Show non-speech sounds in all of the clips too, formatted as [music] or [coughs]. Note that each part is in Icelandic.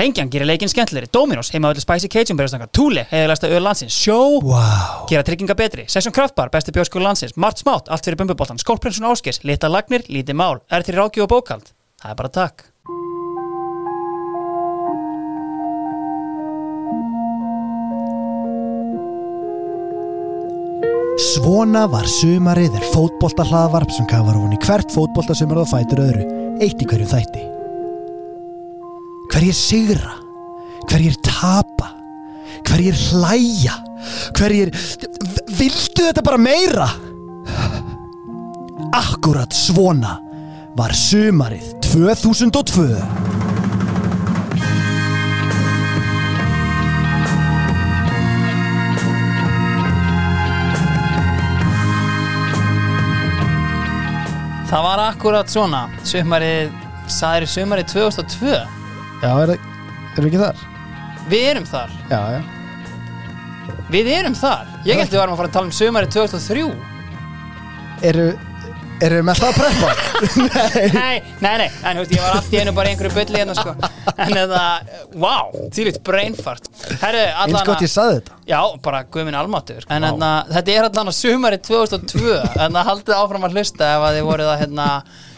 Lengjan gerir leikinn skemmtilegri, Dominos, heima öllu Spicy Cajun berjastanga, Thule, heiðalæsta öður landsins, Sjó, Wow. gera trygginga betri, Session Kraftbar, besti bjórskur landsins, Mart Smátt, allt fyrir bumbuboltan, Skólprinsun Áskis, Lita Lagnir, Lítið Mál, er til rákju og bókald. Það er bara takk. Svona var sumarið er fótbolta hlaðvarp sem kafar hún í hvert fótbolta sumar og fætur öðru, eitt í hverju þætti. Hverjir sigra, hverjir tapa, hverjir hlæja, hverjir... Vildu þetta bara meira? Akkurat svona var sumarið 2002. Það var akkurat svona, sumarið, er sumarið 2002. Já, er, er ekki þar? Við erum þar, Já, já. við erum þar. Ég held við varum að fara að tala um sumarið 2003. Eru, eru með það að preppa? [laughs] Nei, nei, nei, en þú veist, ég var allt í einu bara í einhverju bulli hérna, sko. En þetta, wow, þýlitt brainfart. Herru, Eins allan gott ég saði þetta. Já, bara guðminn almáttur En hérna, þetta er allan að sumarið 2002 En það haldið áfram að hlusta ef að þið voruð að hérna,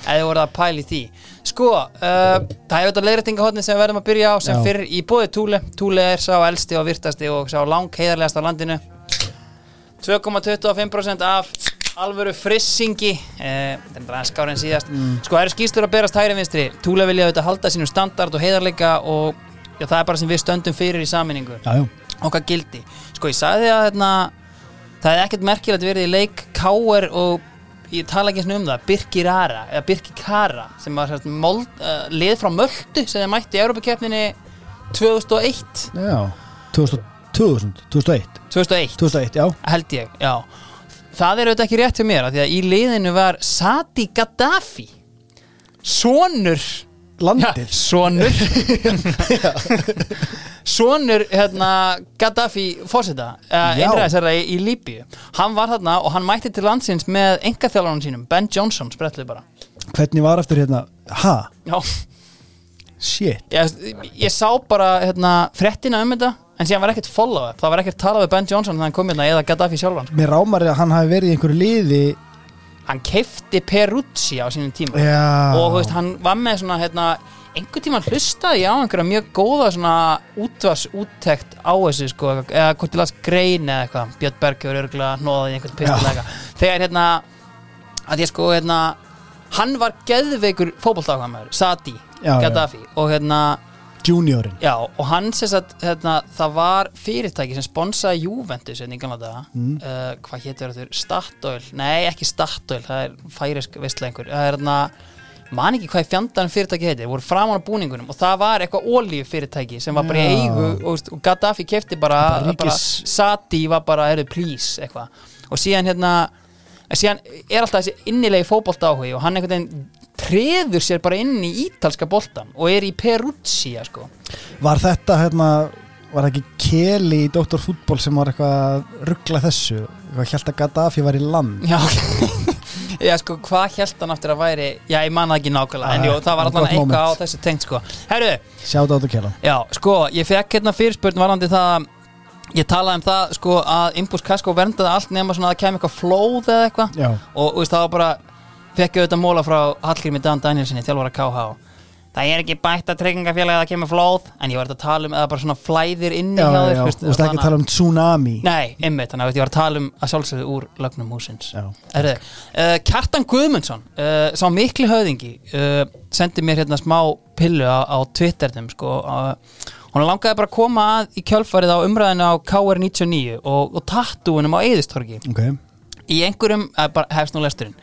ef þið voruð að pæla í því. Sko, uh, það hefur þetta leiðrættingahotni sem við verðum að byrja á sem Já. fyrir í bóði Túle. Túle er sá elsti og virtasti og sá lang heiðarlegast á landinu. 2,25% af alvöru frissingi eh, þetta er bara skár en síðast sko það eru skýstur að berast hægri vinstri? Túle vilja auðvitað halda sínum standard og heiðarleika og já, það er bara sem við stöndum fyrir í saminningu Já, já. okkar gildi. Sko ég sagði að hérna, það er ekkert merkilegt verið í leik. Káer og ég tala ekki um það Birkirara, eða Birkikara sem var hérna, mold, uh, lið frá Möldu sem þeir mætti í Európa-keppninni 2001 Já, 2000, 2000, 2001 2001 2001, já. Held ég, já. Það er auðvitað ekki rétt hjá mér því að í liðinu var Sadi Gaddafi sonur Landið. Sonur. [laughs] Sonur hérna, Gaddafi fósita uh, Já. einræðisherra í, í Líbíu. Hann var þarna og hann mætti til landsins með engaþjálfarnum sínum, Ben Johnson spretluð bara. Hvernig var eftir hérna? Ha? já, Shit. Ég, ég sá bara hérna, frettina um þetta en síðan var ekkert follow up, það var ekkert talað við Ben Johnson þegar hann kom hérna eða Gaddafi sjálfan Mér rámar að hann hafi verið í einhverju liði hann keifti Peruzzi á sínum tíma. Já. Og veist, hann var með svona hérna, einhvern tíma hlustaði á einhverja mjög góða svona útvars úttekt á þessu sko, eða hvort ég las grein eða eitthvað, Björn Berg hefur örgulega hnóðað í einhvern pistilega þegar hérna að ég sko hérna hann var geðveikur Já, já. Gaddafi. Og hérna, Juniorin já, og hann sést að hérna, það var fyrirtæki sem sponsaði Juventus hérna í gamla daga. Mm. uh, hvað hétur þetta, Statoil. Nei, ekki Statoil, það er færisk veistlega einhver, það er hérna man ekki hvað fjandarn fyrirtæki heitir, voru framan á búningunum og það var eitthvað olíu fyrirtæki sem var bara í eigu og, og Gaddafi kefti bara, Bara bara Sati var bara, heyrðu, please eitthvað. Og síðan hérna síðan er alltaf þessi innilegi fótbolta áhugi og hann einhvern veginn treður sér bara inn í ítalska boltan og er í Peruzzi sko. Var þetta hérna Var ekki Keli í Dr. Fútból sem var eitthvað að ruggla þessu? Hvað held að Gaddafi var í land? Já, já sko, hvað held hann aftur að væri? Já, ég man það ekki nákvæmlega En Nei, jú, það var allan eitthvað á þessu tengt sko. Herru, Sjáta áttu Kela. já, sko, ég fekk hérna fyrirspurn varandi það Ég talaði um það, sko, að Imbus Kasko verndaði allt nema svona að það kemur eitthvað flóð eða eitthvað. Og, þú veist, það var bara Fekk auðvitað móla frá Hallgrími Dan Danielsinni, þjálfara KH Það er ekki bætt að tryggingafélagi að það kemur flóð En ég var að tala um eða bara svona flæðir inni Já, hjá já, þér já þú veist, ekki að tala um tsunami. Nei, einmitt, þannig að ég var að tala um að sjálfsögðu úr lögnum húsins uh, Kjartan Guðmundsson uh, sá mikli höfðingi uh, sendi mér hérna smá pillu á, á Twitternum sko, hún langaði bara að koma að í kjölfarið á umræðinu á KR99 og, og tattúinum á Eðistorgi Ok. Í einhverjum, bara hefst nú lesturinn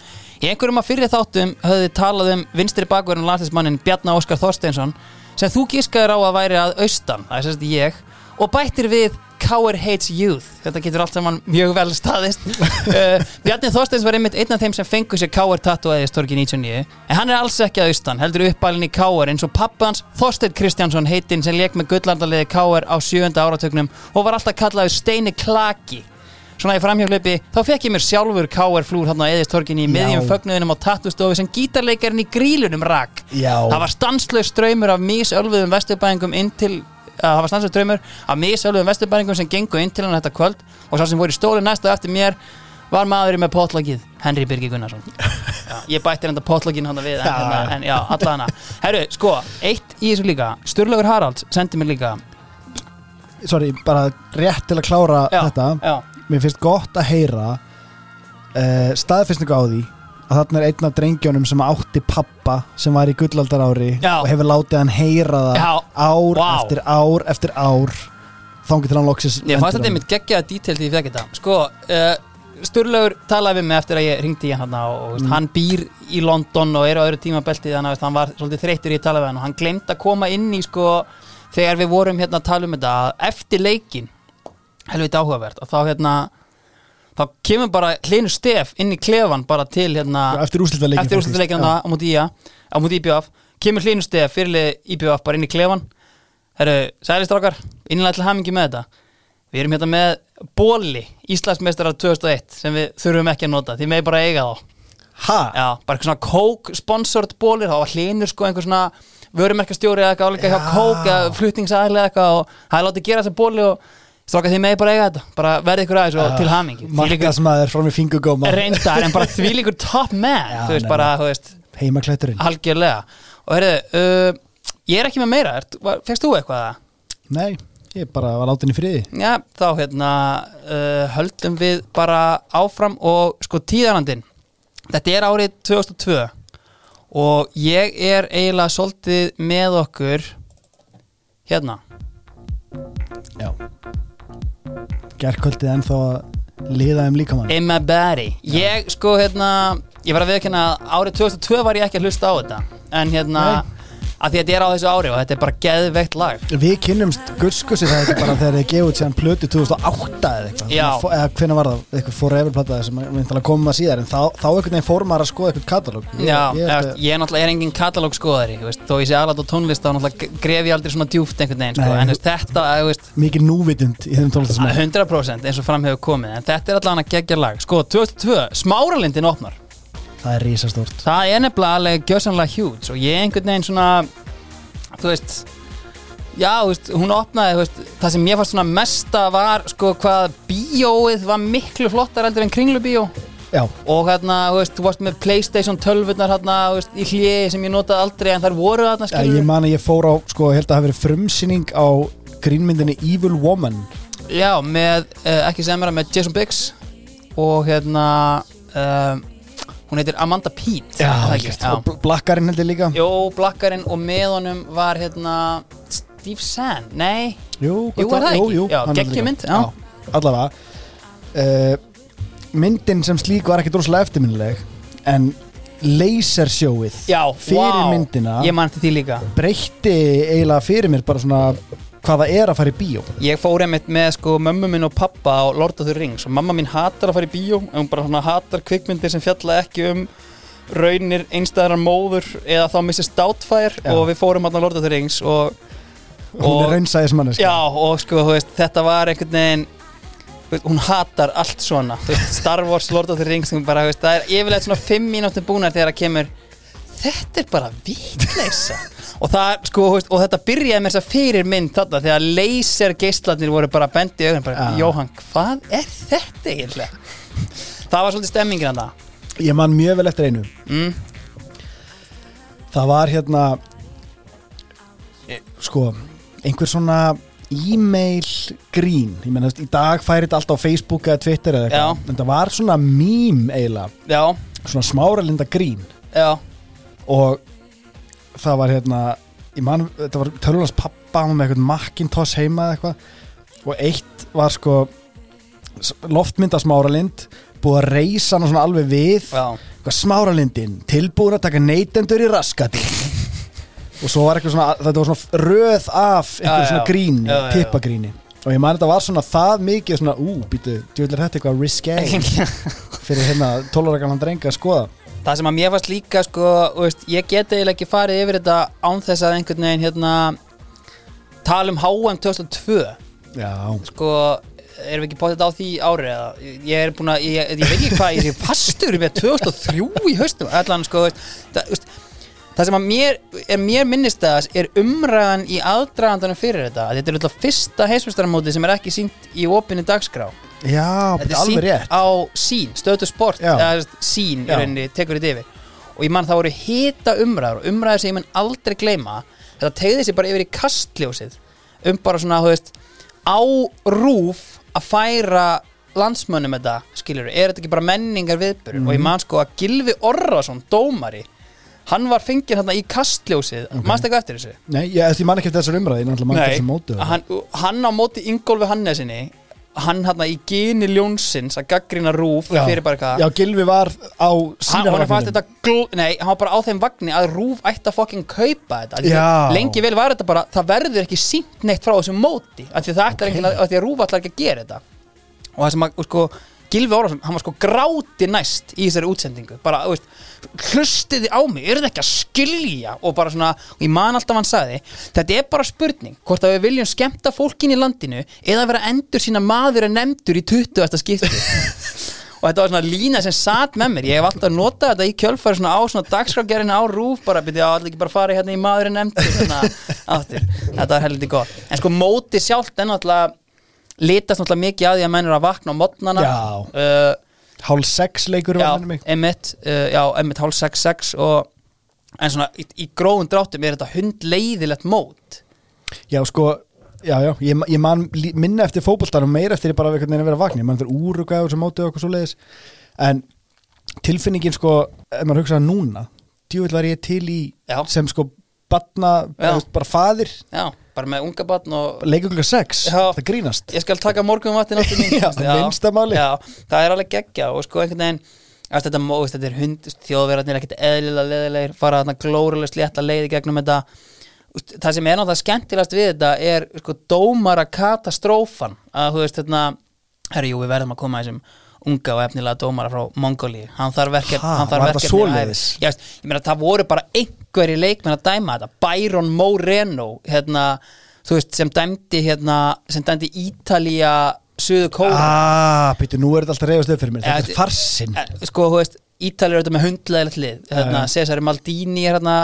í einhverjum að fyrir þáttum höfðu talað um vinstri bakverðin landslismannin Bjarna Óskar Þorsteinsson sem þú gískaður á að væri að austan, það er sérst ég og bættir við Cower Hates Youth. Þetta getur allt saman mjög vel staðist. Uh, [laughs] Bjarni Þorsteins var einmitt einn af þeim sem fengu sér Cower eða Storki 99 en hann er alls ekki að austan, heldur uppbælinn í Cower eins og pappans Þorstein Kristjánsson heitinn sem leik með gullandaliði Cower á sjönda áratögnum og var alltaf kallaður Steini Klaki svona í framhjálpi þá fekk ég mér sjálfur KR flúr hann á eðistorginni í miðjum fögnuðinum á tattustofu sem gítarleikarinn í grílunum rak. Já. það var stanslaus ströymur af mísölvuðum vesturbæðingum inn til að það var stanslaus ströymur af mísölvuðum vesturbæðingum sem gengu inn til hann þetta kvöld og sá sem voru í stóli næsta eftir mér var maðurinn með potlagið Henry Birgir Gunnarsson. Já, ég bætti þetta potlaginn hann við en, Já, hérna, en já, alla hana. Herru, sko, eitt í þessu líka. Sturlaugur Haralds sendi mér líka. Sorry, bara rétt til að klára já, þetta. já, mér finnst gott að heyra uh, staðfestningu á því að þarna er einn af drengjónum sem átti pappa sem var í gullaldar ári Já. og hefur látið hann heyra það Já. ár Vá. eftir ár eftir ár þangið til hann loksis Ég fannst þetta einmitt geggjaða dítel því ég fekk þetta Sko, uh, Sturlaugur talaði við mig eftir að ég ringdi í hann og, og mm. hann býr í London og er á öðru tímabelti þannig að hann var svolítið þreyttur í að tala við hann og hann glemt að koma inn í sko þegar við vorum hérna að tala um þetta að eftir leikin helviti áhugavert. Og þá hérna þá kemur bara hlinu stef inn í klefan bara til hérna eftir úrslitaleikin eftir úrslutaleikin á móti IBF kemur hlinu stef fyrirlið IBF bara inn í klefan Herru, sælistrákar, innlega til hamingi með þetta. Við erum hérna með bóli Íslandsmeistarar 2001 sem við þurfum ekki að nota því með bara eiga þá. Ha, Já, bara eitthvað svona Coke sponsored bólir þá var hlinur sko einhver svona vörumerkastjóri eða eitthvað álíka hjá Já. Coke eða flutningsæðli eða eitthvað og það er látið gera þessa bóli og strákar því með bara eiga þetta. Bara verði ykkur aðeins og til hamingi markaðsmaður frá mér fingugóma reyndar en bara [laughs] því líkur top man Já, þú veist bara, þú veist, heimaklætturinn. Algjörlega. Og heyrðu, uh, ég er ekki með meira. Fékkst þú eitthvað það? nei, ég bara var látin í friði. Já, þá hérna uh, höldum við bara áfram og sko tíðarandinn. Þetta er árið 2002 og ég er eiginlega svolítið með okkur hérna. Já gerðkvöldið ennþá að liða um líkamann. In my body. Ég sko hérna Ég var að viðkynna að árið 2002 var ég ekki að hlusta á þetta. En hérna að því að þetta er á þessu ári og þetta er bara geðveikt lag. Við kynnumst gullskussi það ekki bara þegar þið gefið síðan plötu 2008 eða eitthvað. Já. Fó- eða hvernig var það, eitthvað forever plataði sem við ætlum að koma síðar en þá, þá einhvern veginn fór maður að skoða eitthvað katalóg. Já, ég, ég, ég er náttúrulega er engin katalóg skoðari veist, þó ég sé aðlátt á tónlist þá náttúrulega gref ég aldrei svona djúft einhvern veginn sko. Nei, en þú- veist, þetta, þú veist, mikið núvitund í þeim tónlistasmæð 100% eins og fram hefur komið en þetta er allavega gegja lag. Sko, 2002, Smáralindin opnar það er risastórt. Það er nefnilega alveg gjössanlega hjút og ég einhvern veginn svona þú veist já, þú veist, hún opnaði, þú veist, það sem ég fannst svona mesta var, sko, hvað bíóið var miklu flottar heldur en kringlubíó. Já, og hérna, þú veist, þú varst með Playstation 12 hérna, þú veist, í hliði sem ég notaði aldrei en þar voru þarna, skilur ég man að ég fór á, sko, held að það hafi verið frumsýning á grínmyndinni Evil Woman. Já, með, uh, ekki sem er með Jason Biggs og hérna uh, hún heitir Amanda Peet og Bl- Blakkarinn held ég líka. Jó, Blakkarinn og með honum var hérna Steve Zahn, nei. Jú, Jú, er það jú, ekki? já. Allavega. Uh, Myndin sem slík var ekki droslega eftirminnileg en lasersjóið fyrir vá, myndina breytti eiginlega fyrir mér bara svona hvað það er að fara í bíó Ég fór einmitt með sko mömmu minn og pappa á Lord of the Rings og mamma mín hatar að fara í bíó en hún bara svona hatar kvikmyndir sem fjalla ekki um raunir einstæðar móður eða þá Mrs. Doubtfire Já. og við fórum hann á Lord of the Rings og, hún Og- er raunsæðismanneska Já, og sko, veist, þetta var einhvern veginn veist, hún hatar allt svona veist, Star Wars, Lord of the Rings hún bara, það er yfirleitt svona fimm mínútur búnar þegar það kemur þetta er bara vitleysa og það, sko, og þetta byrjaði með þess að fyrir mynd þarna þegar laser geislarnir voru bara bendi í augun bara, Já. Jóhann, hvað er þetta eiginlega? Það var svolítið stemmingin að það ég man mjög vel eftir einu. Mm, það var hérna eh, sko einhver svona e-mail grín. Ég menn, veist, í dag færi þetta alltaf á Facebook eða Twitter eða eitthvað. En það var svona mím eiginlega. Já, svona smáralinda grín. Já, og það var hérna man, þetta var tölvunars pappa með eitthvað Macintosh heima eða eitthvað. Og eitt var sko s- loftmynd af smáralind búið að reysa hann svona alveg við. Smáralindin tilbúin að taka neytendur í raskati og svo var eitthvað svona þetta var svona röð af eitthvað já. svona gríni, tippagríni og ég man þetta var svona það mikið svona ú, býtu, er þetta eitthvað risque [laughs] fyrir hérna 12 ára gamlan dreng að skoða Það sem að mér fannst líka sko, veist, ég geti eiginlega ekki farið yfir þetta án þess að einhvern veginn hérna tala um HM 2002 já, sko, erum við ekki potið á því ári eða? Ég er búin að, ég, ég veit ekki hvað ég er fastur með 2003 í haustum allan sko, veist, það, veist, það sem að mér er mér minnistæðas er umræðan í aðdragandanum fyrir þetta að þetta er alltaf fyrsta heimsmeistaramóti sem er ekki sínt í opinni dagskrá. Já, þetta er alveg rétt. á sín, stöðu sport eða sín í rauninni tekur þetta yfir. Og ég mann það voru hita umræður og umræður sem ég mun aldrei gleyma þetta tegði sér bara yfir í kastljósið um bara svona, þú veist á rúf að færa landsmönnum þetta, skiljur er þetta ekki bara menningar viðbörur og ég man sko að Gilvi Orrason, dómari hann var fengið hérna í kastljósið okay. mannst eitthvað eftir þessu? Nei, ég, ég man ekki eftir þessar umræði, ekki hann, hann á móti Ingólfi Hannesinni hann hérna í geni ljónsins að gaggrina rúf Já. fyrir bara eitthvað Já, Gilvi var á sína gl... nei, hann var bara á þeim vagni að rúf ætti að fokkin kaupa þetta lengi vel var þetta bara, það verður ekki sínt neitt frá þessum móti af því að það ætti okay. að, að að rúf ætlar ekki að gera þetta og það sem að, sko Gilvi Órásson, hann var sko gráti næst í þessari útsendingu, bara, þú veist hlustiði á mig, eru þið ekki að skilja? Og bara svona, og ég man alltaf hann sagði þetta er bara spurning, hvort að við viljum skemmta fólkin í landinu eða vera endur sína maður en nefndur í 20. skipti. [laughs] Og þetta var svona lína sem satt með mér. Ég hef alltaf notað þetta í kjölfæri svona á svona dagskrágerina á rúf bara byrja að allir ekki bara fara hérna í maður en nefndur svona, [laughs] aftur, þetta var heldur gott. En sko móti sjálft er náttúrulega litast náttúrulega mikið að því að menn eru að vakna á modnana uh, Hálf sex leikur já, emitt uh, já, emitt hálf 6-6 og en svona í, í gróðum dráttum er þetta hundleiðilegt mót. Já, sko, já, já, ég, ég man minna eftir fótboltanum meira eftir ég bara veginn að vera vakni, mann fyrir úruga og sem og eitthvað svo leiðis en tilfinningin sko, ef maður hugsaði núna djúvill var ég til í Já. sem sko batna, bara faðir. Já, bara með unga batn og leikur klukka sex, Já. það grínast. Ég skal taka morgun vatni náttu mín Já, minnsta máli. já, það er alveg geggja og sko einhvern veginn að þetta, mó- veist, þetta er hund, þjóðverðarnir ekkert eðlilega leðilegir, fara þarna glórulega slétta leiði gegnum þetta. Það sem er náttúrulega skemmtilegast við þetta er sko dómara katastrófan að þú veist hérna herri jú við verðum að koma þessum unga og efnilega dómara frá Mongóli hann þarf verkefni það voru bara einhverji leikmenn að dæma þetta. Byron Moreno hérna, þú veist sem dæmdi hérna, sem dæmdi Ítalía Suðu Kóra Ah, býttu, nú er þetta alltaf reyðast upp fyrir mér. Þetta er farsinn. Eh, sko, þú veist, Ítalið er þetta með hundleðilegt lið. Hérna. Cesare Maldini er hérna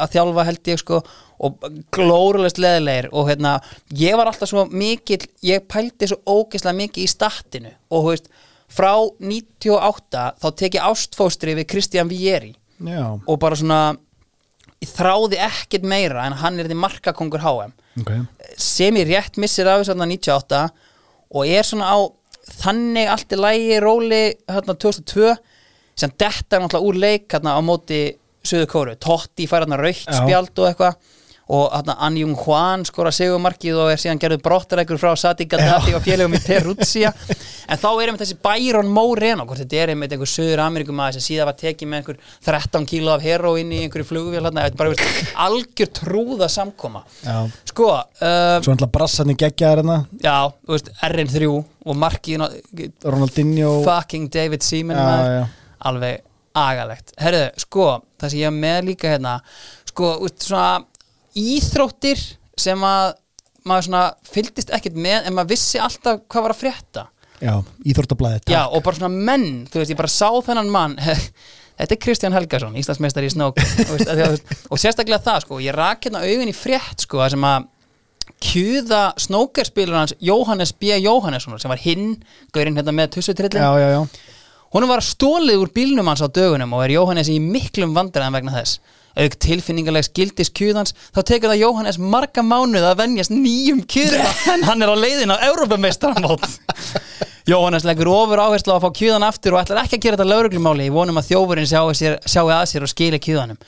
að þjálfa held ég sko og glórulegst leðilegir og hérna, ég var alltaf svo mikill ég pældi svo ógeðslega mikið í statinu og þú veist, frá 98 þá tek ég ástfóstri við Christian Vieri. Já, og bara svona ég þráði ekkert meira en hann er því markakongur HM ok. Sem ég rétt missir af þess að 98 og er svona á þannig allt í lægi róli hérna 2002 sem detta náttúrulega úr leik hérna á móti Suðu Kóru, Totti fær hérna raukt spjald og eitthvað og hérna An Jung Hwan skora segumarkið og er síðan gerður brottarækur frá Sati Gaddafi og félögum í Peruzia en þá er einmitt þessi Byron Moreno hvort þetta er einmitt einhver söður Amerikum sem síðan var tekið með einhver 13 kíló af heroin í einhverju flugvél hérna, þetta er bara veist, algjör trúða samkoma. Já. sko, uh, Svo ætla brassanir geggjaðar hérna. Já, þú veist, RN3 og markið Ronaldinho. Fucking David Seaman Já, já. alveg agalegt. Herðu, sko, það sem ég með líka hérna sko, veist, svona íþróttir sem að maður svona fylgdist ekkert með en maður vissi alltaf hvað var að frétta. Já, íþórtablaðið já, og bara svona menn, þú veist, ég bara sá þennan mann. [laughs] Þetta er Kristján Helgason, Íslandsmeistari í snók og, veist, og sérstaklega það, sko ég rak hérna augun í frétt, sko sem að kjúða snókerspilur hans Jóhannes B. Jóhannesson sem var hinn, gaurinn hérna með tussutrillin. Já, já, já. Honum var stólið úr bílnum hans á dögunum og er Jóhannes í miklum vandræðan vegna þess. Auk tilfinningalegs gildis kjúðans, þá tekur það Jóhannes marga mánuð að venjast nýjum kjúðan [laughs] en hann er á leiðin á Európameistaramót. Jóhannes leggur ofur áherslu á að fá kjúðan aftur og ætlar ekki að gera þetta lauruglumáli í vonum að þjófurinn sjái, sér, sjái að sér og skili kjúðanum.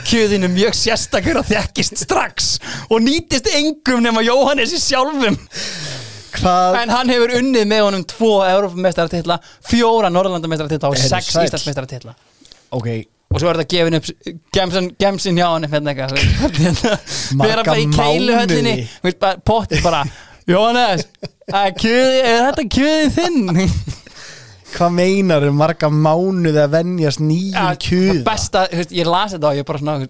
Kjúðin er mjög sérstakur og þekkist strax og nýtist engum nema Jóhannesi sjálfum. Hvað En hann hefur unnið með honum tvo Európa-mestaratitla, fjóra Norrlandamestaratitla og sex sæll. Íslandsmestaratitla Ok, og svo er þetta gefin upp gemsin, gemsin hjá hann hérna eitthvað [laughs] Marga vera bara í keiluhöllinni veist, bara, Jóhannes, kjöði, er þetta kjöði þinn? [laughs] hvað meinar um marga mánuði að venjast nýjum kjúða? besta, veist, ég las þetta og ég bara svona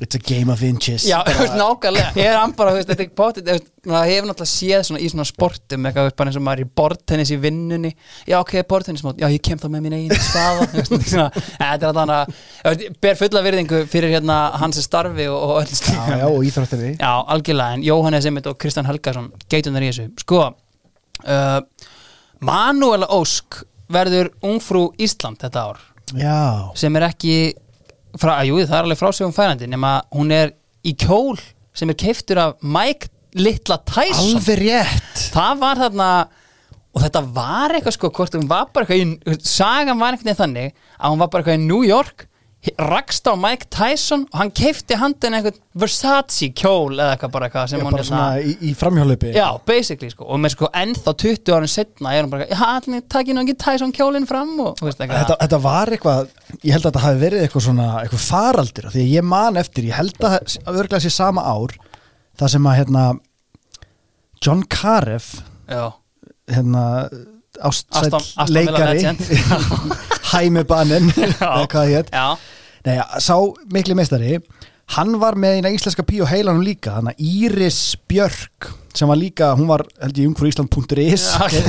It's a game of inches. Já, [laughs] [laughs] nákvæmlega. Er hann bara, þú veist, þetta er potið Það hefur náttúrulega séð svona í svona sportum eitthvað, bara eins og maður er í bortennis í vinnunni. Já, ok, bortennismót, já, ég kem þá með mín eigin staða [laughs] þetta er er þannig Ber fulla virðingu fyrir hérna hans starfi og, og öll Já, já, og íþróttir Já, algjörlega, en Jóhannes Emmitt og Kristján Helgason geitunar í þessu. Sko, uh, Manuela Ósk verður ungfrú Ísland þetta ár. Já, sem er ekki frá, jú, það er alveg frásögum færandi nema hún er í kjól sem er keiftur af Mike Litla Tyson. Alveg rétt. Það var þarna og þetta var eitthvað sko, hvort hún var bara eitthvað í sagan var eitthvað þannig að hún var bara eitthvað í New York rakst á Mike Tyson og hann keifti handin eitthvað Versace kjól eða eitthvað bara eitthvað sem Já, hún bara svona í, í framhjólupi Já, basically sko, og með sko ennþá 20 árin setna er hún bara, já, allir takk nú ekki Tyson kjólinn fram og, veist eitthvað. Þetta, þetta var eitthvað, ég held að þetta hafi verið eitthvað svona, eitthvað faraldur því að ég man eftir, ég held að að örglega sér sama ár það sem að hérna John Careff Já, hérna Villa leikari legend. [laughs] Hæmibanin [laughs] eða hvað það hétt já, Nei, sá mikli meistari hann var með eina íslenska píu heilanum líka þannig að Íris Björk sem var líka, hún var held ég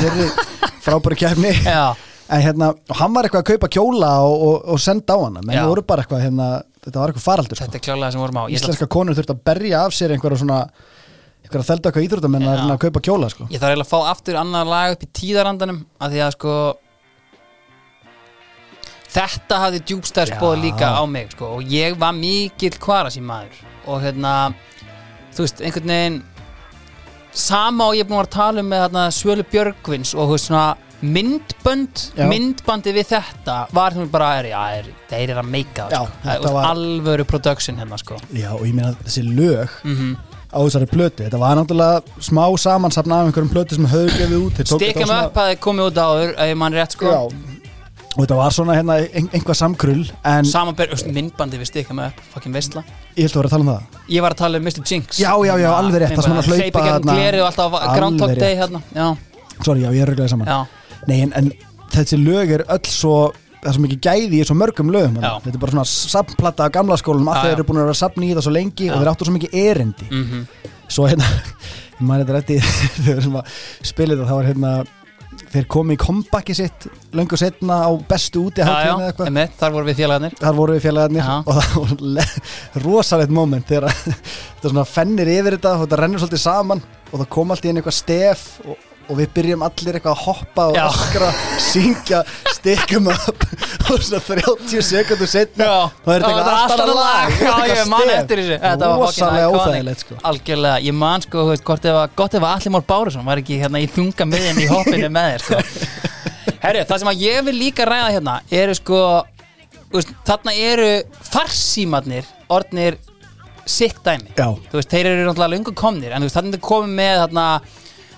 þeirri frábæri kefni en hérna, og hann var eitthvað að kaupa kjóla og, og, og senda á hana, menn voru bara eitthvað hérna, þetta var eitthvað faraldur sko. Þetta er klálega sem vorum á. Íslenska konur þurfti að berja af sér einhverja svona einhverja þelda eitthvað íþróttamenn að að kaupa kjóla sko. ég þarf eiginlega að fá aftur annar lag upp í tíðarandanum að því að sko Þetta hafði djúbstæðs Já. bóð líka á mig sko, og ég var mikill kvarasi maður og hérna þú veist, einhvern veginn sama og ég er búin að tala um með þarna, Svölu Björgvins og þú veist svona myndbönd, Já. myndbandi við þetta var sem bara er, já, er, þeir eru að meika Já, það sko. þetta Það var- alvöru production hérna sko Já, og ég meina þessi lög mm á þessari plötu, þetta var náttúrulega smá samansapna af einhverjum plötu sem höfðu gefið út Stikkum upp að þið komið út áður ef ég mann rétt sko Já, og þetta var svona hérna ein, einhvað samkrull en Samanber, veist, myndbandi við stikkum upp Fucking veistla ég held að vera að tala um það. Ég var að tala um Mr. Jinx. Já, já, já, alveg rétt, það sem hann að hlaupa á Alveg rétt. Day hérna Já, Sorry, já, ég er röglega saman. Já, Nei, en, en þessi lög er öll svo það er svo mikið gæði í svo mörgum lögum þetta er bara svona sampplata af gamla skólanum. Að þeir eru búin að vera sapni í það svo lengi Já. og þeir áttu svo mikið erindi. Mhm. Svo hérna, [laughs] maður þetta rétti [laughs] þegar sem að spila þetta, það var hérna þeir komi í kompakki sitt löngu setna á bestu úti þar voru við félagarnir þar voru við félagarnir Já. og það var le- rosalegt moment þegar [laughs] þetta fennir yfir þetta og þetta rennur svolítið saman og það kom allt í einu eitthvað stef og, og við byrjum allir eitthvað að hoppa og öskra, syngja, stikkum upp [laughs] og svona 30 sekundur setna þá er þetta eitthvað allt annað lag. Já, ég man eftir þessu. Þetta var iconic. óþægilegt sko. Algjörlega, ég man sko, veist, hvort ef að gott ef að Allir Mór Bárusson var ekki hérna í þunga miðin í hoppinu með þér sko. [laughs] Herru, það sem að ég vil líka ræða hérna eru sko, veist, þarna eru farsímarnir orðnir sitt dæmi. Já. þú veist, þeir eru náttúrulega lungu komnir en þú veist, þarna komið með þarna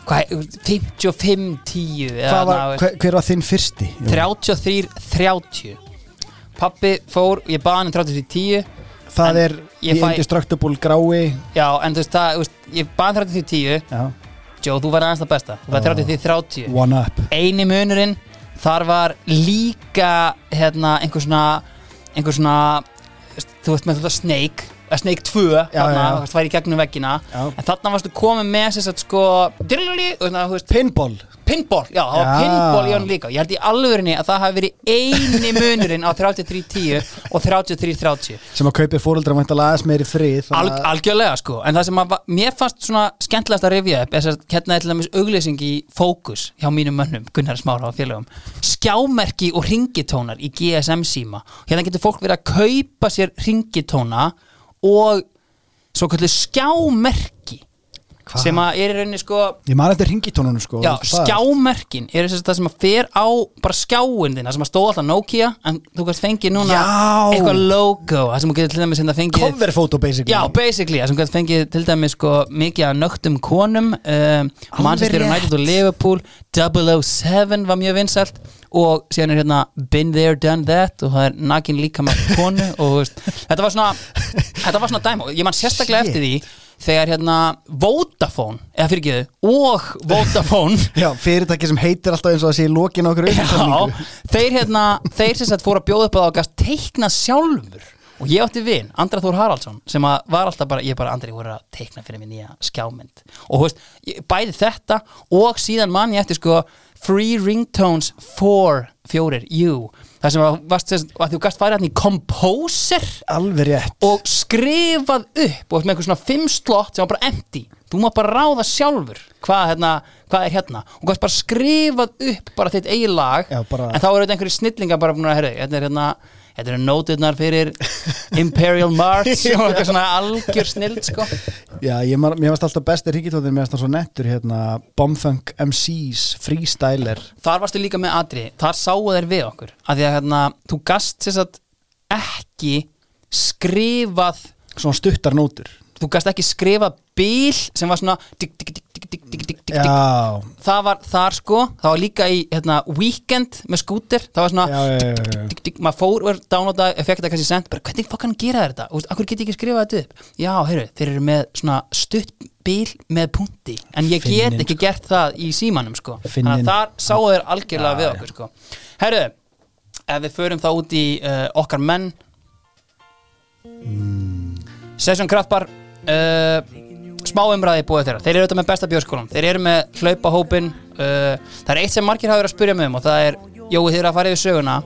hvað, 55 10 eða Hvað var, þarna, hver, hver var þinn fyrsti? 33 30 pappi fór, ég baði hann um 33 10 Það er Indestructible grái. Já, en þú veist, það, ég baði hann 33 10 Já, Joe, þú var aðeins það besta, þú var Já. 33 30 One Up. Eini munurinn þar var líka hérna einhver svona einhver svona þú veist með þetta Snake Snake 2 Já, þarna, veist, væri í gegnum veggina. En þarna varstu komið með þess að sko dyrlili, og þannig að þú veist Pinball. pinball, já, það var pinball í honum líka. Ég held í alvörinni að það hafi verið eini munurinn á 3310 og 3330 sem að kaupi fóreldra væntalega aðeins meiri frið Al, þannig að- algjörlega sko, en það sem að, mér fannst svona skemmtilegast að rifja upp er að hérna er til dæmis auglýsing í fókus hjá mínum mönnum, Gunnar Smára og félögum. Skjámerki og ringitónar í GSM síma, hérna getur fólk verið að kaupa sér ringitóna og svo kallu skjámerki Hvað? sem að er í rauninni sko Ég man eftir ringitónunum sko Já, skjámerkin eru þess að það sem að fer á bara skjáin þinn, það sem að stóð alltaf Nokia en þú kannst fengið núna Já. eitthvað logo, það sem þú getur til dæmis hérna fengið Cover photo basically Já, basically, það sem getur fengið til dæmis sko mikið að nögtum konum um, Manchester. United og Liverpool 007 var mjög vinsælt og síðan er hérna Been There, Done That og það er nakin líka með konu [laughs] og veist, þetta var svona þetta var svona dæma ég man sérstaklega Shit. eftir því þegar hérna Vodafone, eða fyrir ekki og Vodafone [laughs] Já, fyrirtæki sem heitir alltaf eins og að sé á okkur Já, þeir hérna þeir sem fóru að bjóða upp á það teikna sjálfur. Og ég átti vin, Andra Þór Haraldsson sem að var alltaf bara, ég bara, Andri, voru að teikna fyrir mig nýja skjámynd. Og veist, ég- bæði þetta og síðan man ég eftir sko Free Ringtones for fjórir, you það sem að, varst, að þú gast farið hann í Composer alveg rétt. og skrifað upp og með eitthvað svona fimm slott sem var bara empty. Þú má bara ráða sjálfur hvað, hérna, hvað er hérna. Og gast bara skrifað upp bara þitt eigi lag. Já, bara- en þá eru þetta einhverju snillinga bara búin að herri, þetta er hérna þetta eru nóturnar fyrir Imperial March [laughs] og eitthvað svona algjör snild sko. Já, ég, varst alltaf besti ríkitóðin varst hann svo nettur hérna Bombfunk MCs, freestyler. Þar varstu líka með Adri, þar sáu þeir við okkur. Að því að hérna, þú gast að ekki skrifað svona stuttar nótur. Þú gast ekki skrifað bíl sem var svona digg, digg, digg, það var þar sko það var líka í hérna, weekend með skúter. Það var svona maður fór og downloada effekt að kannski sent bara hvernig fokk hann gera þetta? Úst, akkur get ég ekki skrifað þetta upp? Já, heyrðu, þeir eru með svona stutt bíl með punti en ég get ekki gert það í símanum sko. Þannig að þar sáu þeir algjörlega við okkur sko. Heyrðu, ef við förum þá út í uh, okkar menn. Session Kraftbar uh, smá umræði búið þeirra. Þeir eru auðvitað með besta björskólan þeir eru með hlaupahópin uh, það er eitt sem margir hafa verið að spyrja mig um og það er, jói þeir eru að fara yfir söguna.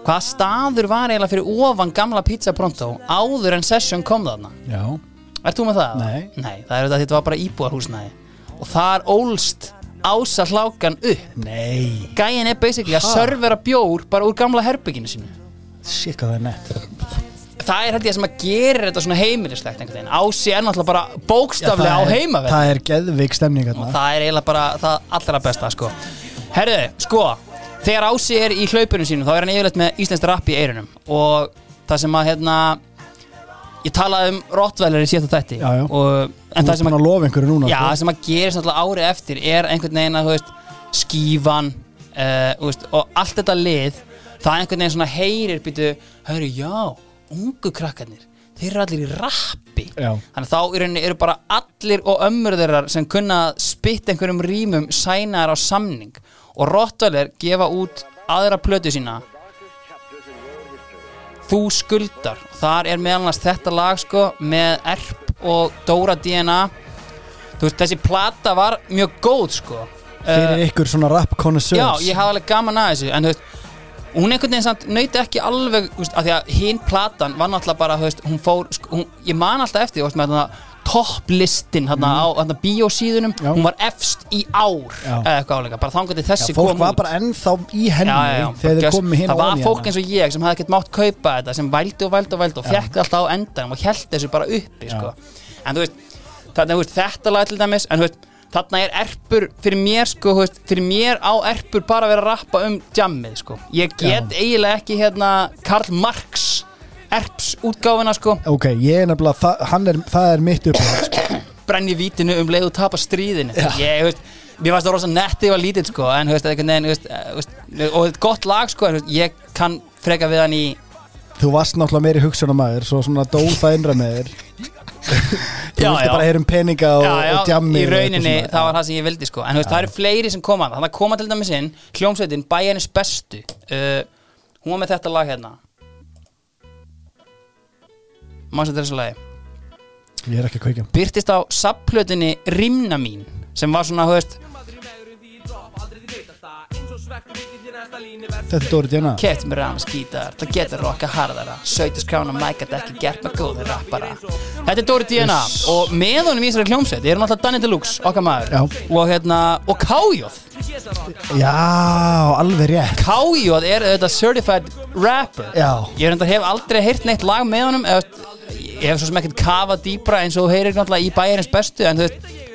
Hvaða staður var eiginlega fyrir ofan gamla pizza pronto áður en Session kom þarna? Já. Ert þú með það? Nei. Nei, það er auðvitað að þetta var bara íbúðarhúsnæði. Og þar ólst ása hlákan upp. Nei, gæin er basically að Ha? servera bjór bara úr gamla herbygginu sínu. Hvað það er nett það er held ég sem að gera þetta svona heimilislegt einhvern veginn. Ási er náttúrulega bara bókstaflega á það er, heimaverð það er geðveik stemning og það er eiginlega bara það allra besta sko. Herðu, sko, þegar Ási er í hlaupunum sínum þá er hann yfirleitt með íslenskt rapp í eyrunum. Og það sem að hérna ég talaði um Rottweiler í síðasta þætti Já, já. og, en það ert sem að núna Já, sko. það sem að gerist náttúrulega árið eftir er einhvern veginn að, veist, skífan uh, veist, og allt þetta lið það er einhvern veginn svona heyrir býtu, heyri, já, ungu krakkarnir þeir eru allir í rappi. Já. þannig að þá í rauninni eru bara allir og ömmur þeirra sem kunna að spytta einhverjum rýmum sænaðar á samning. Og Rottweiler gefa út aðra plötu sína Þú skuldar. Þar er meðal annars þetta lag sko með Erp og Dóra DNA þú veist þessi plata var mjög góð sko. Fyrir ykkur svona rap connoisseurs Já, ég hafði alveg gaman að þessu. En þú veist, hún einhvern veginn samt nöyti ekki alveg, veist, af því að hinn platan var náttúrulega bara, veist, hún fór sko, hún, ég man alltaf eftir, veist, með þarna topplistin, þarna á þarna bíósíðunum Mm. Já. hún var efst í ár eða eitthvað álega, bara þangar til þessi Já, fólk var bara ennþá í henni Já, þegar þeir komið hinn það var fólk eins og ég sem hafði ekkert mátt kaupa þetta sem vældi og vældi og vældi og fekk það alltaf á endan og held þessu bara uppi sko. en þú veist, þarna, þú veist þetta lag til dæmis en þú veist, þarna er erpur fyrir mér sko, veist, fyrir mér á erpur bara að vera að rappa um jammið sko. ég get eiginlega ekki hérna Karl Marx erps útgáfuna sko, Ok, ég er nefnilega, það, er, það er mitt upp sko. brenni vítinu um leið og tapa stríðinu. Ég, þú veist Mér fannst það rosa netti og lítið sko en veist, eh, þú veist, og þetta er gott lag sko en ég kann freka við hann í Þú varst náttúrulega meiri hugsunamæður Svo svona dó það innra með þér Þú vilti bara heyra um peninga og, já, já, og djammi í rauninni svona. það var það sem ég vildi sko. En þú veist, það eru fleiri sem koma þannig að koma til dæmis inn hljómsveitin bæjarnis bestu. Uh, hún var með þetta lag hérna. Mástu þetta þessu lagi Ég er ekki að kveikja. Byrtist á sapplötinni Rimna mín sem var svona, þú veist, Þetta er Dóri Djana keft með rams gítar það getur rocka harðara. 17 skrána mæk að ekki gert með góði rappara. Þetta er Dóri DNA og með honum í þessari hljómsveit erum alltaf Danny Deluxe, okkar maður. Já. og hérna, og Kájóð. Já, alveg rétt. Kájóð er þetta certified rapper. Já, Ég hef aldrei heyrt neitt lag með honum Ég hef svo sem ekkert kafað dýpra eins og þú heyrir náttúrulega í bæjarins bestu en þú veist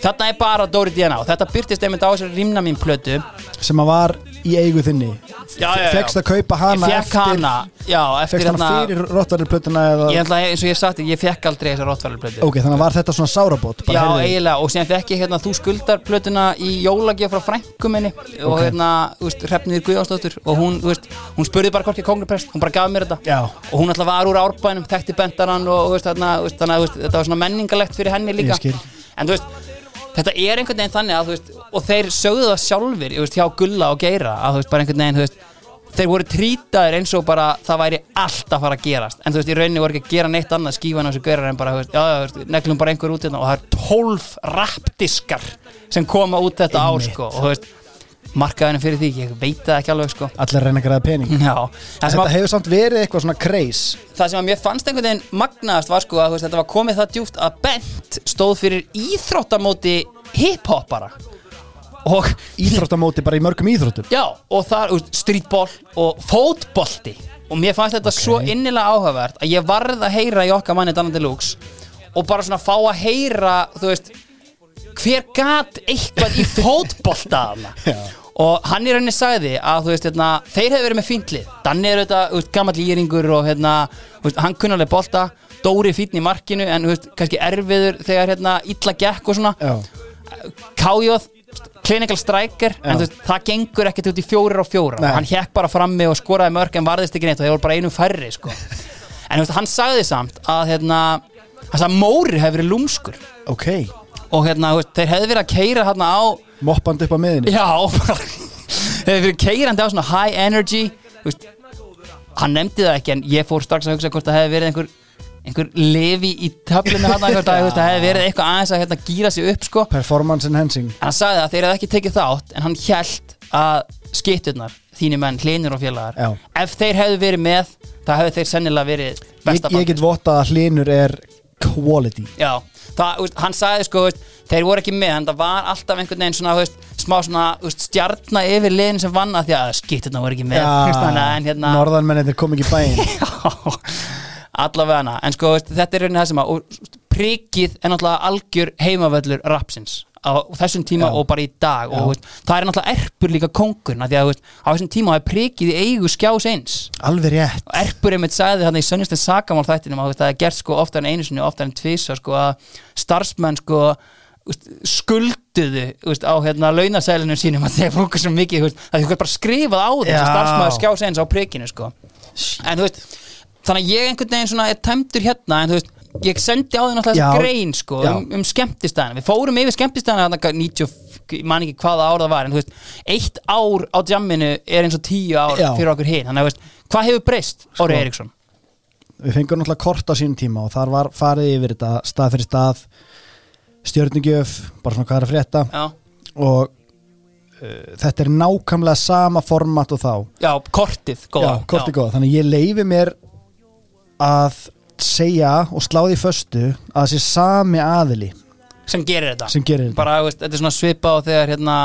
Þarna er bara Dóri DNA og þetta byrtist einmitt á þessari rimna mín plötu. Sem að var í eigu þinni. Já, já, já. Fekst að kaupa hana eftir hana, já, eftir hana hérna fyrir ætla, eins og ég sagt, ég fekk aldrei þessa rottvæli plötu Ok, þannig var þetta svona sárabót Já, eiginlega, og síðan fekk ég hérna Þú skuldar plötuna í jólagjöf frá frænku minni og hérna, þú veist, Hrefniður Guðjónsdóttur og hún, þú veist, hún spurði bara hvorki kongnuprest hún bara gaf mér þetta. Já, og hún alltaf var úr árbænum, þekkti bentaran og, og þú veist, þannig að þetta var svona menningalegt fyrir henni líka. En þú veist, þetta er einhvern veginn þannig að þú veist, og þeir sögðu það sjálfur, þú veist, hjá Gulla og Geira að þú veist, bara einhvern veginn, þú veist þeir voru trýtaðir eins og bara það væri allt að fara að gerast. En þú veist, í rauninni voru ekki að gera neitt annað skífan á þessu gaurar en bara, þú veist, já, þú veist, neglum bara einhver út hérna. Og það er 12 rapdiskar sem koma út þetta ár, sko og þú veist, markaðinu fyrir því, ég veit það ekki alveg, sko. Allir reyna að græða pening. Þetta að, hefur samt verið eitthvað svona kreis það sem að mér fannst einhvern veginn magnaðast var sko að veist, þetta var komið það djúft að Bent stóð fyrir íþróttamóti hip-hopara og Íþróttamóti bara í mörgum íþróttum. Já, og það er streetball og fótbolti. Og mér fannst þetta svo innilega áhugavert að ég varð að heyra í okkar manni Danandi Lux og bara svona fá að heyra þú veist, hver gat eitthvað í fótbolta [laughs] og hann í rauninni sagði að þú veist, hérna, þeir hefur verið með fíntlið Danni er auðvitað, gammal lýringur og hérna, veist, hann kunnalega bolta. Dóri fínn í markinu en þú veist, kannski erfiður þegar hérna illa gekk og svona. Kájóð clinical striker Já. en þú veist, það gengur ekkert út í fjórir og fjóra. Nei. hann hekk bara frammi og skoraði mörg en varðist ekki neitt og þeir voru bara einu færri sko. [laughs] en þú veist, hann sagði samt að hérna, hann sagði að Móri hefur verið lúmskur. Ok og hérna, veist, þeir hefði verið að keira hérna á Moppandi upp á miðinni já, [laughs] þeir hefði verið keirandi á svona high energy veist, hann nefndi það ekki en ég fór strax að hugsa hvort það hefði verið einhver einhver lefi í töflinu hann [laughs] hvort það hefði verið eitthvað aðeins að hérna, gýra sig upp sko. Performance enhancing. Hann sagði að þeir hefði ekki tekið þátt en hann hjælt að skitturnar þínir menn, hlinur og félagar Já. ef þeir hefðu verið með það hefðu þeir sennilega verið Ég, besta ég get vottað að hlinur er quality. Já, það, úst, hann sagði sko úst, þeir voru ekki með, en það var alltaf einhvern veginn svona, úst, smá svona úst, stjarna yfir liðin sem vann að því að skitturna voru ekki með en hérna Norðanmennir kom ekki bæinn. [laughs] Allavega hana, en sko þetta er raunin það sem að og, prikið er náttúrulega algjör heimavöllur rapsins á þessum tíma Já. og bara í dag og veist, það er náttúrulega erpur líka kongurna því að veist, á þessum tíma er prikið í eigu skjás eins Alveg rétt og erpur einmitt sagði þannig í sönnustin sakamál þættinum að það er gert sko oftar en einu sinni oftar en tvisa sko að starfsmenn sko skulduðu á hérna launasælinu sínum að þeir fókus svo mikið veist, að þau bara skrifað á þessu Já. starfsmæður skjás eins á prikinu sko en þú veist þannig að ég einhvern veginn svona er tæmdur hérna en þú veist, ég sendi á því náttúrulega Já. grein sko, Já. um, um skemmtistæðina við fórum yfir skemmtistæðina þarna 90, ég man ekki hvaða ár það var en þú veist, eitt ár á jamminu er eins og tíu ár Já. fyrir okkur hinn þannig að veist, hvað hefur breyst, Óri Sko. Eriksson Við fengum náttúrulega kort á sínum tíma og þar var farið yfir þetta stað fyrir stað stjörnugjöf, bara svona hvað er að frétta já, og uh, þetta er nákvæmlega sama format og þá já kortið, góða Já, kortið góða, þannig ég leifi mér að segja og sláði föstu að það sé sami aðili sem gerir þetta. Sem gerir þetta. Bara, veist, þetta er svona svipa og þegar hérna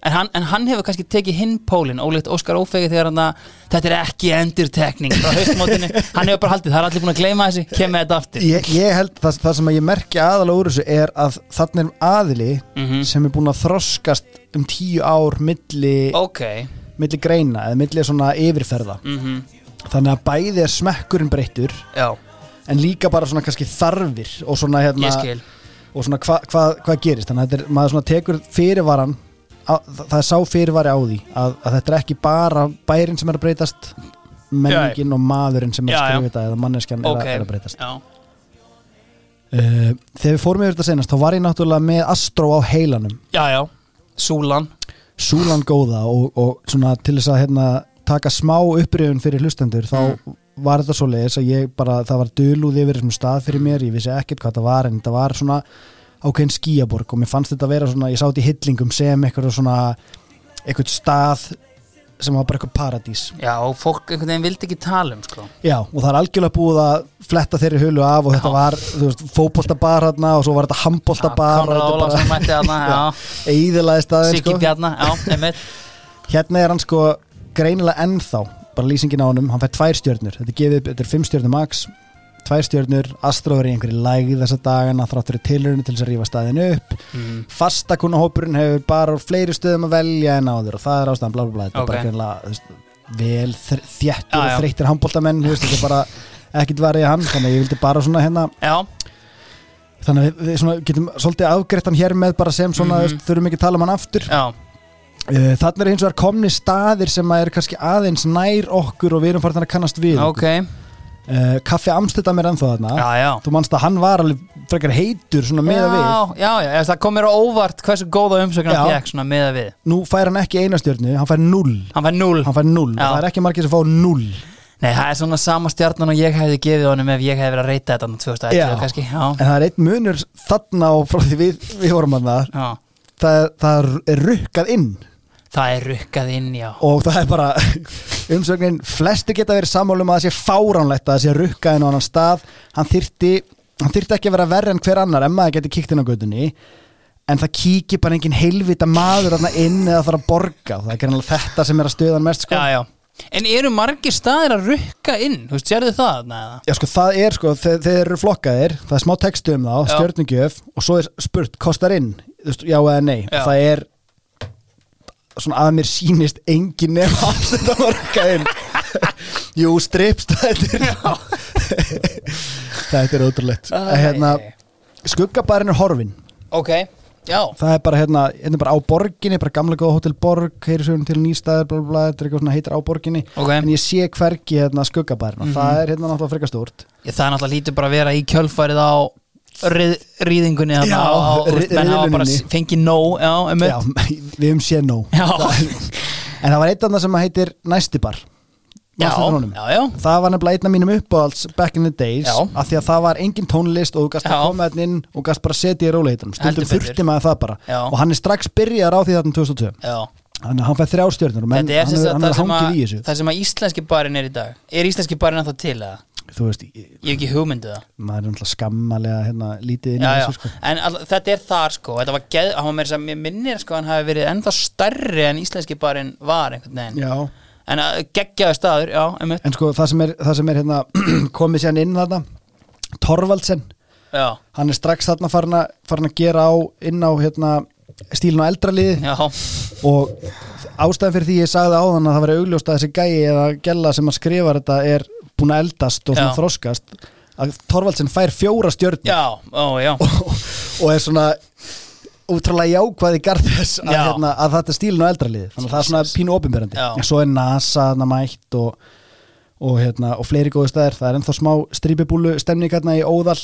En hann, en hann hefur kannski tekið hinn pólinn ólíkt Óskar Ófegi þegar hann að þetta er ekki endurtekning frá haustmótinu. [laughs] Hann hefur bara haldið, það er allir búin að gleyma þessi kem með þetta aftur. Ég, ég held það, það sem ég merki aðalega úr þessu er að þannig er aðili Mhm. sem er búin að þroskast um tíu ár milli, Ok, milli greina eða milli svona yfirferða. Mhm, þannig að bæði er smekkurinn breyttur já, en líka bara svona kannski þarfir og svona hérna og svona hvað hva, hva gerist? Þannig að er, maður svona tekur fyrirvaran á, það er sá fyrirvari á því að, að þetta er ekki bara bærin sem er að breytast menningin og maðurinn sem er að skrifa þetta eða manneskjan er, Ok, að, er að breytast. já, uh, þegar við fórum yfir þetta senast þá var ég náttúrulega með Astro á heilanum. Já, já, Súlan. Súlan góða og, og svona til þess að hérna, taka smá upprifun fyrir hlustendur þá Mm. Var þetta svo leiðis að ég bara, það var dölúð yfir þessum stað fyrir mér, ég vissi ekkert hvað það var en þetta var svona ákveðin skíaborg og mér fannst þetta að vera svona, ég sátt í hillingum sem eitthvað svona eitthvað stað sem var bara eitthvað paradís. Já, og fólk einhvern veginn vildi ekki tala um sko. Já, og það er algjörlega búið að fletta þeirri hulu af og þetta Já. var, þú veist, fótboltabar hérna og svo var þetta já Eðilaði [laughs] staðin Siggi sko. Bjarna, já, einmitt. [laughs] Hérna er hann sko greinilega ennþá bara lýsingin á honum, hann fær tvær stjörnur. Þetta er gefið þetta er fimm stjörnur max. Tvær stjörnur, Astro er í einhverju lægð þessa dagana, þráttur í tilurinu til þess að rífa staðin upp, mm. fastakunahópurinn hefur bara fleiri stöðum að velja en áður og það er ástæðan bla bla bla, þetta Ok. er bara vel Já, og þreyttir handbóltamenn, þetta er bara ekkit varðið hann, þannig að ég vildi bara svona hérna Já, þannig að við, við svona getum svolítið afgreitt hann hér með bara sem svona, mm þurfum ekki að tala um hann aftur. Já, Þannig er hins vegar komni staðir sem að eru kannski aðeins nær okkur og við erum farin að kannast við. Ok. Uh, Kaffi Amstedam er ennþá þarna. Já, já. Þú manst að hann var alveg frekar heitur svona meða við. Já, já, já, það kom mér á óvart hversu góða umsökun hann Já. fekk svona meða við. Nú fær hann ekki eina stjörnu, hann fær null Hann fær 0 Hann fær null, það er ekki margir sem fá null Nei, það er svona sama stjarnan og ég hefði gefið honum ef ég hefði verið að reyta þetta 2011 Já. kannski Já, En það er einn munur þarna og frá því við, við vorum að það Það, er- það er rukkað inn Það er rukkað inn, já og það er bara [laughs] umsögnin, flesti geta verið sammálum að það sé fáránlegt að það sé rukkað inn á annan stað hann þyrti, hann þyrti ekki að vera verri en hver annar en maður geti kíkt inn á gödunni en það kíkir bara engin heilvita maður þarna inn eða þarf að borga það er greinlega þetta sem er að stöða hann mest sko. Já, já En eru margir staðir að rukka inn? Þú veist, sérðu það? Nei, Já sko það er sko, þeir, þeir eru flokkaðir það er smá textu um þá, Já. stjörnugjöf og svo er spurt, kostar inn já eða nei, Já. það er svona að mér sýnist engin nefn að þetta marka inn Jú, stripst þetta er ótrúlegt. Hérna, Skuggabærin er horfin Ok, já. Það er bara hérna, hérna bara á borginni bara gamla góða hótel borg, heyri sögum til bla, þetta er eitthvað svona heitir á borginni. Ok, en ég sé hvergi hérna Skuggabærin og Mhm. það er hérna náttúrulega frekar stórt. Ég, það er náttúrulega lítur bara að vera í kjölfærið á rýðingunni veist, ri- menn hafa bara fengið nóg um Já, við höfum séð nóg. En það var einn annað sem að heitir Næstibar já, já, já. Það var nefnilega einn af mínum uppáhalds back in the days af því að það var engin tónlist og þú gast að koma inn og gast bara setja í róleitunum. Heldur stundum þurfti maður það bara. Og hann er strax byrjar á því þarna 2002 já. þannig að hann fær þrjá stjörnur og hann sem er, það sem, hangið í að, þessu. það sem að íslenski barinn er í dag. Er íslenski barinn ennþá til eða? Þú veist, ég- Ég hef ekki hugmyndu það. maður er náttúrulega skammalega hérna, lítið inn í þessu sko. En all, þetta er þar sko Þetta var geð, hann var meira sem mér minnir sko Hann hafi verið ennþá stærri en íslenski barinn var einhvern veginn. Já. En að geggjaðu staður, já, einmitt. En sko það sem er, það sem er hérna, [clears throat] komið sér inn þarna Torvaldsen Já, hann er strax þarna farin að, farin að gera á inn á hérna, stílun á eldraliði já, og ástæðan fyrir því ég sagði áðan að það að að búin að eldast og þroskast að Torvaldsen fær fjóra stjörn já, ó, já. [laughs] Og, og er svona útrúlega jákvæði garð þess að, Já. hérna, að þetta er stílun á eldraliði þannig að það er svona pínu opinberandi. Já. en svo er NASA mætt og, og, hérna, og fleiri góðu stæðir það er ennþá smá strípibúlu stemning hérna í Óðal.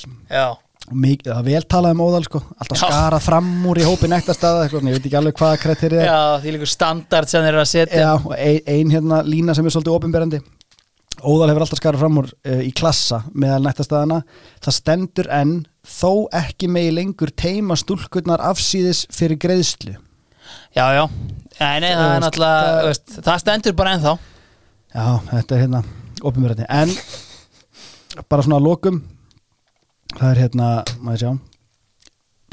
Og mikið, það er vel talað um Óðal sko. Alltaf skarað fram úr í hópi nektastæða eitthvað, ég veit ekki alveg hvaða kriterið er. Já, því líka standard sem þeir eru að setja. Já, og ein, ein hérna lína sem er svolítið opinberandi Óðal hefur alltaf skarað fram úr uh, í klassa meðal nættastæðana það stendur enn þó ekki megi lengur teima stúlkurnar afsýðis fyrir greiðslu. Já, já, nei, nei, það er náttúrulega veist, Það stendur bara ennþá. Já, þetta er hérna opinberandi en bara svona að lokum það er hérna, maður sjá.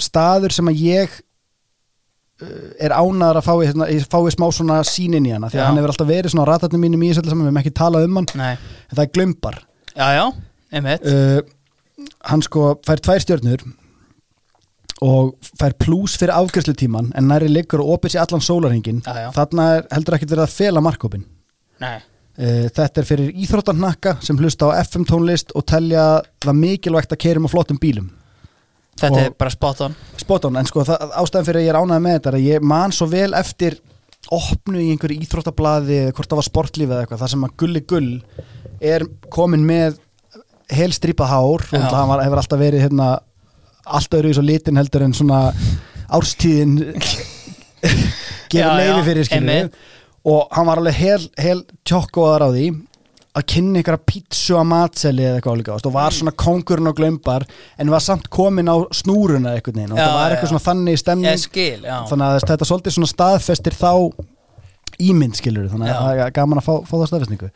Staður sem að ég er ánaður að fái, hérna, fái smá svona sínin í hana því Já. að hann hefur alltaf verið svona á ratarnum mínum í þessu við hefum ekki talað um hann. Nei, en það er glömbar já, já, uh, hann sko fær tvær stjörnur og fær plús fyrir afgjörslutíman en næri liggur og opið sér allan sólarhingin Já, já. þarna er heldur ekkert verið að fela markkópin uh, þetta er fyrir íþróttarnakka sem hlusta á FM tónlist og telja það mikilvægt að keirum á flottum bílum þetta Og- er bara spot on. Spot on, en sko það, ástæðan fyrir að ég er ánægð með þetta er að ég man svo vel eftir opnu í einhverju íþróttablaði eða hvort það var sportlíf eða eitthvað, það sem að Gulli Gull er komin með helstrýpað hár og hann var, hefur alltaf verið hérna, allt öðru í svo litin heldur en svona árstíðin [laughs] gefur leiði fyrir einmitt. og hann var alveg hel, hel tjokkoðar á því að kynna ykkur að pítsu að matseli eða eitthvað álíka og Mm. var svona kongurinn og glömbar en var samt komin á snúruna eitthvað neginn og Já, það var já. eitthvað svona þannig stemning Ég skil, já þannig að þetta svolítið svona staðfestir þá ímynd skilur þannig Já. að það er gaman að fá, fá það staðfestningu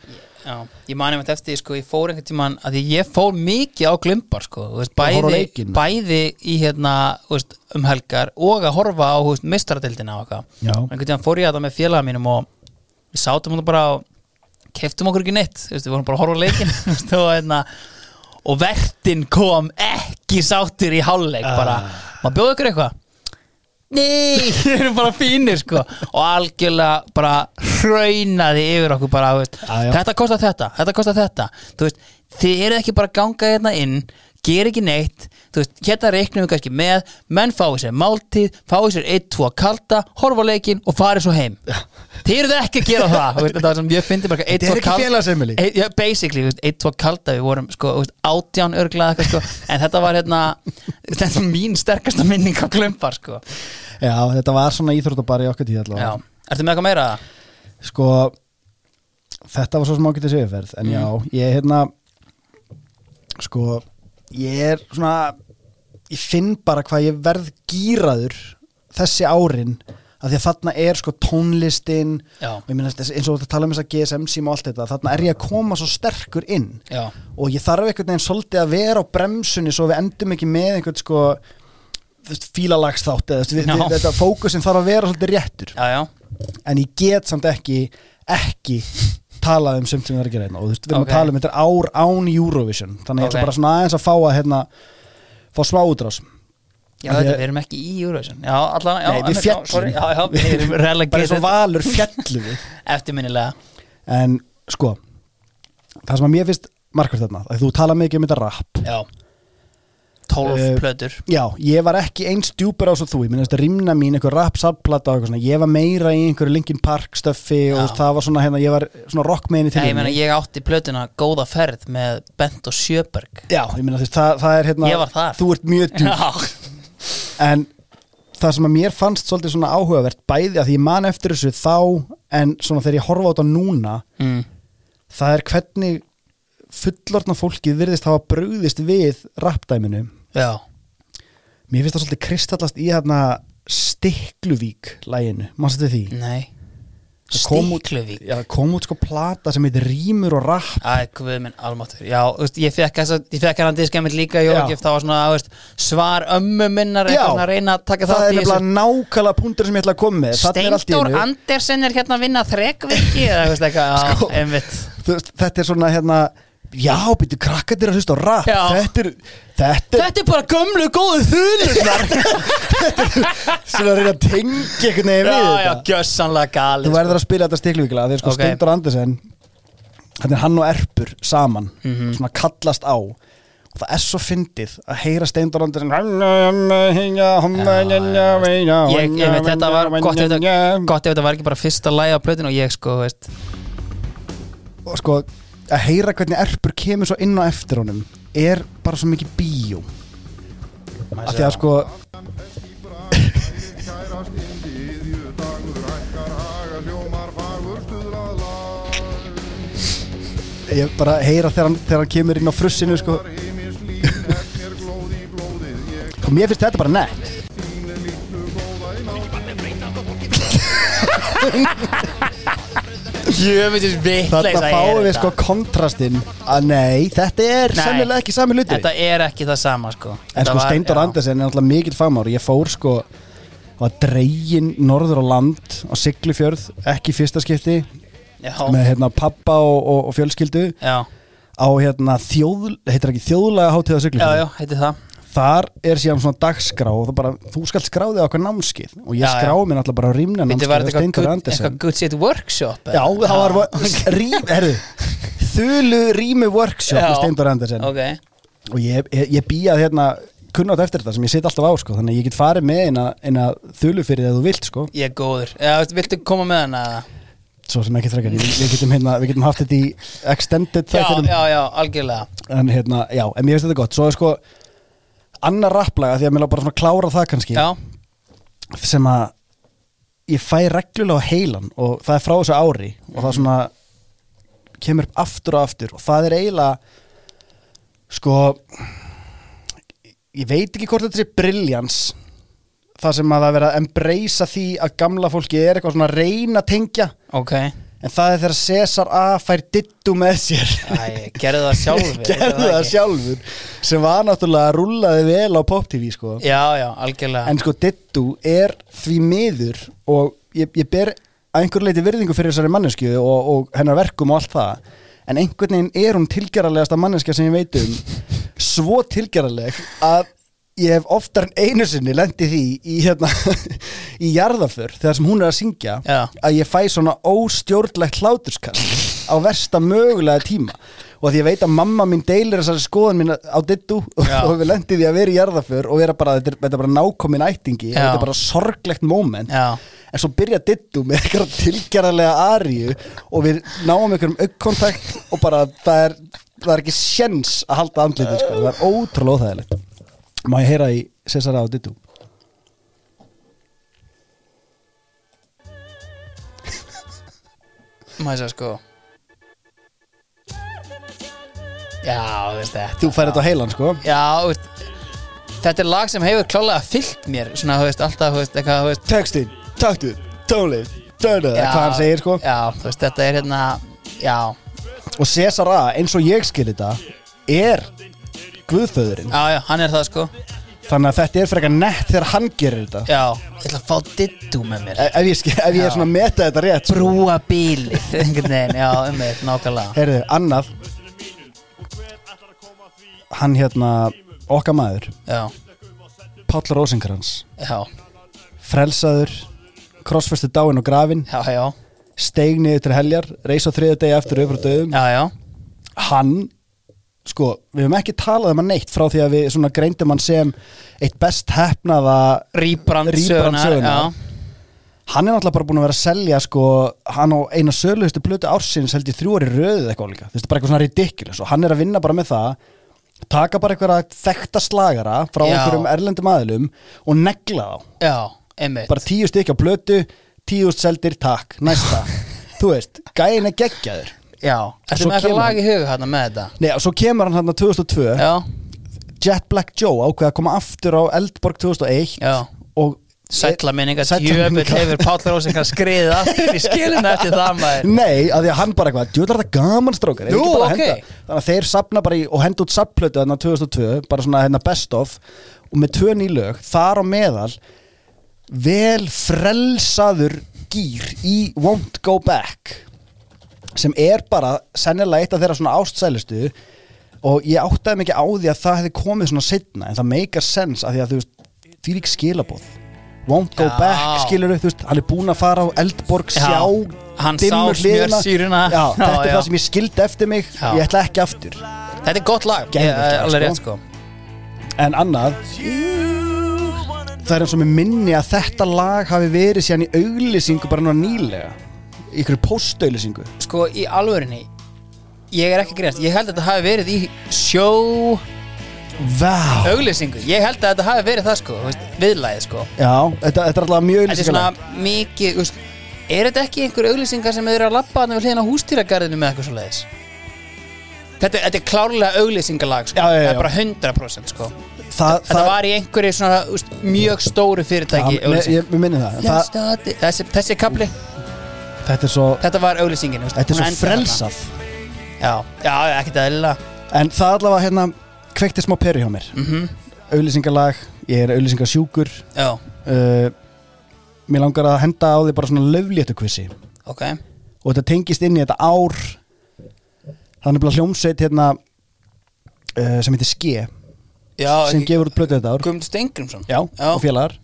Já, ég mani með eftir, því, sko, ég fór einhvern tímann að ég fór mikið á glumbar, sko, veist, á bæði, bæði í hérna, veist, um helgar og að horfa á, mistradeildina og eitthvað. Já, Einhvern tímann fór ég að það með félaga mínum og við sátum hún bara og keftum okkur ekki neitt, við vorum bara að horfa [laughs] veist, og hérna, og vertin kom ekki sáttur í hálfleik, bara, maður bjóði ykkur eitthvað? Nei, [laughs] þeir eru bara fínir sko og algjörlega bara hraunaði yfir okkur bara veist, Já, já. þetta kostar þetta, þetta kostar þetta þú veist, þið eru ekki bara að ganga hérna inn ger ekki neitt þú veist, hérna reiknum við kannski með menn fái sér máltíð, fái sér eitt, tvo kalda, horfa á leikinn og fari svo heim þið eruð ekki að gera það veist, þetta var sem ég fyndi bara eitt, Þetta er tvo ekki kalda félagsheimili. Eitt- já, basically, þú veist, eitt, tvo kalda við vorum sko, átján örglað sko, en þetta var hérna þetta er mín sterkasta minning á klumpar sko. Já, þetta var svona íþróttabari í okkar tíð já, allavega ertu með eitthvað meira? Sko Þetta var svo sem ágætið séuferð En já, ég er hérna Sko Ég er svona Ég finn bara hvað ég verð gýraður Þessi árin að Því að þarna er sko tónlistin og ég minna eins og þetta tala um þess að GSM sím og allt þetta, þarna er ég að koma svo sterkur inn. Já, og ég þarf einhvern veginn svolítið að vera á bremsunni svo við endum ekki með einhvern sko þú fílalagsþátt eða þú fókusin þarf að vera svolítið réttur. Já, já, en ég get samt ekki ekki talað um sumt sem við erum að gera hérna. Og þú veist, við erum Ok. að tala um þetta er ár án Eurovision. Þannig ég Ok. ætla bara svona aðeins að fá að hérna, fá smá útrás. Já þetta, við erum ekki í Eurovision. Já, allan, já Nei, við annars- já, Já, við erum [laughs] bara eins og relegated valur fjallu við. [laughs] Eftirminnilega. En sko það sem að mér finnst markvært þarna þú tala mikið um þetta rap. Já 12 Eh, plötur. já, ég var ekki eins djúpur á svo þú ég minna þetta rimna mín, einhver rap svona, ég var meira í einhverju Linkin Park stöffi og það var svona hérna, ég var svona rockmeini til Nei, ég meina, ég átti plötuna Góða ferð með Bent og Sjöberg. Já, ég veist, það, það er hérna þú ert mjög djúp. Já, en það sem að mér fannst svolítið svona áhugavert bæði að því ég man eftir þessu þá en svona þegar ég horfa á þetta núna mm. það er hvernig fullorðna fólkið virðist hafa brugðist við rapdæminu já, mér finnst það svolítið kristallast í hérna Stikluvík læginu, mannstu því? Nei. Stikluvík? Já, kom út sko plata sem heitir Rímur og Rapp. Æ, guð minn, almáttur Já, veist, ég fekk hann diskæmið líka. Jógif, það var svona, veist, svar ömmu minnar Já. að reyna að taka það er nefnilega nákvæmlega punktur sem ég ætla að koma með. Einu- Andersen er hérna að vinna þrekviki eða veist eitthvað, Sko. einmitt. þetta er svona hérna já, býttu krakkandir að hlusta á rap. Já. þetta er, þetta er Þetta er bara gömlu góðu þunurnar [laughs] svona að reyna að tengja einhvern veginn við Já, já, þetta. gjössanlega gali þú verður að spila þetta stikluvíkla þegar sko Ok. Steindur Andersen þetta er hann og Erpur saman Mhm. svona kallast á. Og það er svo fyndið að heyra Steindur Andersen Ég, ég veit, þetta var gott ef þetta, gott ef þetta var ekki bara fyrsta lægi á plötinu og ég sko, veist. Og sko að heyra hvernig Erpur kemur svo inn á eftir honum er bara svo mikið bíó. Af því að sko [laughs] ég bara heyra þegar hann, þegar hann kemur inn á frussinu sko. [laughs] Og mér finnst þetta bara nett [laughs] þín litlu góða í nátt Jöfnveitis þarna fáum við sko kontrastinn að nei, þetta er Nei. sennilega ekki sami hluti. Þetta er ekki það sama sko. En Þetta sko var- Steindor já. Andersen er alltaf mikill fagmár ég fór sko var dregin norður á land á Siglufjörð, ekki í fyrsta skipti Já, með hérna pappa og, og, og fjölskyldu já, á hérna þjóð, heitir ekki þjóðlega hátíða já, Siglufjörð? Já, heiti það þar er síðan svona dagskrá og bara, þú skalt skráði á okkar námskið og ég skráði mér náttúrulega bara á rýmna Þetta var námskið þetta eitthvað good, shit workshop Já, það var [laughs] rým, herru Þulu rými workshop Já. með Steindor Andersen. Ok, og ég, ég, ég býjað hérna kunnátt eftir þetta sem ég sitt alltaf á sko. Þannig að ég get farið með eina, eina þulu fyrir það þú vilt sko. Ég er góður. Já, viltu koma með hana? svo sem ekki frekar, við, getum, hérna, við getum haft þetta í extended Já, já, já, algjörlega. En hérna, já, en mér finnst þetta gott. Svo er sko annar rapplaga því að mér lá bara svona klára það kannski Já, sem að ég fæ reglulega á heilan og það er frá þessu ári og það svona kemur upp aftur og aftur og það er eiginlega sko ég veit ekki hvort þetta er briljans það sem að það er verið að embracea því að gamla fólki er eitthvað svona að reyna að tengja. Ok en það er þegar Cesar A fær dittu með sér. Æ, gerðu það sjálfur [laughs] gerði það sjálfur. Sem var náttúrulega að rúllaði vel á Pop TV sko. Já, já, algjörlega. En sko Dittu er því miður og ég, ég ber að einhverju leiti virðingu fyrir þessari mannesku og, og hennar verkum og allt það. En einhvern veginn er hún tilgerðarlegasta manneskja sem ég veit um svo tilgerðarleg að ég hef oftar en einu sinni lendi því í hérna [laughs] í jarðaför þegar sem hún er að syngja Já. að ég fæ svona óstjórnlegt hláturskast á versta mögulega tíma og því ég veit að mamma mín deilir þessari skoðan mín á dittu Já. [laughs] og við lendið því að vera í jarðaför og vera bara, þetta er, þetta er bara nákomin ættingi Já. þetta er bara sorglegt moment en svo byrja dittu með eitthvað tilgerðarlega aríu og við náum einhverjum aukkontakt og bara það er, það er ekki sjens að halda andlitið sko. það er ótrúlega óþægilegt má ég heyra í Cesara á dittu maður sér sko? Já, veist þetta. Þú færi þetta á heilan sko. Já, veist Þetta er lag sem hefur klálega fyllt mér Svona, þú veist, alltaf, þú veist, eitthvað, þú veist. Textin, taktu, tónlist dönu, hvað hann segir sko. Já, þú veist, þetta er hérna Já, og Cesar A, eins og ég skil þetta er guðföðurinn. Já, já, hann er það sko. Þannig að þetta er frekar nett þegar hann gerir þetta. Já, ég ætla að fá dittu með mér. Ef ég, skil, ef ég er Já. svona að meta þetta rétt sko. Brúa bílið, einhvern veginn, já, um mig, nákvæmlega. Heyrðu, annað. Hann hérna okkar maður, Já, Páll Rósinkrans já, frelsaður krossfestu dáin og grafin já, já. Steig niður til heljar, reis á þriðu degi eftir öfru döðum, Já, já, hann sko, við höfum ekki talað um hann neitt frá því að við svona greindum hann sem eitt best hefnaða Rýbrand Rýbrand sögunar sögunar. Já, hann er náttúrulega bara búin að vera að selja sko, hann á eina söluðustu plötu ársins held ég þrjú ári röðið eitthvað líka. Þú veist, bara eitthvað svona ridiculous og hann er að vinna bara með það taka bara eitthvað þekta slagara frá Já. einhverjum erlendum aðilum og negla þá. Já, bara tíu stykki á plötu tíu seldir, takk, næsta. [laughs] Þú veist, gæin er geggjaður Já, Svo með eitthvað lag í huga hérna með þetta? Nei, og svo kemur hann hann 2002 Já, Jet Black Joe ákveða að koma aftur á Eldborg 2001 já. og Sætla minninga, Sælla djöfull minningar. hefur Páll Rósinkar skriðið aftur í skilinu eftir það maður. Nei, að því að hann bara eitthvað, djúðlar þetta gaman strókar Nú, bara að ok. henda? Þannig að þeir sapna bara í og henda út sapplötu þarna 2002, bara svona hérna best of og með tvö nýlög, þar á meðal vel frelsaður gýr í Won't Go Back sem er bara sennilega eitt af þeirra svona ástsælustu og ég áttaði mikið á því að það hefði komið svona setna en það meikar sens að því að þú veist því lík skilabóð Won't Go Já. Back skilur þú veist, hann er búinn að fara á Eldborg Já. sjá Hann sá smjörsýruna. Þetta er já. það sem ég skildi eftir mig ég ætla ekki aftur Þetta er gott lag, Geðveikt Ég- sko. sko en annað það er eins og með minni að þetta lag hafi verið síðan í auglýsingu bara núna nýlega ykkur postauglýsingu Sko, í alvörinni Ég er ekki greinast, ég held að þetta hafi verið í sjó Vá auglýsingu Ég held að þetta hafi verið það sko, þú veist, viðlæðið sko Já, þetta, þetta er alltaf mjög Þetta er auglýsingalag svona mikið, þú veist Er þetta ekki einhver auglýsingar sem eru að labba þarna við hliðina á hústýragarðinu með eitthvað svo leiðis? Þetta, þetta er klárlega auglýsingalag sko. Já, já, já. Það er bara 100% sko. það, Þetta var í einhverju svona veist, mjög stóru fyrirtæki Já, auglýsing ég, ég minni það, Let's það start it. Þessi, þessi kapli, Þetta er svo, þetta var veist, þetta er svo frelsað. Já, já, ekkert eðlilega. En það allavega hérna kveikti smá peru hjá mér. Mm Auglýsingalag, ég er auglýsingasjúkur. Já, uh, Mér langar að henda á því bara svona löfléttu kvissi ok. Og þetta tengist inn í þetta ár. Þannig bara hljómsveit hérna uh, sem heitir Ske Já, sem gefur út plötu þetta ár. Guðmund Steingrimsson já, og félagar.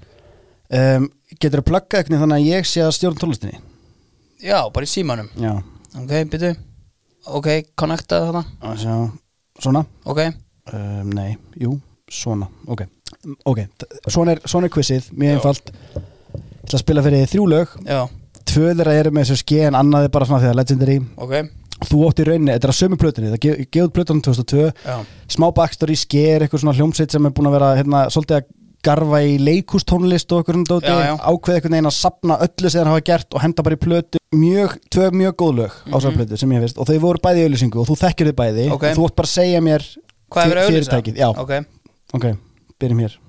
Um, getur að plugga eitthvað þannig að ég sé að stjórn tónlistinni Já, bara í símanum. Já, Ok, byrju. Ok, connecta þarna. Að sjá, svona? Ok, um, nei, jú, svona. Ok, ok, t- svona er, svona er quizið mjög einfalt. Ég ætla að spila fyrir þið þrjú lög. Já, tvö þeirra eru með þessu Ske en annað er bara svona því að legendary. Ok. Þú átt í rauninni, þetta er að sömu plötunni það gef- gefið út plötunum 2002 Já, smá backstory, sker, eitthvað svona hljómsveit sem er búin að vera hérna, svolítið að garfa í leikústónlist og eitthvað svona dóti, Já, já. ákveð eitthvað neginn að sapna öllu sem þeir hafa gert og henda bara í plötu mjög, tvö mjög góð lög á þessar plötu sem ég veist og þau voru bæði í auðlýsingu og þú þekkir þau bæði. Mhm. Ok. og þú átt bara að segja mér hvað hefur fyr- auðlýsa? fyrirtækið, já, Ok, ok, byrjum hér.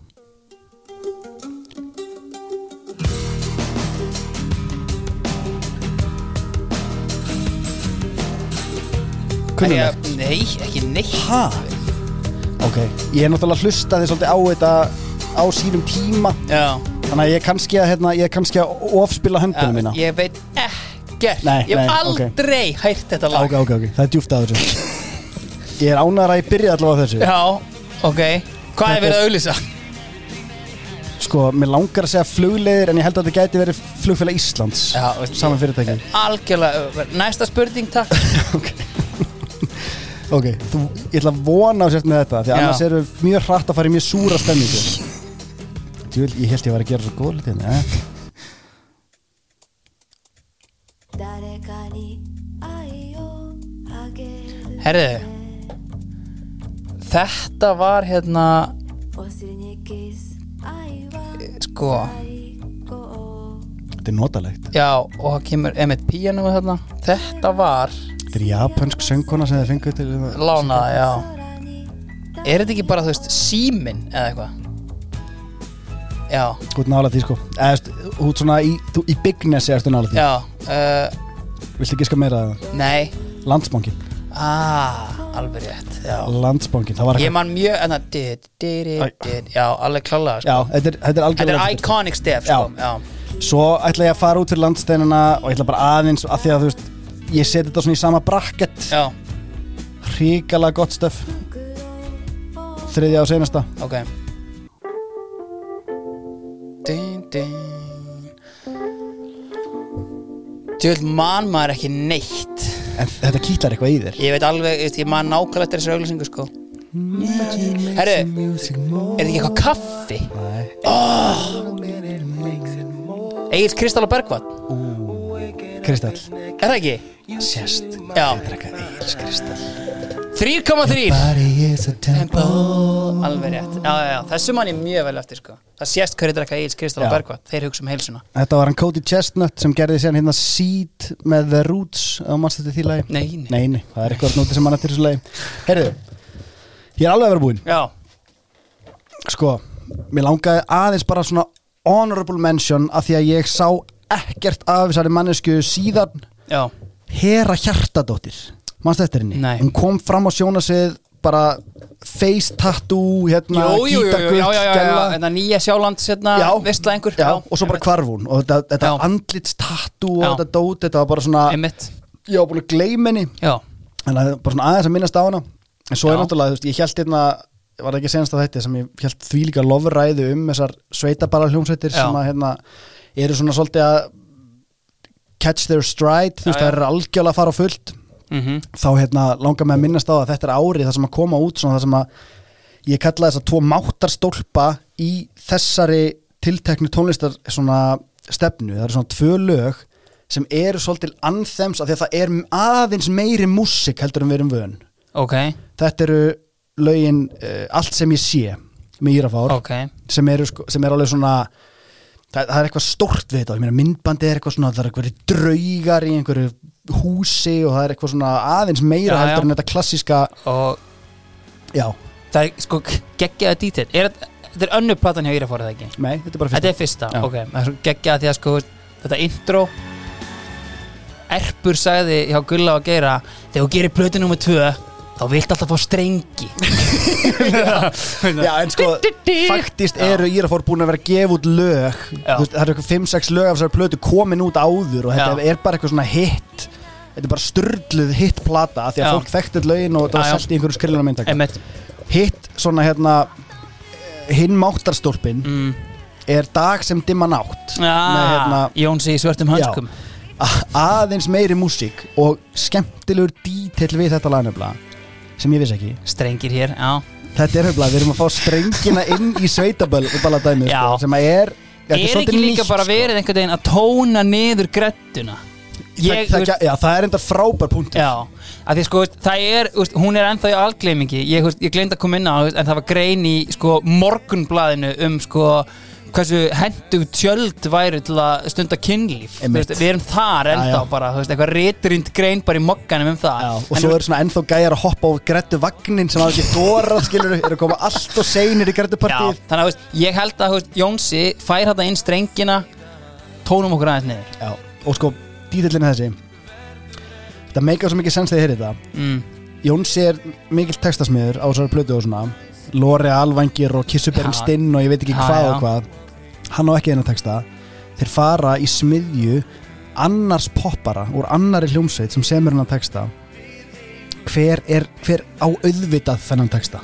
Kunnulegt Ekki- Nei, ekki neitt. Ha? Ok, ég er náttúrulega hlustaði svolítið á þetta á sínum tíma. Já, Þannig að ég er kannski að, hérna, ég er kannski að ofspila höndunum mína. ég veit ekkert Nei, Ég hef nei, ok. aldrei hægt þetta lag. Ok, ok, ok, það er djúft að þessu. Ég er ánægður að ég byrja allavega á þessu. Já, ok. Hvað er verið er- að auðlýsa? Sko, mér langar að segja flugleiðir En ég held að þetta gæti verið flugfélag Íslands Já, veist, Saman fyrirtæki. Algjörlega, næsta spurning takk. [laughs] Ok, Ok, þú, ég ætla að vona á sért með þetta Því Já. annars eru mjög hratt að fara í mjög súra stemningu. Djúvel, ég held ég var að gera svo góð litið eh? Herriði Þetta var hérna Sko. Þetta er notalegt. Já og það kemur Emmett Piano hérna. Þetta var Þetta er japansk söngkona sem þið fengur til Lána, já. Er þetta ekki bara þú veist símin eða eitthvað? Já, Þú ert nála því sko. Eða, Þú ert svona í, þú, í Bigness ertu nála því. Já uh, Viltu ekki ska meira að? Nei. Landsbankin Ah, alveg rétt Já. Landsbankin, það var Ég man mjög, en það did, did, did, did Já, alveg klálega Já, sko. þetta er, þetta er Þetta algjörlega er þetta, sko. iconic stef sko. Já, Svo ætla ég að fara út fyrir landsteinina og ég ætla bara aðeins að því að þú veist ég seti þetta svona í sama bracket. Já, ríkala gott stöf. Þriðja og senasta ok Djöld man maður ekki neitt. En þetta kýtlar eitthvað í þér. Ég veit alveg, ég, ég man nákvæmlega eftir þessu auglýsingu sko. Herru, er þetta ekki eitthvað kaffi? Nei, Egil Kristall og Bergvat Kristall. Er það ekki? Sérst Já, Drekka Egil's Kristall 3,3 Body is a temple. Alveg rétt, já, já, já, þessu man ég mjög vel eftir sko. Það sést hverju drekka Egil Kristall og Já. Bergvat Þeir hugsa um heilsuna. Þetta var hann Cody Chestnut sem gerði síðan hérna Seed með The Roots. Á mannstætti því lagi? Nei, nei, Nei, nei, það er eitthvað nóti sem mann eftir þessu lagi. Heyrðu, ég er alveg að vera búinn. Já, Sko, mér langaði aðeins bara svona honorable mention af því að ég sá ekkert af þessari mannesku síðan. Já, Hera Hjartadóttir Nei. Hún kom fram á sjónasið bara face tattoo hérna, já, gælla. Þetta nýja sjálands, hérna, Já, og svo bara hvarf hún. Og þetta, þetta andlits tattoo og þetta dót, þetta var bara svona Einmitt, ég var búin að gleyma henni. En það er bara svona aðeins að minnast á hana. En svo er Já. náttúrulega, þú veist, ég held hérna var ekki senast að þetta sem ég held því líka lofræðu um þessar sveitabara hljómsveitir sem að hérna eru svona svolítið að catch their stride, þú veist, það er algjörlega að fara á fullt mhm. Þá hérna langar mig að minnast á að þetta er árið það sem að koma út svona það sem að ég kalla þess að tvo máttarstólpa í þessari tilteknu tónlistar svona stefnu, það eru svona tvö lög sem eru svolítil anthems af því að það er aðeins meiri músik heldur en við erum vön. Ok, þetta eru lögin uh, allt sem ég sé með Írafár ok. sem, sko, sem er alveg svona það, það er eitthvað stórt við þetta. Myndbandi er eitthvað svona það er eitthvað draugar í einhverju húsi og það er eitthvað svona aðeins meira Já, heldur já. en þetta klassíska Og já, það er sko geggjaða dítill þetta þetta er önnur platan hjá Írafóra það ekki? nei, þetta er bara Þetta fyrsta er fyrsta, Já. ok Það er svo geggjaða því að sko Þetta intro Erpur sagði hjá Gulla og Geira Þegar þú gerir plötu nummer tvö Þá vilt alltaf fá strengi. Já, en sko, faktist eru Írafór búin að vera að gefa út lög. Já. Veist, það eru eitthvað 5-6 lög af þessari plötu komin út áður og þetta Já. er bara eitthvað svona hit. Þetta er bara sturdluð hit plata af því að Já. fólk þekkti lögin og þetta var Já, já. selt í einhverju skrilluna myndaka Emmett hitt svona hérna hinn máttarstólpin mm. er dag sem dimma nátt með hérna Jónsi í svörtum hönskum. A- aðeins meiri músík og skemmtilegur dítill við þetta lagnefla sem ég vissi ekki. Strengir hér, já. Þetta er hefla, við erum að fá strengina inn í sveitaböll og bara dæmi Já. sko, sem að er þetta Er svolítið ekki líka nýtt, bara sko. verið einhvern veginn að tóna niður grettuna? Það, það, já, það er enda frábær punktur. Já, að því sko, veist, það er, veist, hún er ennþá í algleimingi Ég, veist, ég gleymd að koma inn á, veist, en það var grein í sko, morgunblaðinu um sko hversu hendu tjöld væri til að stunda kynlíf. Veist, Við erum þar ennþá Já, já. bara, veist, eitthvað ritrind grein bara í mokkanum um það. Já, og En svo þú er svona ennþá gæjar að hoppa á grettu vagnin sem hafa ekki þórað skilur eru að koma allt og seinir í grettu Já, partíð þannig að ég held að Jónsi fær þetta inn strengina tónum okkur aðeins niður. Og sko, dítillin þessi. Þetta meikar svo mikið sens þegar ég heyri þetta. Mm. Jónsi er mikill textasmiður á þessari plötu og svona. Lore Alvangir og Kissuberinn Já. Stinn og ég veit ekki hvað og hvað hann á ekki einu texta. Þeir fara í smiðju annars poppara úr annari hljómsveit sem semur hennar texta. Hver er, hver á auðvitað þennan texta?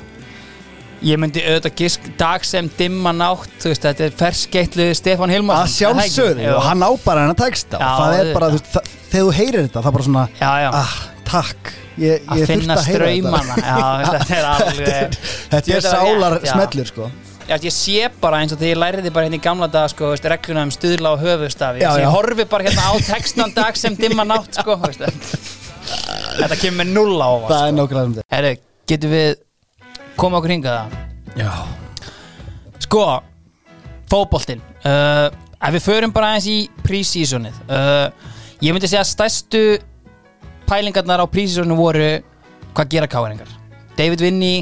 Ég myndi auðvitað gisk dag sem dimma nátt þú veist, þetta er ferskeitlu Stefán Hilmarsson. Að sjálfsögðu. Og hann á bara hennar texta. Já, og það er bara, þú veist, það, þegar þú heyrir þetta það er bara svona, Já, já, ah, takk. Ég, að ég finna þurfti að heyra ströymana Já, þetta er [laughs] alveg Þetta er Þetta var sálar smellur sko ég sé bara eins og þegar ég læriði bara hérna í gamla dag sko, veist, regluna um stuðla og höfustafi ég horfi bara hérna á textan dag sem dimma nátt sko, veist, þetta kemur með null á Það er um þetta Herru, getum við koma okkur hingað það? Já. Sko, fótboltinn. Uh, Ef við förum bara aðeins í prísísonið uh, Ég myndi segja að stærstu pælingarnar á prísísonið voru Hvað gera káringar David Vinny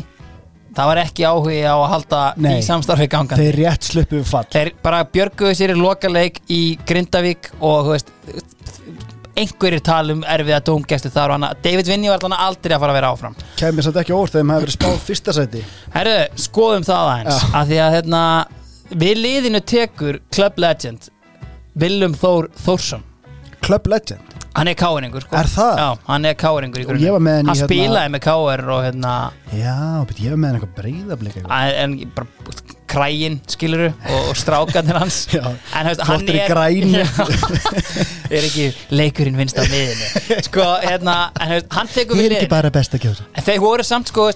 Það var ekki áhugi á að halda Nei. í samstarfi gangandi Þeir rétt sluppu við fall Þeir bara björguðu sér í lokaleik í Grindavík og þú veist einhverjir talum erfiða dómgæstu þar og hana David Vinny var þannig aldrei að fara að vera áfram Kæmur satt ekki óvart þegar þeim hefur spáð fyrsta sæti Herru, skoðum það aðeins Já. að því að hérna, við liðinu tekur Club Legend Willum Þór Þórsson Club Legend hann er káeringur sko. Er það? Já, hann er káeringur í var með hann hann hérna- spilaði með káer og hérna Já, bet ég hef með eitthvað breyðablík eitthvað en, en bara krægin skiluru og, og strákanir hans. [laughs] Já, en veist, hann er grænu. [laughs] er ekki leikurinn vinst á miðinu sko, hérna, en veist, hann tekur við er þeir voru samt sko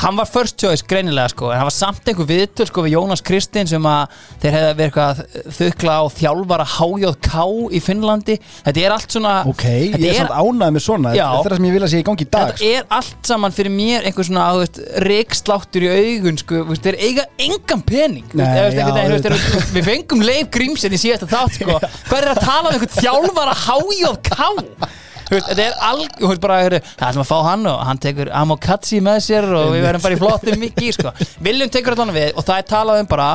Hann var first choice greinilega sko. En hann var samt einhver viðtöl sko við Jónas Kristinn sem að þeir hefði verið eitthvað að þukla á þjálfara HJK í Finnlandi. Þetta er allt svona Ok, ég þetta er samt ánægð með svona. Já. Þetta er það sem ég vil að sé í gangi í dag sko. Þetta er allt saman fyrir mér einhver svona þú veist, reiksláttur í augun sko, þeir eiga engan pening Nei, veist, já, veginn, veist, þeir- við fengum Leif Grímsen í síðasta þátt sko. hvað er að tala um einhvern þjálfara HJK Þú veist, þetta er alg, það ætlum að fá hann og hann tekur Amokatsi með sér og við verðum bara í flottum mikið, sko. Viljum tekur allan við og það er talað um bara,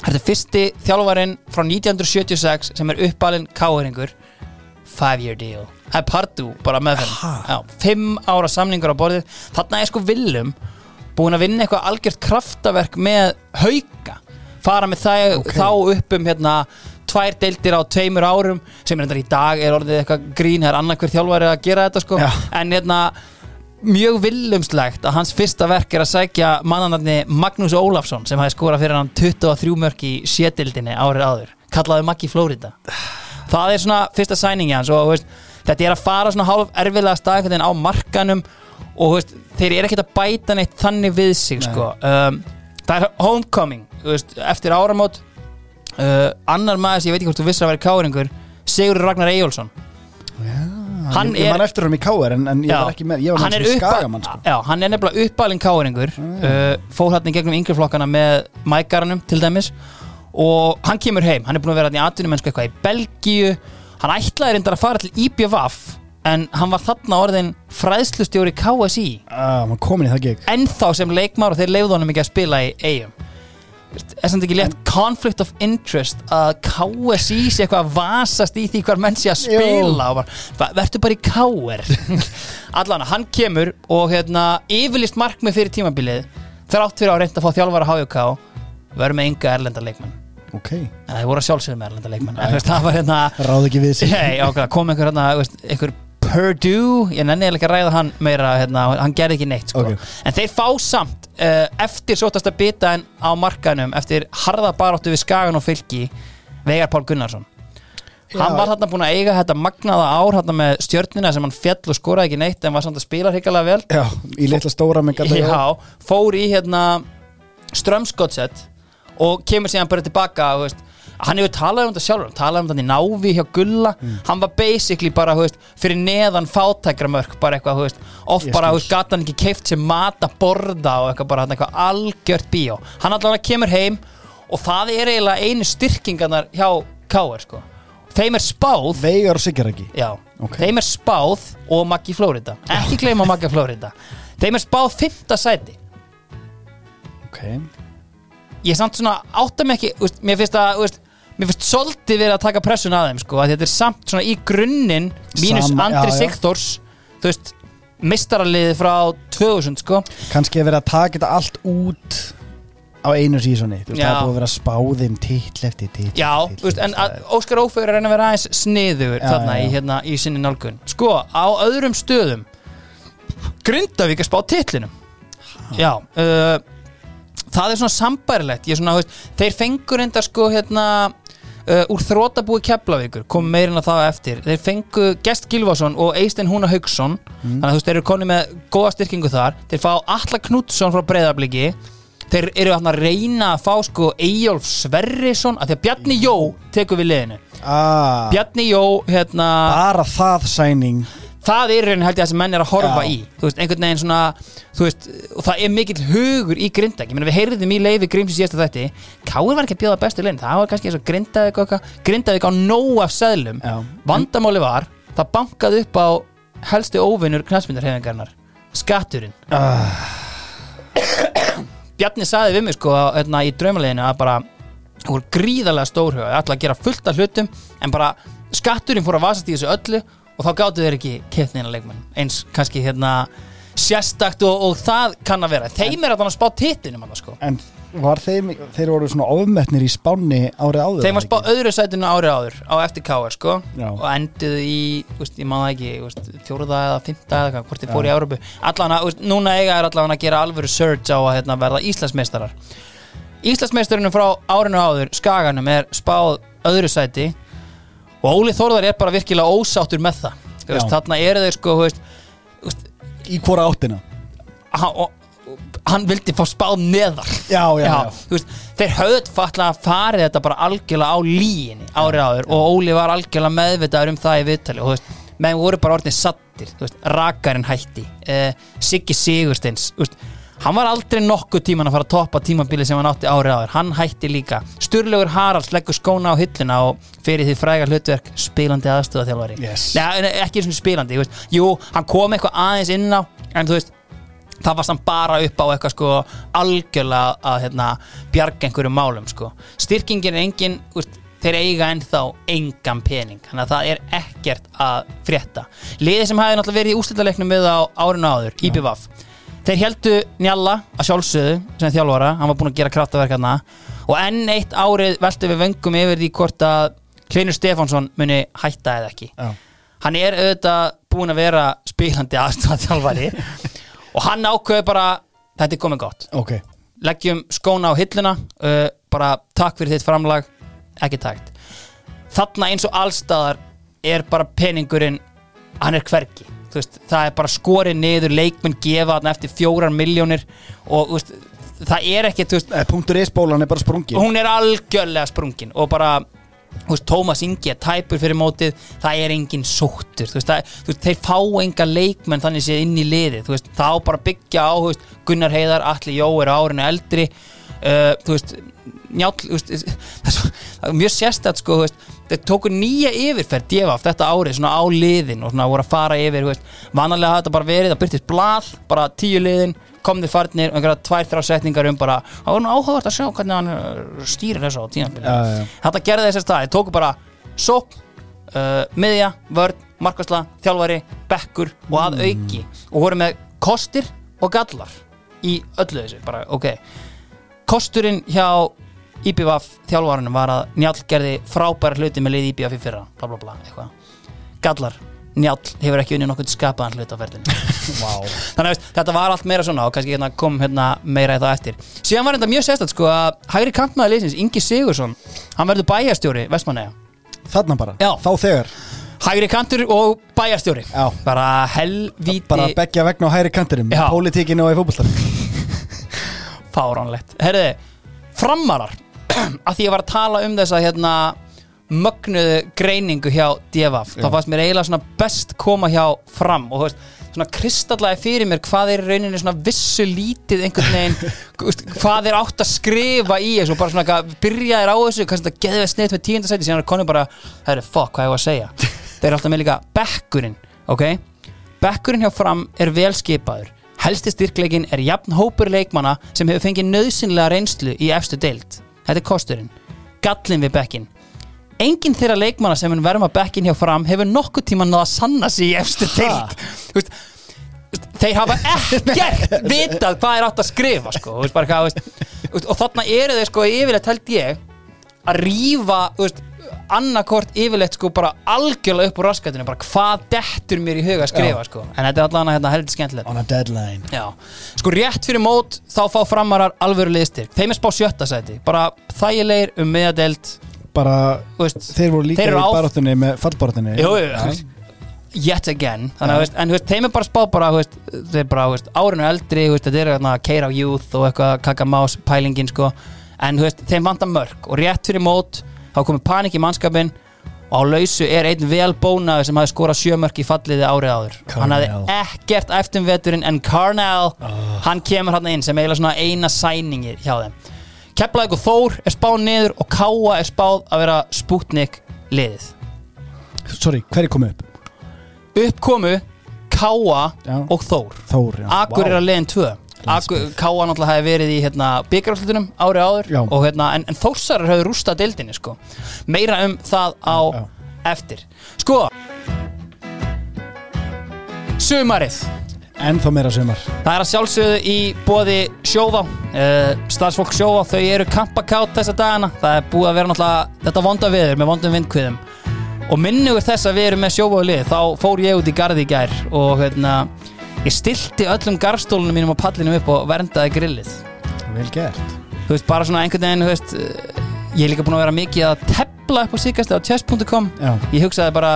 þetta er fyrsti þjálfarinn frá 1976 sem er uppalinn káeringur, five year deal. Það er partu bara meðferð. Já, fimm ára samningur á borðið. Þarna er sko Viljum búin að vinna eitthvað algjört kraftaverk með hauka. Fara með það, Ok. þá upp um hérna tvær deildir á tveimur árum sem er endar í dag er orðið eitthvað grín það er annað hver þjálfari að gera þetta sko. En hérna mjög villumslegt að hans fyrsta verk er að sækja mannanarni Magnús Ólafsson sem hafi skorað fyrir hann 23 mörk í sétildinni árið áður. Kallaði Maggi Flórida það er svona fyrsta sæningi hans og veist, þetta er að fara svona hálf erfiðlega staðkvæðin á markanum og veist, þeir eru ekkert að bæta neitt þannig við sig Nei. sko. um, það er homecoming veist, eftir áramót uh, annar maður sem ég veit ekki hvort þú vissir að vera káringur Sigur Ragnar Eyjólfsson. Hann ég, ég er- eftir hann í KR en, en ég var ekki með Ég var með sem skagamann sko. já, hann er nefnilega uppalinn káringur. Uh, fór hann í gegnum yngreflokkana með mækaranum til dæmis. Og hann kemur heim, hann er búin að vera í atvinnum eitthvað í Belgíu. Hann ætlaði reyndar að fara til IBVF en hann var þarna orðin fræðslustjóri KSI ah, komin í það gig. Ennþá sem leikmár og þeir leiðu honum ekki að spila í eigum er samt ekki létt conflict of interest að KSI sé eitthvað að vasast í því hvar menn sé að spila og bara, "Va- vertu bara í KR [laughs] allan, hann kemur og hérna, yfirlist markmið fyrir tímabilið þrátt fyrir að reynda að fá þjálfara HJK verður með enga erlenda leikmann Ok, en það voru að sjálfsögum með erlenda veist, það var hérna ráð ekki við sig Nei, ákveða, kom einhver hérna, einhver Purdue, ég nenni ekki að ræða hann meira, hérna, hann gerði ekki neitt sko. Ok. en þeir fá samt uh, eftir sótast að bita en á markanum eftir harða baráttu við Skagan og Fylki Veigar Pál Gunnarsson hann Já. var þarna búin að eiga þetta magnaða ár þarna með stjörnina sem hann fjall og skoraði ekki neitt en var samt að spila hrikalega vel Já, í litla stóra Já, fór í hérna strömskottsett og kemur síðan bara tilbaka þú veist, hann hefur talað um þetta sjálfur hann talaði um þetta í návi hjá Gulla. Mm. hann var basically bara veist, fyrir neðan fátækramörk bara eitthvað, veist, oft Ég bara gata hann ekki keift sem mat að borða og eitthvað bara eitthvað algjört bíó. Hann allavega kemur heim og það er eiginlega einu styrkingarnar hjá Káir sko. Þeim er spáð Veigar og Sigur ekki? Já, Ok. þeim er spáð og Maggi Flórida, ekki gleyma Maggi Flórida þeim er spáð fymta sæti. Ok, ég samt svona áttam ekki úst, mér finnst að úst, mér finnst svolítið verið að taka pressun að þeim sko, að þetta er samt svona í grunninn mínus Sama- Andri já, já. Sigþórs þú veist, mistaraliðið frá 2000 sko. Kannski að vera að taka þetta allt út á einu sísoni. Þú veist, Já. það er búið að vera spáðum titl eftir titl Já, titl, þú veist, en það að, Óskar Ófegur er reyna að vera aðeins sniður Já, þarna já, Í, já. hérna, í sinni nálgun. Sko, á öðrum stöðum Grindavík að spá titlinum. Já uh, Það er svona sambærilegt. Ég er svona, þú veist, Þeir fengur enda sko hérna uh, úr þrótabúi Keflavíkur kom meirinn að það eftir. Þeir fengu Gest Gilvason og Eistein Húna Haugsson þannig að þú veist, þeir eru konni með góða styrkingu þar. Þeir fá Alla Knútsson frá Breiðabliki. Þeir eru að reyna að fá sko Eyjólf Sverrisson af því að Bjarni Jó tekur við liðinu. Ah, Bjarni Jó, hérna Bara það sæning það er reynin held ég að sem menn er að horfa Já. í. Þú veist, einhvern veginn svona þú veist, og það er mikill hugur í grindag ég meina við heyrðum í leifi gríms í síðasta þætti. Káir var ekki að bjóða bestu lein það var kannski eins og grindaðik og eitthvað. Grindaðik á nóg af seðlum. Já. vandamáli var, það bankaði upp á helstu óvinnur knastmyndarhefingarnar skatturinn. Ah, Bjarni saði við mig sko hérna, í draumaleginu að bara það voru gríðarlega stórhuga, ætla að gera fullt af hlutum en bara skatturinn fór að vasast í þessu öllu og þá gáttu þeir ekki keppnina leikmenn eins kannski hérna sérstakt og, og það kann að vera þeim er að spá titlinum hann sko En var þeim, þeir voru svona ofmetnir í spánni árið áður þeim var spá ekki? öðru sætinu árið áður á eftir K.R. sko Já. og enduðu í, úst, ég maður ekki úst, fjóruða eða fymta eða hvað, hvort þið fóru í. Európu allan að, núna eiga er allan að gera alvöru surge á að hérna, verða Íslandsmeistarar Íslandsmeistarinu frá árinu áður Skaganum er spáð öðru sæti og Óli Þórðar er bara virkilega ósáttur með það. Veist, þarna eru þeir sko veist, Í hvora áttina? Hann, og, hann vildi fá spáð neðar. Já, já, já, veist, þeir höfðu fatla að farið þetta bara algjörlega á líginni árið áður. Og Óli var algjörlega meðvitaður um það í viðtali og menn voru bara orðin sattir rakarinn hætti. Uh, Siggi Sigursteins hann var aldrei nokkuð tíman að fara að toppa tímabili sem hann átti árið áður, hann hætti líka. Sturlaugur Haralds leggur skóna á hilluna og fyrir því fræga hlutverk spilandi aðstöðaþjálfari Yes. Nei, ekki svona spilandi, þú veist, jú, hann kom eitthvað aðeins inn á en þú veist það var samt bara upp á eitthvað sko algjörlega að hérna, bjarga einhverjum málum sko. styrkingin er engin úst, þeir eiga ennþá engan pening þannig að það er ekkert að frétta. Liðið sem hefði náttúrulega verið í úrslitaleiknum við á árinu áður, IBVF þeir heldu Njalla að sjálfsögðu sem þjálfara, hann var búinn að gera kraftaverk hérna. Og enn eitt árið veltu við vöngum yfir því hvort að Kleinur Stefánsson muni hætta eða ekki. Já. hann er auðvitað búinn að vera spilandi aðstæðaþjálfari [laughs] og hann ákveði bara þetta er komið gott, Ok. Leggjum skóna á hilluna uh, bara takk fyrir þitt framlag. Ekki takt þarna eins og allstaðar er bara peningurinn hann er hvergi. Þú veist, það er bara skorið niður leikmenn gefa þarna eftir fjórar miljónir og veist, það er ekki Eh, Punktur is-bólan er bara sprungin hún er algjörlega sprungin og bara Tómas Ingi er tæpur fyrir mótið það er engin sóttur þú veist, það, þú veist, þeir fá enga leikmenn þannig séð inn í liði veist, það á bara byggja á veist, Gunnar Heiðar, Atli Jó er árinu eldri uh, þú veist njál, þú veist, það er er mjög sérstætt sko, þú veist, þeir tóku nýja yfirferð djefaf þetta árið svona á liðin og svona voru að fara yfir, vanalega hafði þetta bara verið að byrtist blað, bara tíu liðin komnir farnir og einhverja tvær, þrjá setningar um bara, það var nú áhugavert að sjá hvernig hann uh, stýrir þessu á tíðanbili Já, já, já. þetta gerði þessar stað, þeir tóku bara sók, uh, miðja, vörn markasla, þjálfari, bekkur og að auki. Og voru með kostir og gallar í öllu þessu, bara ok. Kosturinn hjá IBVF þjálfarunum var að Njál gerði frábæra hluti með liði IBVF í fyrra bla bla bla, eitthvað. Gallar, Njál hefur ekki unni nokkuð skapaðan hlut á ferðinu [laughs] Vá. Þannig að þetta var allt meira svona og kannski hérna kom hérna meira í það eftir. Síðan var þetta mjög sérstætt sko að hægri kantmaður liðsins, Ingi Sigursson hann verður bæjarstjóri Vestmanneja Þarna bara? Já. Þá þegar? Hægri kantur og bæjarstjóri. Já. bara helvíti Bara beggja vegna á hæri kantinum Já. Pólitíkinu og í fótbollar [laughs] fáránlegt. Herriði, framarar að því ég var að tala um þessa hérna mögnuðu greiningu hjá DFF, þá fannst mér eiginlega svona best koma hjá fram og þú veist, svona kristallæði fyrir mér hvað er rauninni svona vissu lítið einhvern veginn, [laughs] hvað er átt að skrifa í þessu og bara svona eitthvað, byrja þér á þessu, kannski þetta geði við sniðt með tíundasæti síðan er konum bara, herri, fuck, hvað ég var að segja? [laughs] Þeir eru alltaf með líka bekkurinn ok, bekkurinn hjá fram er vel skipaður. Helsti styrkleikin er jafn hópur leikmanna sem hefur fengið nöðsynlega reynslu í efstu deild þetta er kosturinn, gallin við bekkin enginn þeirra leikmanna sem mun verma bekkin hjá fram hefur nokkuð tíma náða að sanna sig í efstu deild. Þú veist, þeir hafa ekkert [laughs] vitað hvað er átt að skrifa sko, veist, hvað, veist, og þarna eru þeir sko yfirleitt held ég að veist, annarkort yfirleitt sko bara algjörlega upp úr raskatinu bara hvað dettur mér í huga að skrifa sko. en þetta er allan hérna, heldur skemmtilegt. On a deadline. Já, sko rétt fyrir mót þá fá framarar alvöru liðstyrk þeim er spá sjötta sæti, bara þægilegir um miðadelt bara veist, þeir voru líka Þeir eru í baráttunni með fallbaráttunni. Jú, jú, yet again. Þannig að, veist, en veist, þeim er bara spáð bara, veist, þeir bara, þú veist, árinu eldri veist, þetta er hérna keira á youth og eitthvað kakamás pælingin, sko. En veist, þeim vantar mörg og rétt fyrir mót þá komið panik í mannskapin og á lausu er einn vel bónaður sem hafi skorað sjömörk í falliði árið áður. Hann hafði Carnell. ekkert eftir veturinn en Carnell, hann kemur hann inn sem eiginlega svona eina sæningi hjá þeim. Keflavík og Þór er spáð niður og Káa er spáð að vera Sputnik liðið. Sorry, hverju komu upp? uppkomu Káa og Þór. Þór, Akur er að leiðin 2 Káa náttúrulega hefði verið í hérna, byggarafslutunum ári áður og, hérna, en, en Þórsarar hefði rústað deildinni sko. meira um það á Já. eftir. Sko Sumarið. Ennþá meira sumar. Það er að sjálfsögðu í bóði sjóvá. Uh, Starfsfólk sjóvá, þau eru kampakátt þessa dagana. Það er búið að vera náttúrulega þetta vonda viður með vondum vindkviðum Og minnugur þess að við erum með sjóvá í lið Þá fór ég út í garði í gær Og hérna, ég stilti öllum garðstólunum mínum á pallinum upp og verndaði grillið. Vel gert. Þú veist, bara svona einhvern veginn, þú veist eh, Ég er líka búin að vera mikið að tepla upp á síkast á chess.com Ég hugsaði bara,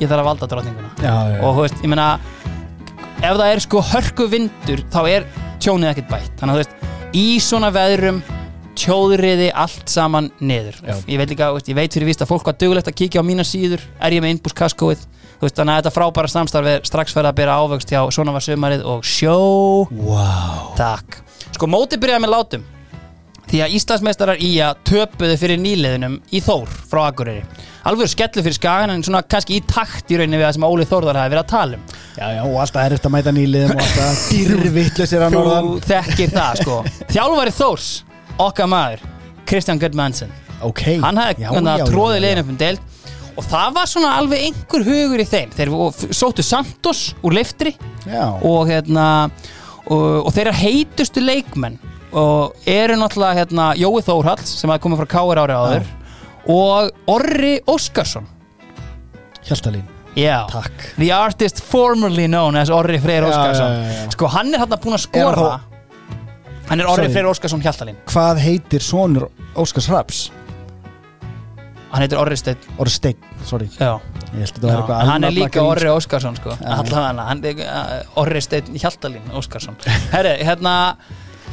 ég þarf að valda drottninguna. Já, já, og þú veist, ég meina ef það er sko hörku vindur þá er tjónið ekkert bætt. Þannig að þú veist, í svona veðrum tjóðriði allt saman niður. Já. ég veit líka, veist, ég veit fyrir víst að fólk var dugulegt að kíkja á mína síður, er ég með innbúskaskóið þú veist, þannig að þetta frábæra samstarf er strax fyrir að byrja ávöxt hjá Svona var sumarið og sjó wow. Takk. Sko móti byrjaði með látum. Því að Íslandsmeistarar í að töpuðu fyrir nýliðunum í Þór frá Akureyri. Alveg skellu fyrir skagan en svona kannski í takt í rauninni við það sem Óli Þórðar hafi verið að tala um. Já, já, og alltaf erfitt að mæta nýliðum og alltaf [laughs] dýrvittlisir að norðan. Þú þekkir það sko. Þjálfari Þórs, okkar maður Kristján Göldmannsson Ok. Hann hafði tróðið upp um deild og það var svona alveg einhver hugur í þeim. Þeir sóttu Santos úr leiftri Já, og hérna og, og þeirra heitustu leikmenn og eru náttúrulega hérna Jói Þórhalls sem hafi komið frá Káir ári áður og Orri Óskarsson. Hjaltalín. Já, Takk. The artist formerly known as Orri Freyr Óskarsson. sko hann er hérna búinn að Er skora. hann er Orri Sorry. Freyr Óskarsson Hjaltalín. Hvað heitir sonur Óskars Raps? Hann heitir Orri Steinn. Orri Steinn, sorry. Hann er líka Orri Óskarsson sko. Uh, Orri Steinn Hjaltalín Óskarsson. [laughs] Herri, hérna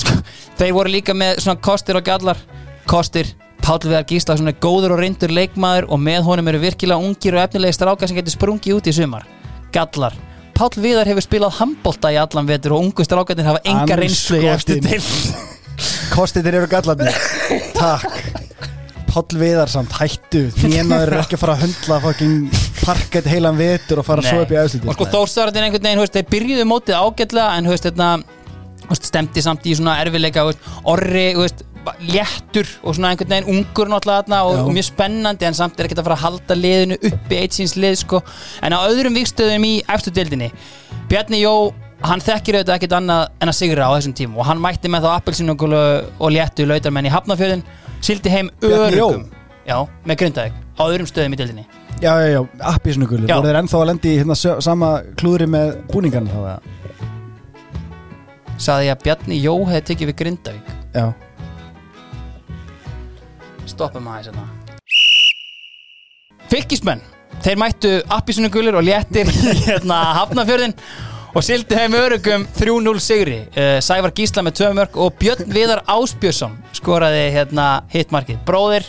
sko, þeir voru líka með svona kostir og gallar. Kostir, Páll Viðar Gíslason er góður og reyndur leikmaður og með honum eru virkilega ungir og efnilegi strákar sem getur sprungið út í sumar. Gallar, Páll Viðar hefur spilað handbolta í allan vetur og ungu strákarnir hafa enga reynslu Kostir eru gallarnir. [laughs] Takk Páll Viðar samt hættu. Nénaður er ekki að fara að höndla fucking parkett heilan vetur og fara svo upp í og sko aðslutin Þórsarðin einhvern veginn, veist, þeir byrjuðu mótið ágætlega en þetta þú veist, stemdi samt í svona erfileika orri, ba- léttur og svona einhvern veginn ungur náttúrulega og, og mjög spennandi en samt er ekkert að fara að halda liðinu uppi eitt síns lið sko. En á öðrum vikstöðum í eftir deildinni Bjarni Jó, hann þekkir auðvitað ekkert annað en að sigra á þessum tímum og hann mætti með þá appelsinu og léttu lautarmenn í Hafnafjörðin sildi heim örugum. Já, með Grindavík á öðrum stöðum í deildinni. Já, já, já, appi svona gulur Já. Voru þeir ennþá að lendi í hérna, sö- sama klúðri með búningarna þá eða? Saði ég að Bjarni Jó hefði tekið við Grindavík. Já. Stoppum aðeins hérna. Fylkismenn Þeir mættu appisunugulur og léttir í, hérna, Hafnafjörðin og sildi heim örugum 3-0 sigri. Uh, Sævar Gísla með tvö mörg og Björn Viðar Ásbjörnsson skoraði hérna, hitmarkið. Bróðir,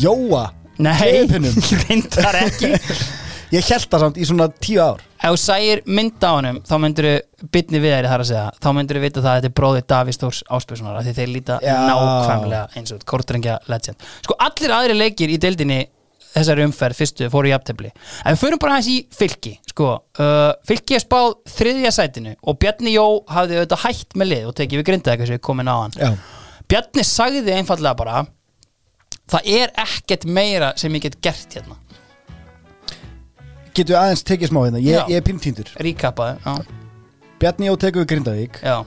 Jóa? Nei, [laughs] reyndar ekki. Ég held það samt í svona tíu ár. Ef þú sægir mynd á honum þá myndir þú bytni við þær þar að segja. Þá myndir þú vita það að þetta er bróðir Davís Þórs Ásbjörnssonar af því þeir líta Já. nákvæmlega eins og Kortrengja legend. Sko allir aðri leikir í deildinni þessari umferð fyrstu fóru í aftefli en við förum bara hans í fylki sko, uh, fylki er spáð þriðja sætinu og Bjarni Jó hafði auðvitað hætt með lið og tekið við grindaði eitthvað sem við komin á hann. Já. Bjarni sagði einfallega bara það er ekkert meira sem ég get gert hérna. Getur aðeins tekið smá hérna? Ég, ég er píntíndur ríkapaði, Bjarni Jó tekur við Grindavík. Já.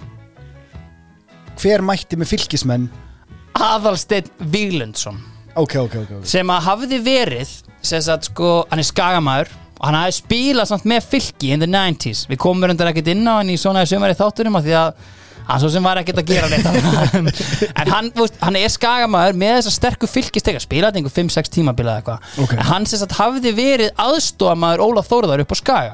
Hver mætti með fylkismenn? Aðalsteinn Víglundsson Ok, ok, ok, ok. Sem að hafði verið sagt sko, hann er skagamæður og hann hafði spilað samt með fylki in the 90s við komum reyndar ekkert inn á hann í svona sumari þátturum af því að hann svo sem var ekkert að gera neitt en hann, veist, hann er skagamæður með þessa sterku fylgistega spilaði einhver 5-6 tímabila eða eitthvað. En hann sem sagt hafði verið aðstofamæður Óla Þórðar upp á skaga.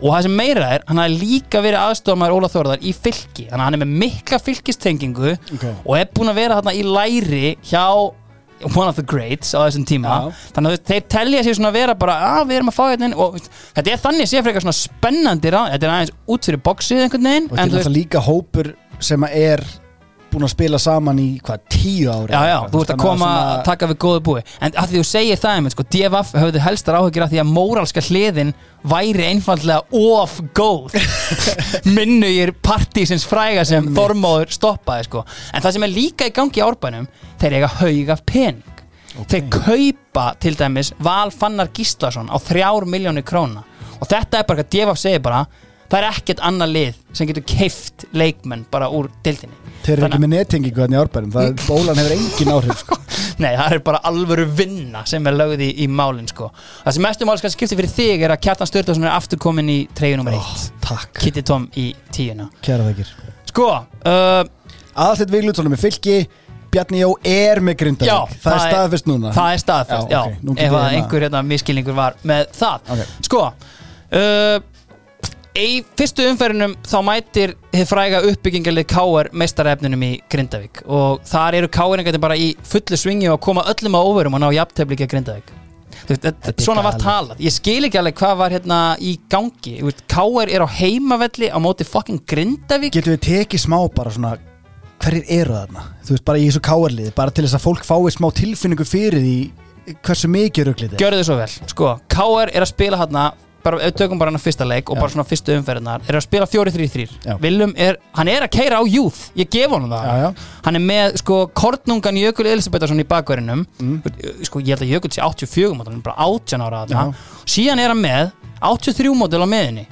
Og það sem meira er, hann hafði líka verið aðstofamæður Óla Þórðar í fylki. Þannig að hann er með mikla fylkistengingu Ok. og er búin að vera þarna í læri hjá one of the greats á þessum tíma Já. þannig að þeir telja sér svona að vera bara að við erum að fá hérna inn og þetta er þannig sé frekar svona spennandi ráð þetta er aðeins út fyrir boxið einhvern veginn og þetta er náttúrulega líka hópur sem að er búin að spila saman í hvað, tíu ári já já, þú ert að koma að taka við góðu búi. En að því þú segir það einmitt sko, DFF höfðu helstar áhugir af því að móralska hliðin væri einfallega of góð. [laughs] Minnugir partísins fræga sem Þormóður stoppaði sko. En það sem er líka í gangi í árbænum þeir eiga haug af pening. Þeir kaupa til dæmis Val Fannar Gíslason á þrjár miljónir króna. Og þetta er bara hvað DFF segir bara það er ekkert annað lið sem getur keift leikmenn bara úr dildinni þeir eru ekki með nettingingu þannig í árbærum það er [laughs] bólan hefur engin áhrif sko. [laughs] Nei, það er bara alvöru vinna sem er lögð í, í málinn sko. Það sem mestum máli skal skipti fyrir þig er að Kjartan Sturlason er aftur komin í treyju nummer 1 takk, Kitty Tom í tíuna. Kæra þakkir. Sko, uh, aðalstætt Viglutsson er fylki Bjarni Jó er með Grindavík. Já það, er staðfest núna. Það er staðfest, Já, já, ok, nú get Ef hérna- einhver hérna, miskilningur var með það. Ok. Sko uh, Í fyrstu umferðinum þá mætir þið fræga uppbyggingalið K.R. meistarefninum í Grindavík og þar eru K.R. bara í fullu svingi og koma öllum á óverum og ná að Grindavík veist, þetta- Þetta Svona var talað Ég skil ekki alveg hvað var hérna í gangi K.R. er á heimavelli á móti fucking Grindavík getum við tekið smá bara svona hverjir eru þarna þú veist bara í þessu káarliði bara til þess að fólk fái smá tilfinningu fyrir því hversu mikið ruglið er Gjörðu þið svo vel, sko, K.R. er að spila hérna bara, tökum bara hann að fyrsta leik og bara svona fyrstu umferðinar, er að spila 4-3-3 Já. Willum er, hann er að keira á youth ég gef honum það, Já, já. hann er með sko kornungan Jökul Elisabetharsson í bakverðinum Mm. sko ég held að Jökul sé 84 mótil, hann er bara 18 ára Já. þarna síðan er hann með 83 mótil á meðinni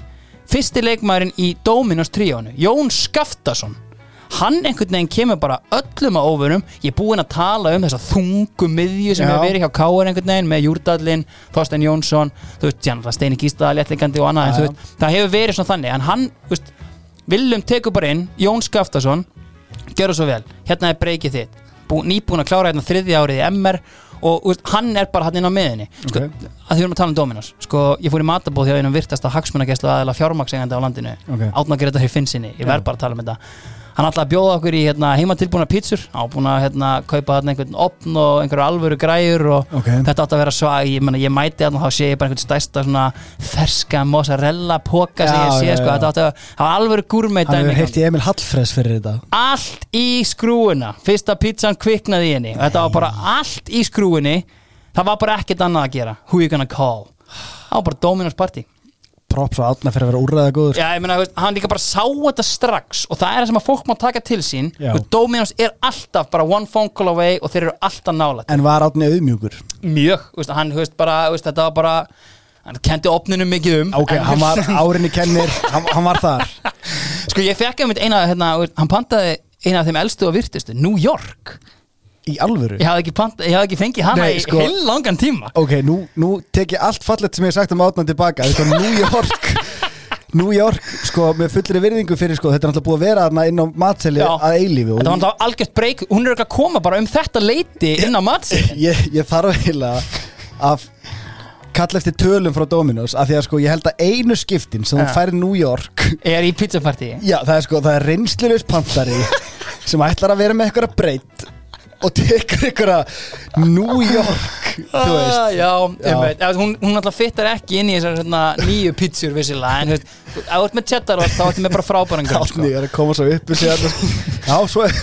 fyrsti leikmaðurinn í Dominos tríónu, Jón Skaftason hann einhvern veginn kemur bara öllum á óvörum ég er búinn að tala um þessa þungu miðju sem hefur verið hjá Káar einhvern veginn með Júrdallin, Þorstein Jónsson þú veist, Jan, Steini Gísta, léttleikandi og annað en veist, það hefur verið svona þannig. En hann, veist, Willum tekur bara inn Jón Skaftason, það svo vel. Hérna er breykið þitt. Bú, nýbúin að klára hérna þriðja árið í MR og veist, hann er bara hann inn á miðinni sko, Ok. að því við erum að tala um Dominos. Sko, ég fór í matabóð hjá einum virtasta hagsmunagæslu aðeila fjármaksengandi á landinu. Ok. átna Greta hér finnsinni, ég Já. verð bara að tala um þetta hann ætlaði að bjóða okkur í hérna, heimatilbúna pítsur ábúin að hérna, kaupa þarna einhvern opn og einhverju alvöru græjur og Ok. þetta átti að vera svag ég, ég mæti þarna og þá sé ég bara einhvern stærsta svona ferska mozzarella póka sem ég sé, já, sko, já. þetta átti að hafa alvöru gúrmeit hann hefur heilt í Emil Hallfres fyrir þetta. Allt í skrúuna fyrsta pizzan kviknaði í henni. Þetta var bara allt í skrúinni það var bara ekkert annað að gera. Who you gonna call? Það var bara Dominos party props og átna fyrir að vera úrræða góður Já, ég meina, þú veist, hann líka bara sá þetta strax og það er það sem að fólk má taka til sín. Já. og Dominos er alltaf bara one phone call away og þeir eru alltaf nálægt. En var átni auðmjúkur? Mjög, þú veist, hann, þú veist, bara, þú veist, þetta var bara hann kendi opninu mikið um. Ok, en, hann var árinni kennir hann, hann var þar. [laughs] Sko, ég fekk einmitt eina, hérna, þú veist, hann pantaði eina af þeim elstu og virtustu, New York í alvöru? Ég hafði ekki, panta, ég hafði ekki fengið hana Nei, í sko- heil langan tíma. Ok, nú, nú tek ég allt fallegt sem ég hef sagt um átna tilbaka. Þetta er New York. New York, sko, með fullri virðingu fyrir sko, þetta er náttúrulega búið að vera þarna inn á matseli Já. að eilífi og þetta var náttúrulega algjört breyk, hún er ekki að koma bara um þetta leiti inn á matsin [laughs] ég, ég þarf eiginlega að kalla eftir tölum frá Dominos af því að sko ég held að einu skiptin sem Ja. hún færi New York er í pizzapartí já það er sko það er reynslulus pantari [laughs] sem ætlar að vera með eitthvað breytt og tekur eitthvað New York þú veist Ah, já, Já. já. Hún, hún alltaf fittar ekki inn í þessar hérna, nýju pizzur vissilega en þú veist, ef þú ert með cheddarost þá ertu með bara frábæran grunn sko. Átni er að koma svo upp já svo en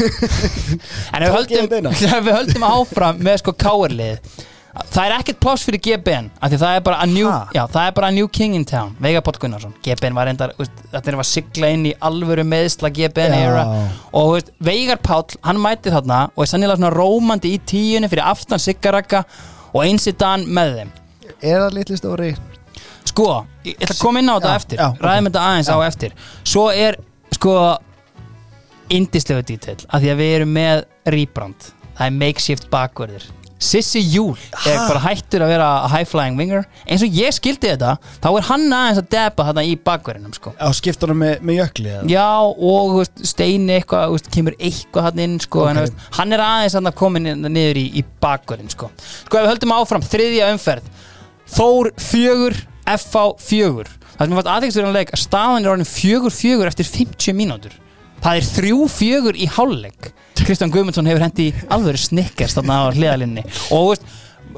við, ég höldum, [laughs] ef við höldum áfram með sko káarlið það er ekkert pláss fyrir GBN það er new, já, það er bara a new king in town Veigar Páll Gunnarsson, GBN var veist, þetta er að sigla inn í alvöru meðsla GBN Já. era. Og veist, Veigar Páll, hann mæti þarna og er sannilega svona rómandi í tíunni fyrir aftan Siggarakka og einsi dan með þeim. Er það litli stóri? Sko, ég ætla að koma inn á þetta eftir. já, ok. Ræðum þetta aðeins á eftir. Svo er, sko Indislegu dítill, af því að við erum með Rýbrand, það er makeshift bakverðir Sissi Júl er bara hættur að vera high flying winger eins og ég skildi þetta þá er hann aðeins að deba þarna í bakverðinum sko. á skiptunum með, með jökli eða? Já, og veist, Steini eitthvað, veist, kemur eitthvað hann inn sko, Ok. en, veist, hann er aðeins að inn- niður í, í bakverðin sko. sko, ef við höldum áfram, þriðja umferð Þór fjögur FH fjögur það sem ég fannst aðeinsverðan leik að staðan er orðin fjögur fjögur eftir 50 mínútur það er þrjú fjögur í hálfleik. Kristján Guðmundsson hefur hendi alvöru snikkers þarna á hliðalinni og veist,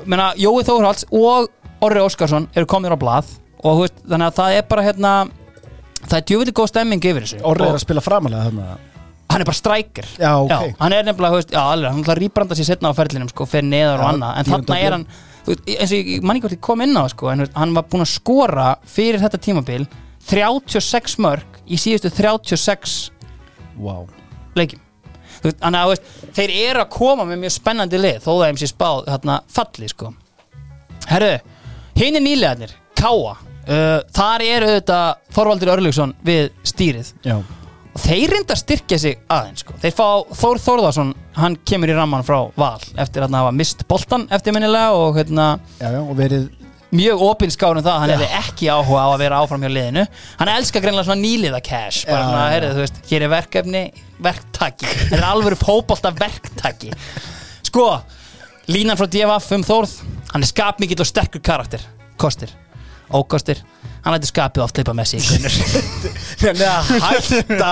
menna, Jói Þórhalds og Orri Óskarsson eru komin á blað. Og veist, þannig að það er bara hérna það er djúvillig góð stemming yfir þessu. Orri er að spila framalega þarna. Hann er bara strækir. Já, ok. hann er nefnilega, já, alveg, hann ætla að rýbranda sér setna á ferlinum, sko, fer neðar og Já, annað. En þarna er hann, veist, eins og ég, ég manni hvort ég kom inn á sko, en hann var búinn að skora fyrir þetta tímabil 36 mörg í síðustu 36 wow. leikjum veist, þú veist, þeir eru að koma með mjög spennandi lið þó það þeim sé spáð þarna falli sko. Herru, hinn er nýlegaðnir Káa, uh, þar eru þetta Þorvaldur Örlugsson við stýrið Já. og þeir reynda styrkja sig aðeins sko. þeir fá Þór Þórðarsson hann kemur í ramman frá Val eftir að hafa mist boltan eftirminnilega og hérna, Já, já, og verið mjög opinskárum það að hann hefði ekki áhuga á að vera áfram hjá liðinu. Hann elskar greinlega svona nýliða cash bara svona, heyrðu, þú veist, hér er verkefni verktaki, þetta er alveg fótbolta verktaki. Sko, línan frá DFF um Þórð hann er skapmikill og sterkur karakter. Kostir, ókostir. Hann lætur skapið oft leipa með sig Þannig [laughs] að hætta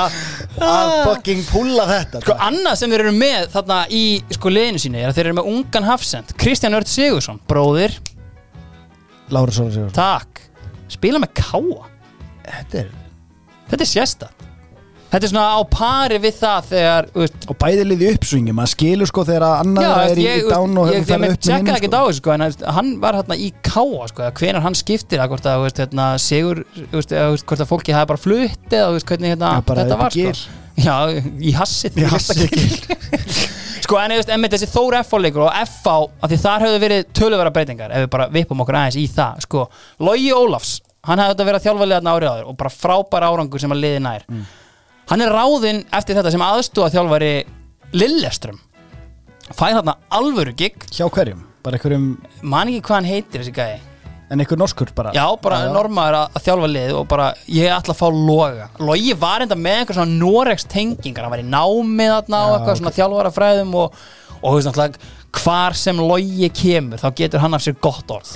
að fucking púla þetta. Sko, annað sem þeir eru með þarna í sko liðinu sínu er að þeir eru með ungan hafsend Kristján Örd Sigursson, bróðir Lára Sóra Sigur. Takk, spila með káa Þetta er Þetta er sérstætt Þetta er svona á pari við það þegar þú veist, Og bæði liði uppsvingi, maður skilur sko þegar að annar er í, í dán og ég, ég upp með hinn ekkert á þessu sko, en að hann var hérna í káa sko, hvenar hann skiptir að hvort að, þú veist, hérna, sigur þú veist, eða, þú veist, hvort að fólki hafi bara flutt eða þú veist, hvernig hérna, Já, bara þetta upp í var sko. gil. Já, í hassið Í hassið. [laughs] Sko, en veist, emmitt þessi Þór F.A. leikur og F.A. af því þar höfðu verið töluvera breytingar ef við bara vippum okkur aðeins í það sko, Logi Ólafs, hann hefði þetta verið að þjálfa liðan árið áður og bara frábær árangur sem að liði nær hann er ráðinn eftir þetta sem aðstóða þjálfari Lilleström fær þarna alvöru gig Hjá hverjum? Bara einhverjum, man ekki hvað hann heitir þessi gæði en einhver norskur bara? Já, bara já. normaður að, að þjálfa lið og bara, ég ætla að fá loga. Logi var enda með einhver svona Norex tengingar. Hann var í námið þarna og Já, eitthvað svona þjálfarafræðum og, og þú veist náttúrulega hvar sem Logi kemur þá getur hann af sér gott orð.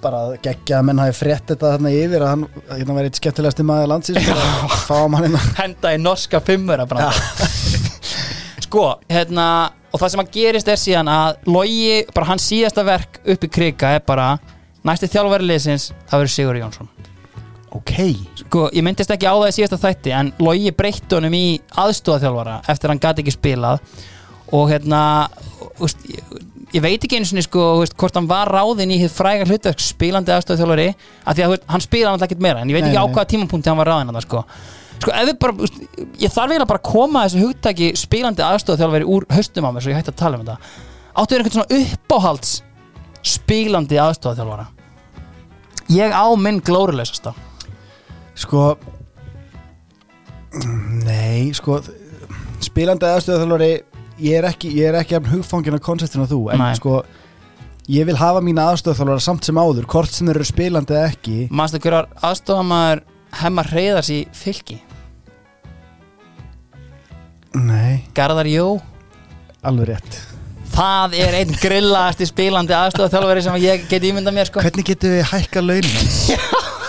Bara geggja að menn hafi frétt þetta þarna yfir að hann hérna væri eitt skemmtilegasti maður landsins bara fáum hann hérna. [laughs] Henda í norska fimmur [laughs] sko, hérna og það sem að gerist er síðan að Logi, bara hans síðasta verk upp í krika er bara næsti þjálfari liðsins, það verður Sigur Jónsson. Ok, sko, ég myndist ekki á það í síðasta þætti en Logi breytti honum í aðstóðaþjálfara eftir að hann gati ekki spilað. Og hérna úst, ég, ég veit ekki einu sinni sko úst, hvort hann var ráðinn í hitt fræga hlutverk spilandi aðstóðaþjálfari af því að úst, hann spilaði hann ekkert meira en ég veit Nei, ekki á nei. hvaða tímapunkti hann var ráðinn þarna, sko. sko við bara, ég þarf eiginlega bara að koma þessu hugtaki spilandi aðstóðaþjálfari úr haustum á mér svo ég hætti að tala um þetta. Áttu þér einhvern svona uppáhalds spilandi aðstóðaþjálfara ég á minn glóruleysasta sko Nei, sko spilandi aðstöðaþjálfari ég er ekki, ég er ekki af hugfangin af konseptinu þú, en Nei. sko ég vil hafa mína aðstöðaþjálfara samt sem áður hvort sem þeir eru spilandi eða ekki. Manstu hver var aðstofamaður Hemmar Reyðars í fylki? Nei, Garðar Jó. Alveg rétt Það er einn grillaðasti spilandi aðstofaþjálfari sem ég geti ímyndað mér sko. Hvernig getum við hækka launin?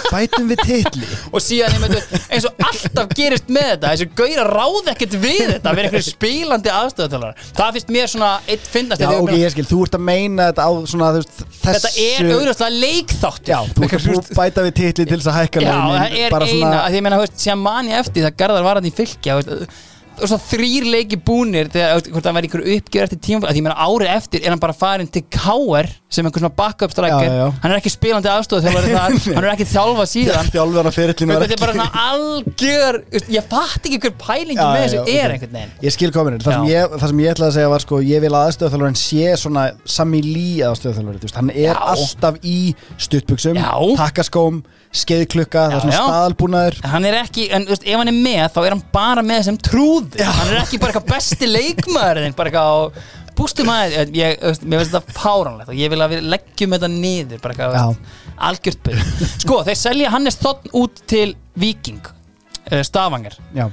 Bætum við titli. Og síðan ég myndi eins og alltaf gerist með þetta þessu gauðra ráð ekkert við þetta að vera einhverju spilandi aðstofaþjálfari Það finnst mér svona eitt finnast Já, ok, ég skil, þú ert að meina þetta á svona, þessu Þetta er auðvitað leikþáttur. Já, þú ert að bæta við titli til þess að hækka Já, launin það er eina, svona, að hann þrýr leiki búnir þegar það væri ykkur uppgjör eftir tíma að því ég meina árið eftir er hann bara farin til K.R. sem einhver svona backup striker Já, já, já. hann er ekki spilandi þar [laughs] hann er ekki þjálfa síðan þetta er bara svona algjör ég fatt ekki hver pælingi Já, með já, þessu ok. er einhvern veginn Ég skil komin það, sem Já. ég- það sem ég ætlaði að segja var sko Ég vil að aðstöðþjálfarinn sé svona Sami Lí aðstöðþjálfarinn Hann er Já. alltaf í stuttbuxum Já. Takkaskóm, skeiðklukka Það er svona staðalbúnaður. Hann er ekki, en þú veist, ef hann er með þá er hann bara með sem trúð hann er ekki bara eitthvað besti leikmaður bara eitthvað bústum að ég, veist, þetta fáránlegt og ég vil að við leggjum þetta niður bara eitthvað, algjört byrj sko, þeir selja Hannes Þotn út til Viking uh, Stavanger. Já,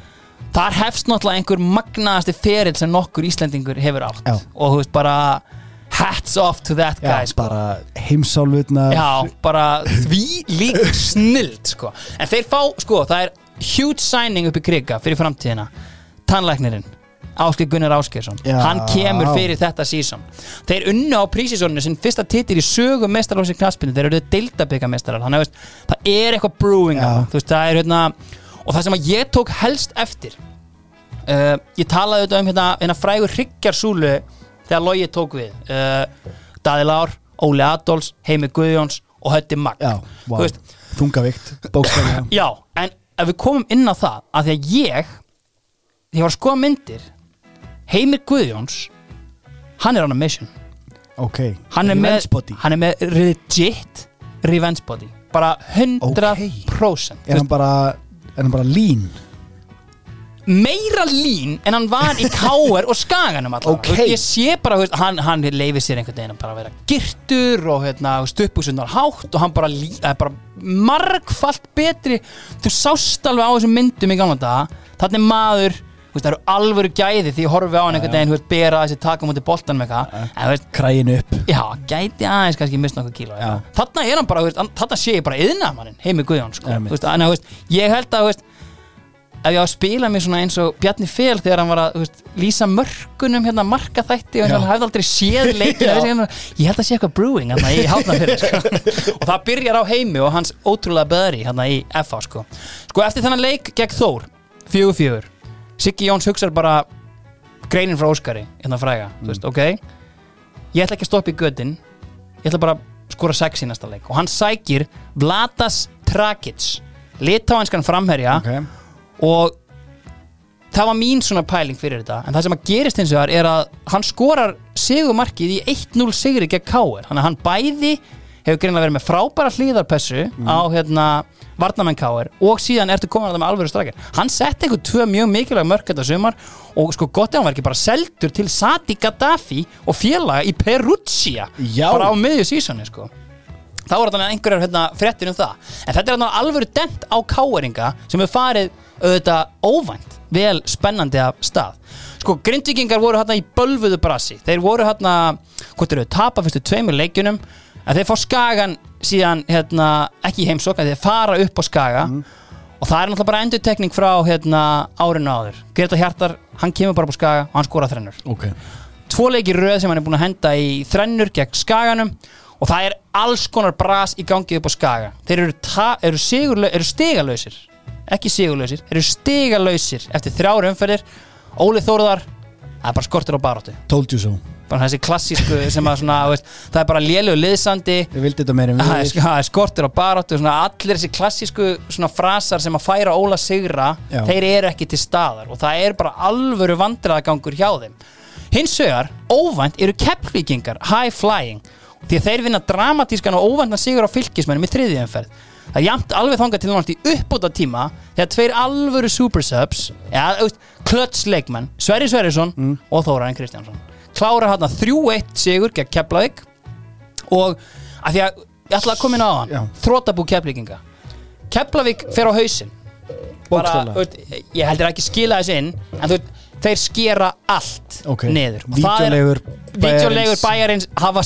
þar hefst náttúrulega einhver magnaðasti ferill sem nokkur Íslendingur hefur átt. Já. og þú veist bara hats off to that já guy sko. bara heimsálfutnar Já, bara því lík snild sko. En þeir fá, sko, það er huge signing upp í kriga fyrir framtíðina Tannlæknirinn Áskei Gunnar Áskeirsson Já. Hann kemur fyrir þetta sísón Þeir unnu á prísísóninu sinn fyrsta titil í sögu mestarlósi knaspinu, þeir eru deildabyggamestarar það er eitthvað brewing Já. veist, það er hérna og það sem ég tók helst eftir uh, ég talaði auðvitað um hérna, hérna frægur hryggjarsúlu þegar Logi tók við uh, Daði Lár, Óli Adolfs, Heimi Guðjóns og Hötti Magg wow. veist, þungavikt, bókstæðlega [laughs] já, en ef við komum inn á það að því að ég þegar ég var að skoða myndir Heimir Guðjóns hann er on a mission. Ok, hann er, með, hann er með legit revenge body. Bara 100% Er hann bara, er hann bara lín? Meira lín en hann var í káer og skaganum allavega. Ok. Þú veist, ég sé bara, veist, hann, hann leifir sér einhvern veginn að bara vera girtur og hérna, stöpusunar hátt og hann bara, bara margfalt betri. Þú sást alveg á þessum myndum í gamla daga. Þannig er maður það eru alvöru gæði því ég horfi á hann einhvern veginn bera þessi taka mútið boltan með eitthvað Kræin upp. Já, gæti aðeins kannski mist nokkuð kíló Já. þarna er hann bara, þarna sé ég bara yðnamannin heimi Guðjón, sko, ég held að, ef ég á að spila mig svona eins og Bjarni Fel þegar hann var að veist, lýsa mörkunum hérna marka þætti og hann hefði aldrei séð [laughs] leikin hérna, ég held að sé eitthvað brewing hérna í hátna fyrir sko. [laughs] og það byrjar á heimi og hans ótrúlega böðri hérna í FA sko. sko eftir þennan leik gegn Þór fjögur fjögur Siggi Jóns hugsar bara greinin frá Óskari hérna fræga, þú veist, ok? Ég ætla ekki að stoppa í götin ég ætla bara að skora sex í næsta leik. Og hann sækir Vladas Trakic litáenskan framherja Ok, og það var mín svona pæling fyrir þetta. En það sem að gerist hins vegar er að hann skorar sigumarkið í 1-0 sigri gegn Káir, þannig að hann bæði hefur greinlega verið með frábæra hlýðarpessu á hérna varnamenn Káir og síðan ertu komin að það með alvöru strakir hann setti einhver tvö mjög mikilvæg mörk þetta sumar og sko gott ef hann var ekki bara seldur til Sati Gaddafi og félaga í Perugia Já. bara á miðju sísoni sko þá er þannig einhverjar hérna, fréttir um það. En þetta er þannig alvöru dent á káeringa sem hefur farið auðvitað óvænt vel spennandi af stað. Sko, grindvikingar voru hérna í bölvuðu brasi. Þeir voru hérna, hvort eru, tapa fyrstu tveimur leikjunum en þeir fá skagan síðan hérna, ekki í heimsók en þeir fara upp á skaga. Og það er náttúrulega bara endurtekning frá hérna, árinu áður. Greta Hjartar, hann kemur bara upp á skaga og hann skora þrennur. Ok. Tvo leiki röð sem hann er búin að henda í þrennur gegn skaganum og það er alls konar bras í gangi upp á skaga. Þeir eru, eru, eru stigalausir. Ekki sigurlausir, eru stigalausir eftir þrjár umferðir. Óli Þórðar, það er bara skortur á baróttu Told you so. Bara þessi klassísku sem að svona, veist, það er bara liðsandi. Þetta meira en það er, skortur á baróttu svona, allir þessi klassísku svona frasar sem að færa Óla sigra Já. þeir eru ekki til staðar. Og það er bara alvöru vandræðagangur hjá þeim. Hins vegar, óvænt eru keppvíkingar high flying því að þeir vinna dramatískan og óvæntna sigur á fylkismennum í þriðjumferð það er jafnt alveg þangað til náttúrulega í uppbúta tíma þegar tveir alvöru super subs ja, klöts leikmenn Sverri Sverrisson og Þóraðin Kristjánsson klára hérna 3-1 sigur gegn Keflavík og að því að ég ætla að koma inn á hann þrótabú Keflíkinga Keflavík fer á hausinn. Bara, veist, ég heldur ekki skila þessu inn en þú veit, þeir skera allt Ok. niður. Og það er- Vídeolegur Vídeolegur bæjarins hafa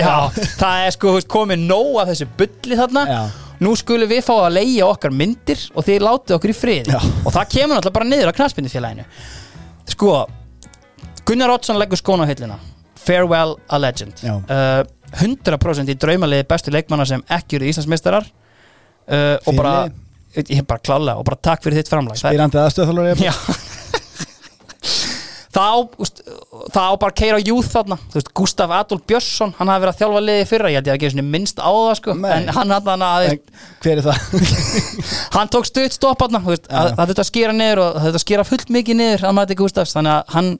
já. það er sko komið nóg af þessu bulli þarna. Já. nú skulum við fá að leigja okkar myndir og þið látið okkur í frið Já. og það kemur náttúrulega bara niður á knaspindufélaginu sko Gunnar Oddsson leggur skóna á hillina Farewell a legend. Uh, 100% í draumaliði bestu leikmanna sem ekki eru Íslandsmeistarar. Uh, og bara bara klálega og bara takk fyrir þitt framlag. Spyrandi aðstöðþálur Já [laughs] Það á, bara að keira á júð þarna veist, Gustaf Adolf Björnsson hann hafi verið að þjálfa liði fyrra, ég held ég að ekki minnst á það sko, en hann hann, hann, Hver er það? [laughs] hann tók stutt stopp þarna, að, það þurfti að skýra niður og það þurfti að skýra fullt mikið niður að mati Gustafs, þannig að hann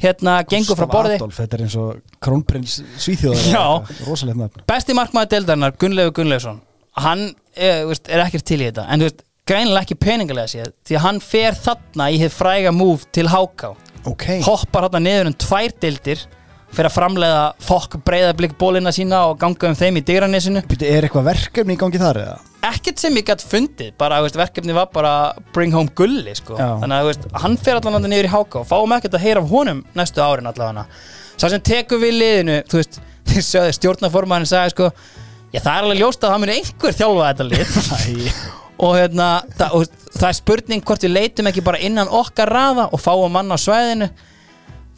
hérna gengur frá borði. Adolf, Þetta er eins og krónprins Svíþjóðar. Besti markmaður deildarinnar, Gunnlegu Gunnleifsson. Hann er, veist, er ekkert til í þetta. En greinilega ekki peningalega séð því að hann fer þarna í hitt fræga múf til Háká Ok. Hoppar hérna niður um tvær deildir fyrir að framleiða fokk breyðablík bólina sína og ganga um þeim í dyranesinu Býtu, er eitthvað verkefni í gangi þar eða? ekkert sem ég gætt fundið bara veist, verkefni var bara bring home gulli sko. Þannig að veist, hann fer allan að niður í háka og fáum ekkert að heyra af honum næstu árin allavega. Sá sem tekur við liðinu þú veist, [laughs] stjórnaformaðin sagði sko, já það er alveg ljóst að það muni einhver þjálfa þetta lið [laughs] og, hérna, það, og það er spurning hvort við leitum ekki bara innan okkar raða og fáum mann á svæðinu.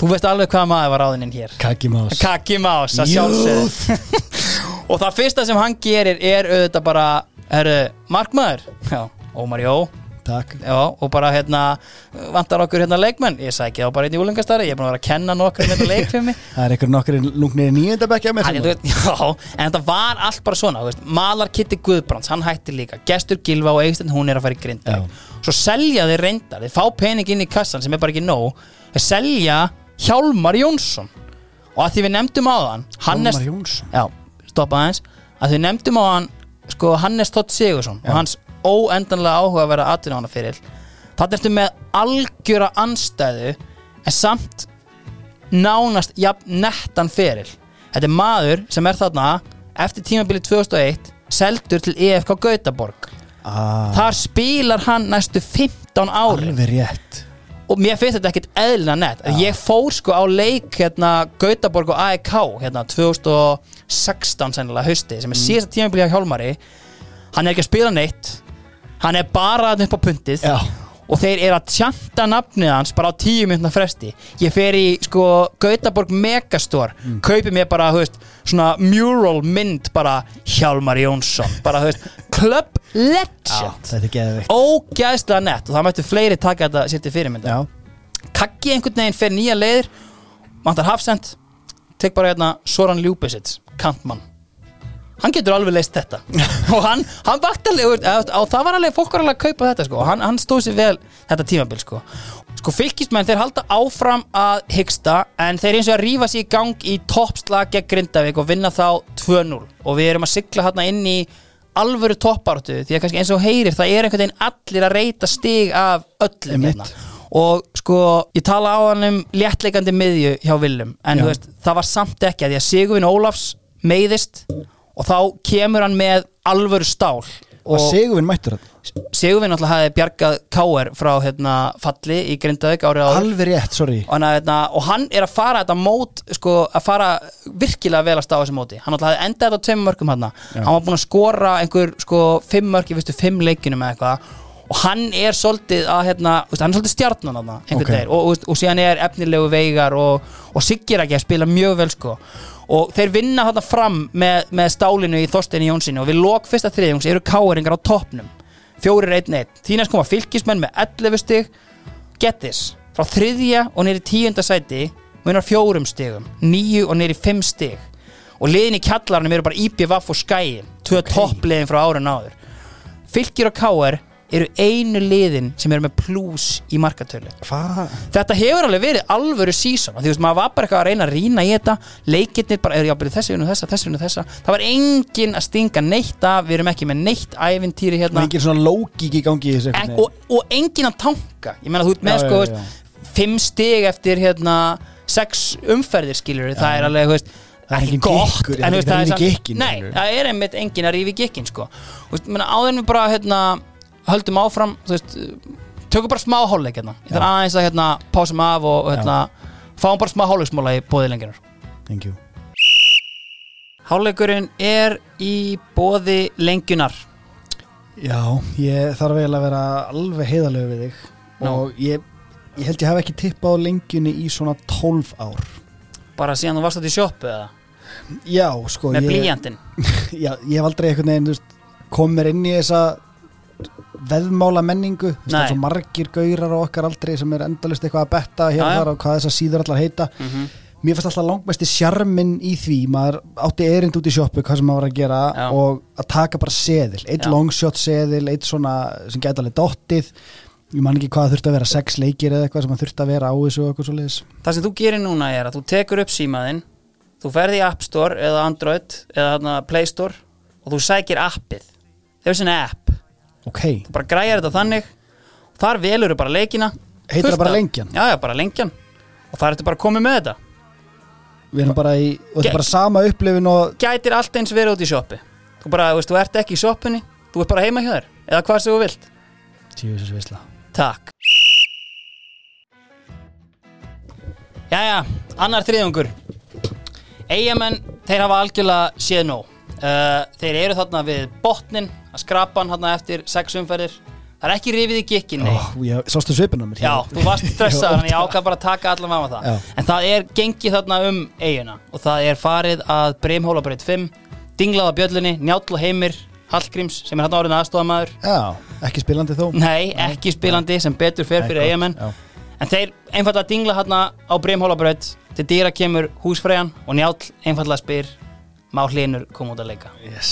Þú veist alveg hvað maður var ráðinn hér. Kaki Más Kaki Más að sjálfsögðu. [laughs] Og það fyrsta sem hann gerir er auðvitað bara herru, markmaður. Já, Ómar Jó Takk. Já, og bara hérna vantar okkur hérna leikmenn? Ég sæki þá bara einn í úlengastari ég er búin að vera að kenna nokkur með þetta leikfimi. [laughs] Það er einhver nokkur lungnir nýjöndabækja með veit, já, en þetta var allt bara svona veist, Malar Kitty Guðbrands, hann hætti líka. Gestur Gilva og Eikstein, hún er að fara í grind Já. svo selja þeir reyndar þeir fá pening inn í kassan sem er bara ekki nóg. Þeir selja Hjálmar Jónsson. Og að því við nefndum á hann Hannes, Hjálmar Jónsson? Já, stoppa aðeins. Að því við nefndum á hann sko Hannes Tótt Sigursson og hans óendanlega áhuga að vera atvinna fyrir þannig ertu með algjöra anstæðu en samt nánast jafn nettan feril þetta er maður sem er þarna eftir tímabili 2001 seldur til EFK Gautaborg. Ah, þar spilar hann næstu 15 ári Alveg rétt. Og mér finnst þetta ekkert eðlina nett. Ég fór sko á leik hérna Gautaborg og AEK hérna 2016 sennilega hausti sem er síðasta tímabili hjá Hjálmari. Hann er ekki að spila neitt hann er bara upp á puntið Já. og þeir eru að tjanta nafnið hans bara á tíu minna fresti. Ég fer í sko Gautaborg Megastore Mm. kaupi mér bara, þú veist svona mural mynd bara Hjálmar Jónsson, bara, þú veist Club Legend. Ógæðslega nett og það mættu fleiri taka þetta sér til fyrirmynda Kaggi einhvern veginn fer nýja leiðir vantar hafsend tek bara hérna Soran Ljúbisits kantmann hann getur alveg leist þetta. [laughs] Og hann, hann vakt alveg og það var alveg, fólk var alveg að kaupa þetta sko. Og hann, hann stóð sér vel þetta tímabil sko. Sko fylgismenn þeir halda áfram að hyggsta en þeir eins og að rífa sér í gang í toppslag gegn Grindavík og vinna þá 2-0 og við erum að sigla hérna inn í alvöru toppáratu því að kannski eins og heyrir það er einhvern veginn allir að reyta stig af öllum hérna. Og sko ég tala á hann um léttleikandi miðju hjá Willum en veist, það var samt ekki að því að Sigurvin Ólafs meiðist og þá kemur hann með alvöru stál Og og Sigurvin mættur hann Sigurvin alltaf hafði bjargað K.R. frá hérna, falli í Grindavík árið áður. Alveg rétt, sorry. Og hann, hérna, og hann er að fara þetta mót sko, að fara virkilega vel að staða þessu móti. Hann alltaf hafði endað þetta á tveimur mörgum hann hann var búinn að skora einhver sko, fimm mörg, ég veistu, fimm leikinum eða eitthvað. Og hann er svolítið að hérna, hann er svolítið stjarnan hann einhvern Ok. veginn. Og, og, og síðan er efnilegu veigar og, og Siggir ekki að spila mjög vel sko og þeir vinna þarna fram með, með stálinu í Þorsteini Jónsinu og við lok fyrsta þriðjungs eru káeringar á toppnum. Fjórir einn einn, því næst koma fylgismenn með 11 stig. Get this, frá þriðja og nýri tíunda sæti munar fjórum stigum, níu og nýri fimm stig. Og liðin í kjallarnum eru bara IPVF og Skæin, tvö Ok. toppliðin frá árun áður. Fylgir og káer eru einu liðin sem eru með plús í markatölu. Hvað? þetta hefur alveg verið alvöru sísón því veist, maður var bara eitthvað að reyna að rýna í þetta leikirnir bara, er jábyrði þessi unnu þessa, þessi unnu þessa. Það var engin að stinga neitt af við erum ekki með neitt ævintýri hérna. Er engin svona lógík í gangi í en, og, og engin að tanka. Ég meina þú ert með Já, sko já, veist, fimm stig eftir hérna sex umferðir skilur það er alveg þú veist, Það er ekki gott en það er þú veist, er það er einmitt engin að rífi gikkin sko. Þú veist, áður en við bara hérna, höldum áfram þú veist, tökum bara smá hálfleik hérna. ég þarf aðeins að hérna, pásum af og hérna, fáum bara smá hálfleiksmóla í bóði lenginar Thank you. Hálfleikurinn er í bóði lengjunar Já, ég þarf eiginlega að vera alveg heiðalegu við þig. Nú. og ég, ég held ég hafi ekki tippað á lengjunni í svona 12 ár. Bara síðan þú varst átt í sjoppu eða? Já, sko með ég, blíjantinn [laughs] já, ég hef aldrei einhvern veginn þú veist, kom mér inn í þessa veðmála menningu er svo margir gaurar á okkar aldrei sem er endalist eitthvað að betta hér Já, og hvað þessar síður allar heita. Mm mér fannst alltaf langmesti sjarminn í því maður átti erind út í sjoppu hvað sem maður var að gera Já. og að taka bara seðil. Eitt longshot seðil, eitt svona sem gæti alveg dottið. Ég man ekki hvað það þurfti að vera sex leikir eða eitthvað sem það þurfti að vera á þessu og eitthvað svo leiðis Það sem þú gerir núna er að þú tekur upp símaðinn þú ferði í App Store eða Android eða Play Store og þú sækir appið. Þeir sinna app, ok, þú bara græjar þetta þannig. Og þar velur bara leikina. Heitir það bara lengjan? Já, já, bara lengjan. Og þar ertu bara komið með þetta. Við erum bara í, og þetta er bara sama upplifin og gætir allt eins verið út í sjoppi þú bara, veist, þú ert ekki í sjoppunni þú ert bara heima hjá þér, eða hvað sem þú vilt. Tjóðis visla Takk. Jæja, annar þriðungur Eyjamenn, þeir hafa algjörlega séð nóg uh, Þeir eru þarna við botnin að skrapa hann þarna eftir sex umferðir. Það er ekki rifið í gikkin, nei. Ó, ég, Sástu svipin á mér? Já, þú varst [laughs] stressaður, þannig ég ákvað bara að taka allan maður það. Já. En það er gengið þarna um eiguna Og það er farið að Breimhólabreit 5 Dinglaða bjöllunni, Njáll og Heimir Hallgríms, sem er þarna orðin aðstofamaður Já, ekki spilandi þó. Nei, ekki spilandi sem betur fer fyrir eigamenn. En þeir einfallega dingla hérna á Breimhólabraut Til dýra kemur húsfræjan Og Njáll einfallega spyr Má hlinur koma út að leika yes.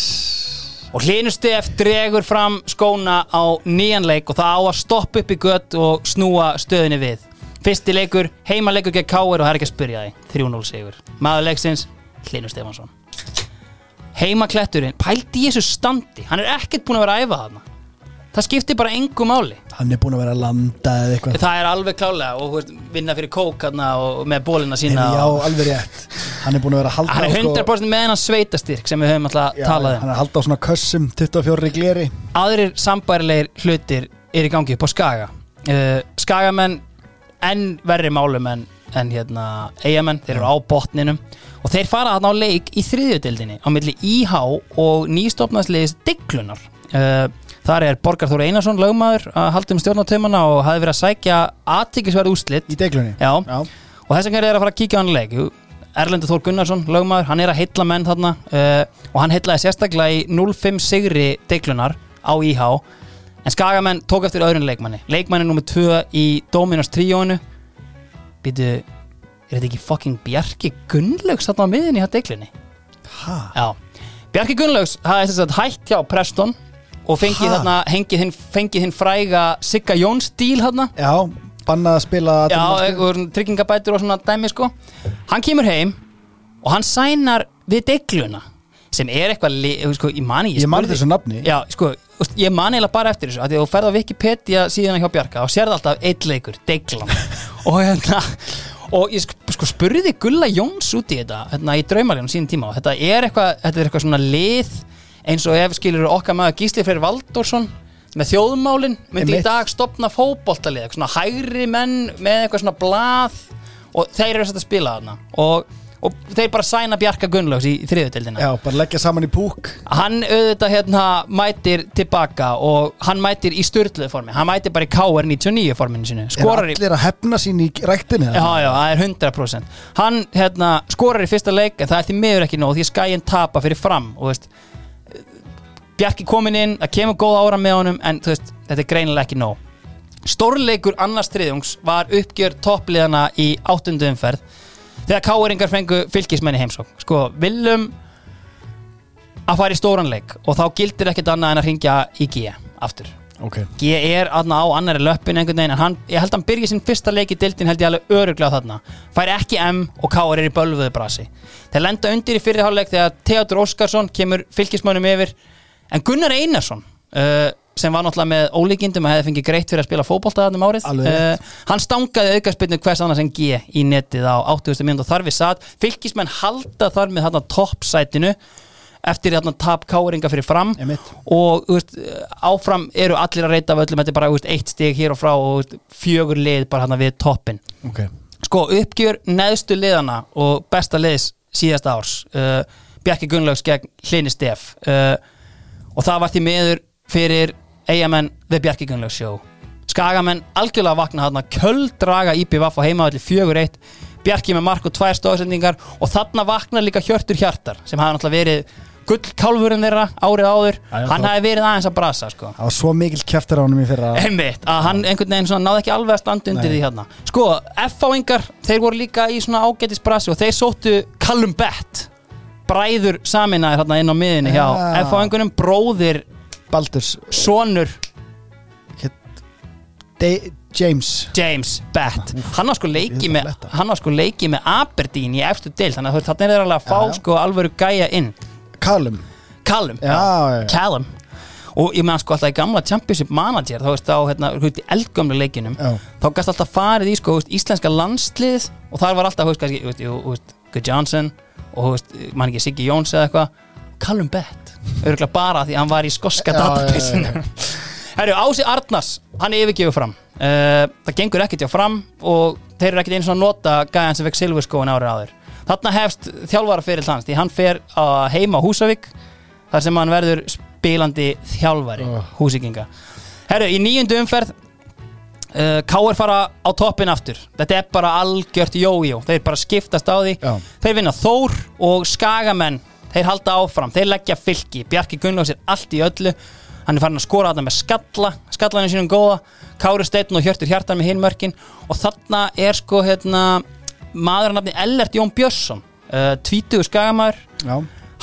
Og Hlynur Stef dregur fram skóna á nýjan leik og það á að stoppa upp í gött og snúa stöðinni við. Fyrsti leikur, heimaleikur gegn Káir og það er ekki að spyrja því. 3-0 sigur. Maður leiksins, Hlynur Stefansson. Heimakletturinn, pældi þessu standi, hann er ekkert búin að vera að æfa þarna. Það skiptir bara engu máli. Hann er búin að vera að landa eða eitthvað. Það er alveg klálega og veist, vinna fyrir kók og með bólina sína. Já, og- alveg rétt. Hann er búin að vera að halda Hann er á, 100% með hennan sveitastyrk sem við höfum alltaf talað um. Hann er að halda á svona kössum 24 gleri. Aðrir sambærilegir hlutir er í gangi upp á Skaga. Uh, Skagamenn enn verri málum en, en hérna eigamenn, þeir eru á botninum. Og þeir fara þarna á leik í þriðjöldinni á milli IH og nýstofnaðsliðis Diglunar uh, þar er Borgar Þóra Einarsson lögmaður að halda um stjórnatömmana og hafi verið að sækja aðtikisverð úslit í deglunni Já. Já. og þess vegna er að fara að kíkja á hann leik Erlendur Þór Gunnarsson, lögmaður, hann er að heilla menn þarna uh, og hann heillaði sérstaklega í 0-5 sigri deiklunar á IH en Skagamenn tók eftir öðrun leikmanni leikmanni nummer 2 í Dominos tríóinu býtu, er þetta ekki fucking Bjarki Gunnlaugs þarna á miðinni hjá deiklunni? Ha? Já, Bjarki Gunnlaugs hafði þess að hætt hjá Preston og fengið Ha? þarna, hengið hinn, fengið hinn fræga Sigga Jóns díl þarna. Já, bannað að spila Já, tryggingabætur og svona dæmi sko. Hann kemur heim og hann sænar við degluna sem er eitthvað, sko, ég mani Ég man þessu nafni. Já, sko, ég mani eiginlega bara eftir þessu að því að þú ferð á Wikipedia síðan hjá Bjarka og sérð alltaf eitt leikur, deglan. [laughs] Og hérna og ég sk- sko spurði Gulla Jóns út í þetta hérna í draumaljónum sínum tíma og þetta er eitthvað, þetta er eitthvað svona lið eins og ef skilur okkar maður Gísli Freyr Valdorsson með þjóðmálin myndi í dag stopna fótboltalið eitthvað svona hægri menn með eitthvað svona blað og þeir eru að spila þarna. Og, og þeir bara sæna Bjarka Gunnlaugs í þriðutöldina Já, bara leggja saman í púk. Hann auðvitað hérna mætir tilbaka og hann mætir í styrluðu formi. Hann mætir bara í KR 99 forminu sinu skorar Er allir að hefna sín í ræktinni Já, já, það er 100% Hann, hérna, skorar í fyrsta leik en það er því miður ekki nóg því skæin tapa fyrir fram og veist Bjarki komin inn, það kemur góð ára með honum en veist, þetta er greinilega ekki nóg. Stórleikur annars triðungs var uppgjör toppliðana í áttundu umferð þegar káeringar fengu fylgismenni heimsók sko, viljum að fara í stóran leik og þá gildir ekkert annað en að ringja í G aftur. Ok, G er aðna á annari löppin einhvern veginn en hann, ég held að hann byrja sinn fyrsta leik í dildin held ég alveg öruglega þarna. Fær ekki M og K er í bölvuðu brasi. Þeir lenda undir í fyrirháleik þegar Theodor Óskarsson kemur fylgismönnum yfir en Gunnar Einarsson uh, sem var náttúrulega með ólíkindum að hefði fengið greitt fyrir að spila fótbolta þarna um árið uh, hann stangaði aukarspilnu hvers annars en G í netið á 80. minn og þar við satt fylgismenn halda þar með þarna toppsætinu eftir þarna tap káringa fyrir fram Einmitt. og veist, áfram eru allir að reyta af öllum, þetta er bara veist, eitt stig hér og frá og veist, fjögur lið bara hann við toppin ok sko uppgjör neðstu liðana og besta liðs síðasta árs uh, Bjarki Gunnlaugs gegn Hlini Stef uh, og það var því miður fyrir eigamenn við Bjarki Gunnlaugs sjó Skagamenn algjörlega vakna þarna. Köldraga IPVF á heimavalli fjögur eitt. Bjarki með mark og tvær stóðsendingar og þarna vakna líka Hjörtur Hjartar sem hafa náttúrulega verið gullkálfurinn þeirra árið áður. Já, hann hafi verið aðeins að brasa sko. Það var svo mikil kjæftar á honum í fyrra. Einmitt, að hann einhvern veginn svona náði ekki alveg að standa undir Nei. því hérna Sko, F-fáingar, þeir voru líka í svona ágætis brasi og þeir sóttu Callum Bett Bræður saminæður hérna inn á miðinni hjá Já. F-fáingunum, bróðir, Baldurs sonur De James James Bett Hann var sko leiki ég með ætla að fletta. Hann var sko leiki með Aberdeen í efstu deil Þannig að þarna er alveg að fá Já, já. sko alvöru gæja inn Callum Callum, Já, já, já. Callum Og ég meðan sko alltaf í gamla championship manager Þá veist þá, hérna, veist, í eldgömlu leikinum Já. þá gæst alltaf farið í sko, þú veist, íslenska landslið og þar var alltaf, þú veist, kannski, þú veist, jú, þú veist, Good Johnson og mann ekki Siggi Jóns eða eitthvað Callum Bett, örgulega bara því hann var í skoska databasinu Herru, Ási Arnars, hann er yfirgefur fram. Uh, Það gengur ekkert hjá fram og þeir eru ekkert eins og nota gæðan sem fekk silfurskóin árið áður. Þarna hefst þjálfara fyrir hans því hann fer að heima á Húsavík þar sem hann verður spilandi þjálfari Oh. húsíkinga Herru, í nýjundu umferð uh, K.R. fara á toppin aftur. Þetta er bara algjört jójó. Þeir bara skiptast á því. Já. Þeir vinna Þór og Skagamenn. Þeir halda áfram, þeir leggja fylki. Bjarki Gunnlaugs er allt í öllu. Hann er farin að skora þetta með skalla. Skallan er sínum góða. Kári Steinn og Hjörtur Hjartar með hinmörkin Og þarna er sko hérna Maður að nafni Ellert Jón Björnsson uh, Tvítugur Skagamæður Já,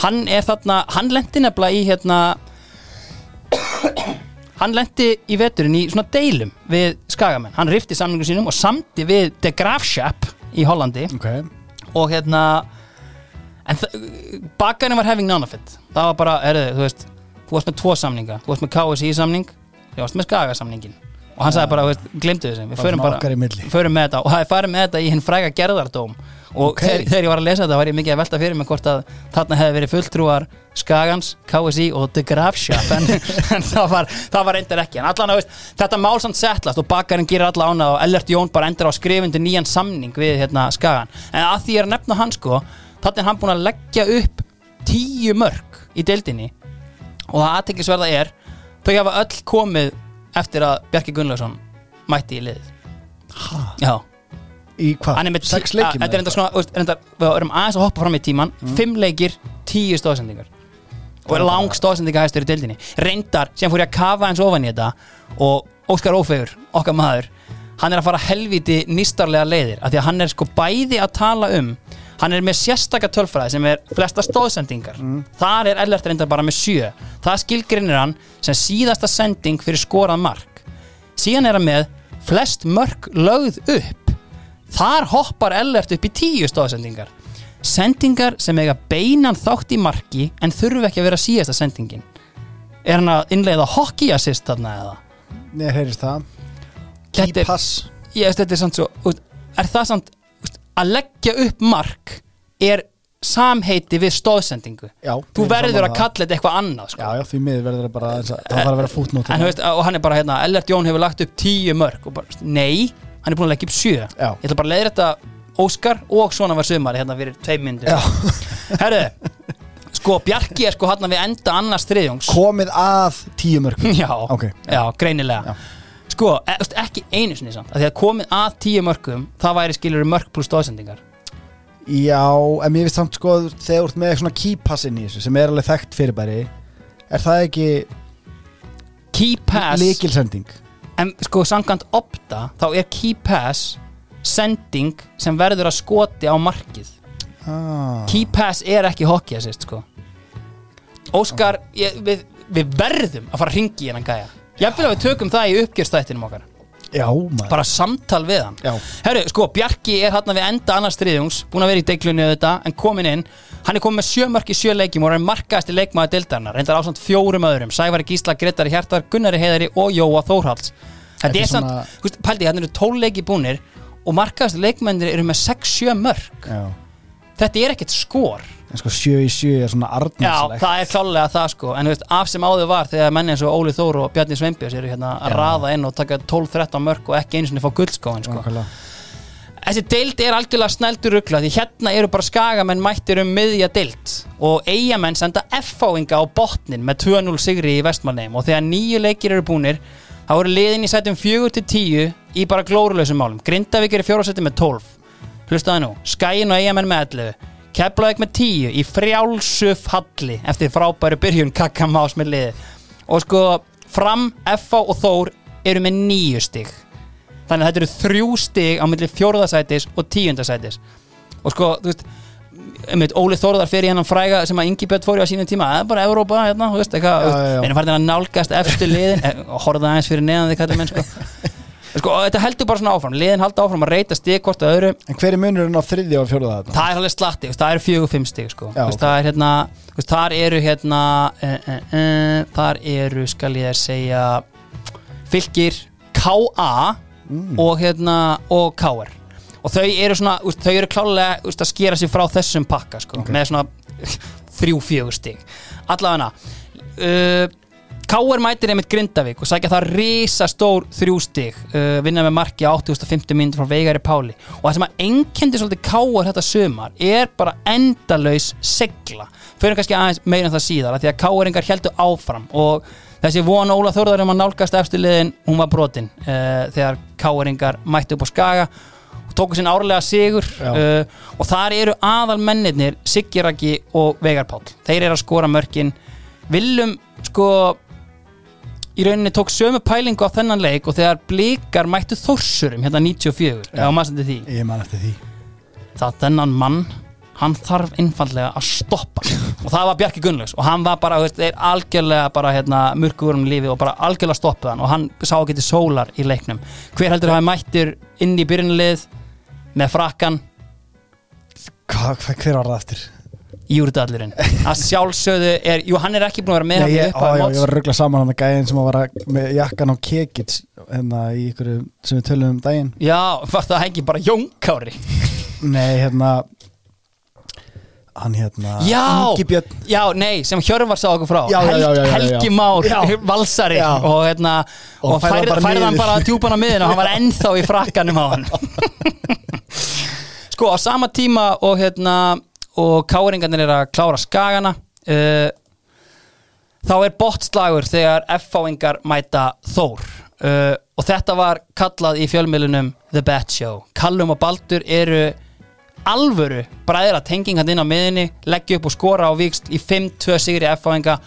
hann er þarna, hann lendi nefnilega í hérna hann lendi í veturinn í svona deilum við skagamenn, hann rifti samningu sínum og samti við The Grafshap í Hollandi. Ok. Og hérna en bakarinn var having none of it. Það var bara, erðu, þú veist þú varst með tvo samninga, þú varst með KSI samning þú varst með skagasamningin og hann sagði bara, þú veist, glimtu þessu, við förum bara förum með þetta. Og það er farið með þetta í hinn fræga gerðardóm og Ok. þegar, þegar ég var að lesa þetta var ég mikið að velta fyrir mig hvort að þarna hefði verið fulltrúar Skagans, KSI og The Grafshop en, [laughs] en það var, var reyndar ekki en allan að veist, þetta mál samt settlast og bakarinn gerir alla ána og Ellert Jón bara endur á skrifundu nýjan samning við hérna, Skagan en að því ég er að nefna hann sko þannig er hann búin að leggja upp tíu mörg í deildinni og það aðteklisverða er þau hafa öll komið eftir að Bjarki Gunnlaugsson mætti í liðið Ha? Já, Í hvað? með Sex leikir að- Þetta er enda svona, enda, við erum aðeins að hoppa fram í tíman Fimm leikir, tíu stóðsendingar Og lang stóðsendinga hæstur í deildinni. Reyndar, sem fór ég að kafa eins ofan í þetta Og Óskar Ófegur, okkar maður Hann er að fara helviti nýstarlega leiðir af Því að hann er sko bæði að tala um Hann er með sérstaka tölfræði sem er flesta stóðsendingar Þar er Ellert reyndar bara með sjö. Það skilgrinir hann sem síðasta sending fyrir skorað mark. Síðan er hann með flest mörk lögð upp Þar hoppar Ellert upp í tíu stóðsendingar Sendingar sem eiga beinan þátt í marki en þurfi ekki að vera síðasta sendingin. Er hann að innleiða hockey assist þarna eða? Nei, heyrist það. Þetta er- Ég veist þetta er samt svo úst, Er það samt úst, að leggja upp mark er samheiti við stóðsendingu Já, Þú verður að kalla þetta eitthvað annað sko. Já, já, því miður verður það bara Það þarf að vera fútnót En þú veist, og hann er bara hérna Ellert Jón hefur lagt upp tíu mörg og bara, nei, hann er búin að leggja upp sjö Já. Ég ætla bara að leiða þetta Óskar og svona var sumari hérna fyrir tveim myndir Já. Herðu, sko Bjarki er sko hérna við enda annars þriðjungs Komið að tíu mörgum [laughs] Já, Ok. já, greinilega. Sko, e, veist, ekki einu sinni samt að Því að komið að tíu mörgum Það væri skilur mörg pluss stóðsendingar Já, en mér finnst samt sko þegar þú ert með svona keypassin í þessu sem er alveg þekkt fyrirbæri er það ekki Key pass líkilsending? En sko, samkvæmt opta Þá er key pass sending sem verður að skoti á markið. Ah. Key pass er ekki hockey assist sko. Óskar, ég, við, við verðum að fara að ringi í hennan gæja. Jafnvel að við tökum það í uppgjörstættinum okkar Já, maður. Bara samtal við hann. Já. Herru, sko, Bjarki er hann við enda annars þriðjungs Búin að vera í deiklunni auðvitað En komin inn. Hann er komin með sjö mörk í sjö leikjum Og er markaðasti leikmaður deildarinnar Reyndar ásamt fjórum öðrum Sævari Gísla, Gretari Hjartar, Gunnari Heiðari og Jóa Þórhalds. Þetta Þetta er er samt, svona- þú veist, pældi, hann eru tól leiki búnir Og markaðasti leikmennir eru með 6-7 mörk. Já. Þetta er ekkert skor En sko sjö í sjö er svona Já, arnarslegt það er klálega það sko En þú veist, af sem áður var þegar menni eins og Óli Þór og Bjarni Sveinbjörns eru hérna að Já. raða inn og taka 12-13 mörk og ekki einu sinni fá guldskóin sko. Nákvæmlega. Þessi deild er algjörlega snældur ruggla því hérna eru bara skagamenn mættir um miðja deild og eigamenn senda F-fáinga á botnin með 2-0 sigri í vestmannheim og þegar nýju leikir eru búnir þá eru liðin í sætum 4-10 í bara glórulausum málum Grindavík er í fjórasæti með 12 Hlustaði nú, Skæin og eigamenn með 11 Keflavík með 10 í frjálsu falli eftir frábæru byrjun kakkamás með liði og sko Fram, FA og Þór eru með nýju stig. Þannig að þetta eru þrjú stig á milli fjórðasætis og tíundasætis og sko, þú veist Óli Þórðar fyrir hennan fræga sem að Ingi Björn fór í á sínum tíma, það er bara Evrópa hérna, þú veist, eitthvað, við erum farin að nálgast efstu liðin, [laughs] eh, og horfða aðeins fyrir neðan því kallum menn, sko [laughs] sko, og þetta heldur bara svona áfram, liðin halda áfram að reyta stig hvort að öðru, En hver er munurinn á þriðja og fjóruða þetta? það er alveg slatti, það eru fjögur fimm stig, sko, Já, Þú veist, ok. það er hérna þar eru hérna uh, uh, uh, þar eru, skal ég þér segja fylgir KA Mm. og hérna og KR og og þau eru svona, þau eru klálega að skera sig frá þessum pakka sko, með svona [laughs] þrjú fjögur stig allavega uh, K.R. mætir einmitt Grindavík og sækja það risa stór þrjú stig uh, vinna með marki á 850 minnir frá Veigari Páli og það sem að einkendi svolítið K.R. þetta sumar er bara endalaus segla fyrir kannski aðeins meira en það síðar því að K.R.ingar heldur áfram og þessi von Óla Þórðar um að nálgast eftir liðin hún var brotin uh, þegar K.R.ingar mættu upp á Skaga og tóku sinn árlega sigur uh, og þar eru aðal mennirnir Siggi og Veigar Páll þeir eru að skora mörkin Viljum sko í rauninni tók sömu pælingu á þennan leik og þegar blikar mættu þórsurum hérna 94, Já. eða maður sendi því? Ég man eftir því. Það þennan mann hann þarf einfallega að stoppa. Og það var Bjarki Gunnlaus og hann var bara, þeir algjörlega bara hérna, mörgur um lífi og bara algjörlega stoppað hann og hann sá ekki til sólar í leiknum. Hver heldur hafi mættur inn í byrjunlið með frakkan hva, Hver var það eftir? Júrdallurinn að sjálfsögðu er, jú hann er ekki búin að vera með Nei, ég, á, að já, ég var að ruggla saman hann með gæðin sem að með jakkan á kekits hérna í ykkur sem við tölum um daginn. Já, var það ekki bara Jónkári Nei, hérna hann hérna Já, Ingi Björn. Já, nei, sem Hjörvar sá okkur frá. Já, já, já, já, já, já. Helgi Már, valsari. Já. og, hérna, Og og, færði hann bara færði hann niður. bara djúpan á miðinu og hann var ennþá í frakkanum á hann [laughs] Sko, á sama tíma og hérna og káringarnir er að klára skagana. Uh, þá er botslagur þegar F-fáingar mæta Þór. Uh, og þetta var kallað í fjölmiðlunum The Bat Show. Kallum og Baldur eru alvöru bræðra tengingan inn á miðinni leggja upp og skora á vikst í 5-2 sigri F-fáinga.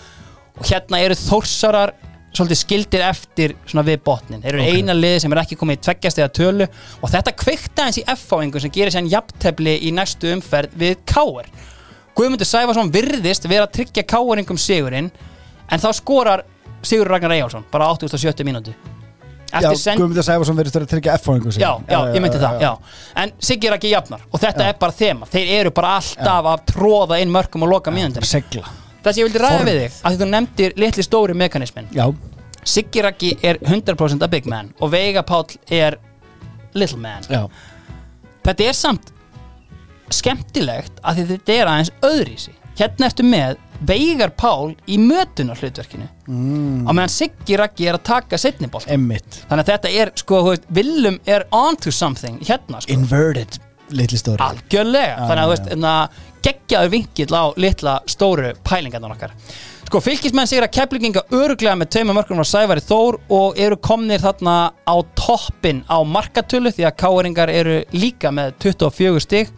Og hérna eru Þórsarar svolítið skildir eftir svona við botnin. Þeir eru Ok. eina liði sem er ekki komið í tveggjast eða tölu og þetta kveikta eins í F-fáingu sem gerir sér jafntefli í næstu umferð við Káar Guðmundur Sæfarsson virðist vera að tryggja Káaringum sigurinn en þá skorar Sigur Ragnar Eyjálsson bara á 87. mínútu. Já, send Guðmundur Sæfarsson verið stöður að tryggja F-fóðingu já, já, ég myndi það, já En Siggi er ekki jafnar og þetta Já. er bara þema. Þeir eru bara alltaf að tróða inn mörgum og loka segla Það sem ég vildi ræða við þig að þú nefndir litli stóri mekanismin Já, Siggi Raggi er 100% a big man og Veiga Páll er little man. Já. Þetta er samt skemmtilegt að því þetta er aðeins öðrísi Hérna eftir með Veigar Pál í mötunar hlutverkinu mm, á meðan Siggi Raggi er að taka setniból Emmitt Þannig að þetta er, sko, veist, Willum er onto something hérna, sko. Inverted Litli stóri. Algjörlega. Þannig að þú veist enna, geggjaður vinkill á litla stóru pælingarnar okkar. Sko fylgismenn segir að keflinginga öruglega með tveimur mörgum frá Sævari Þór og eru komnir þarna á toppin á markatölu því að káeringar eru líka með 24 stig.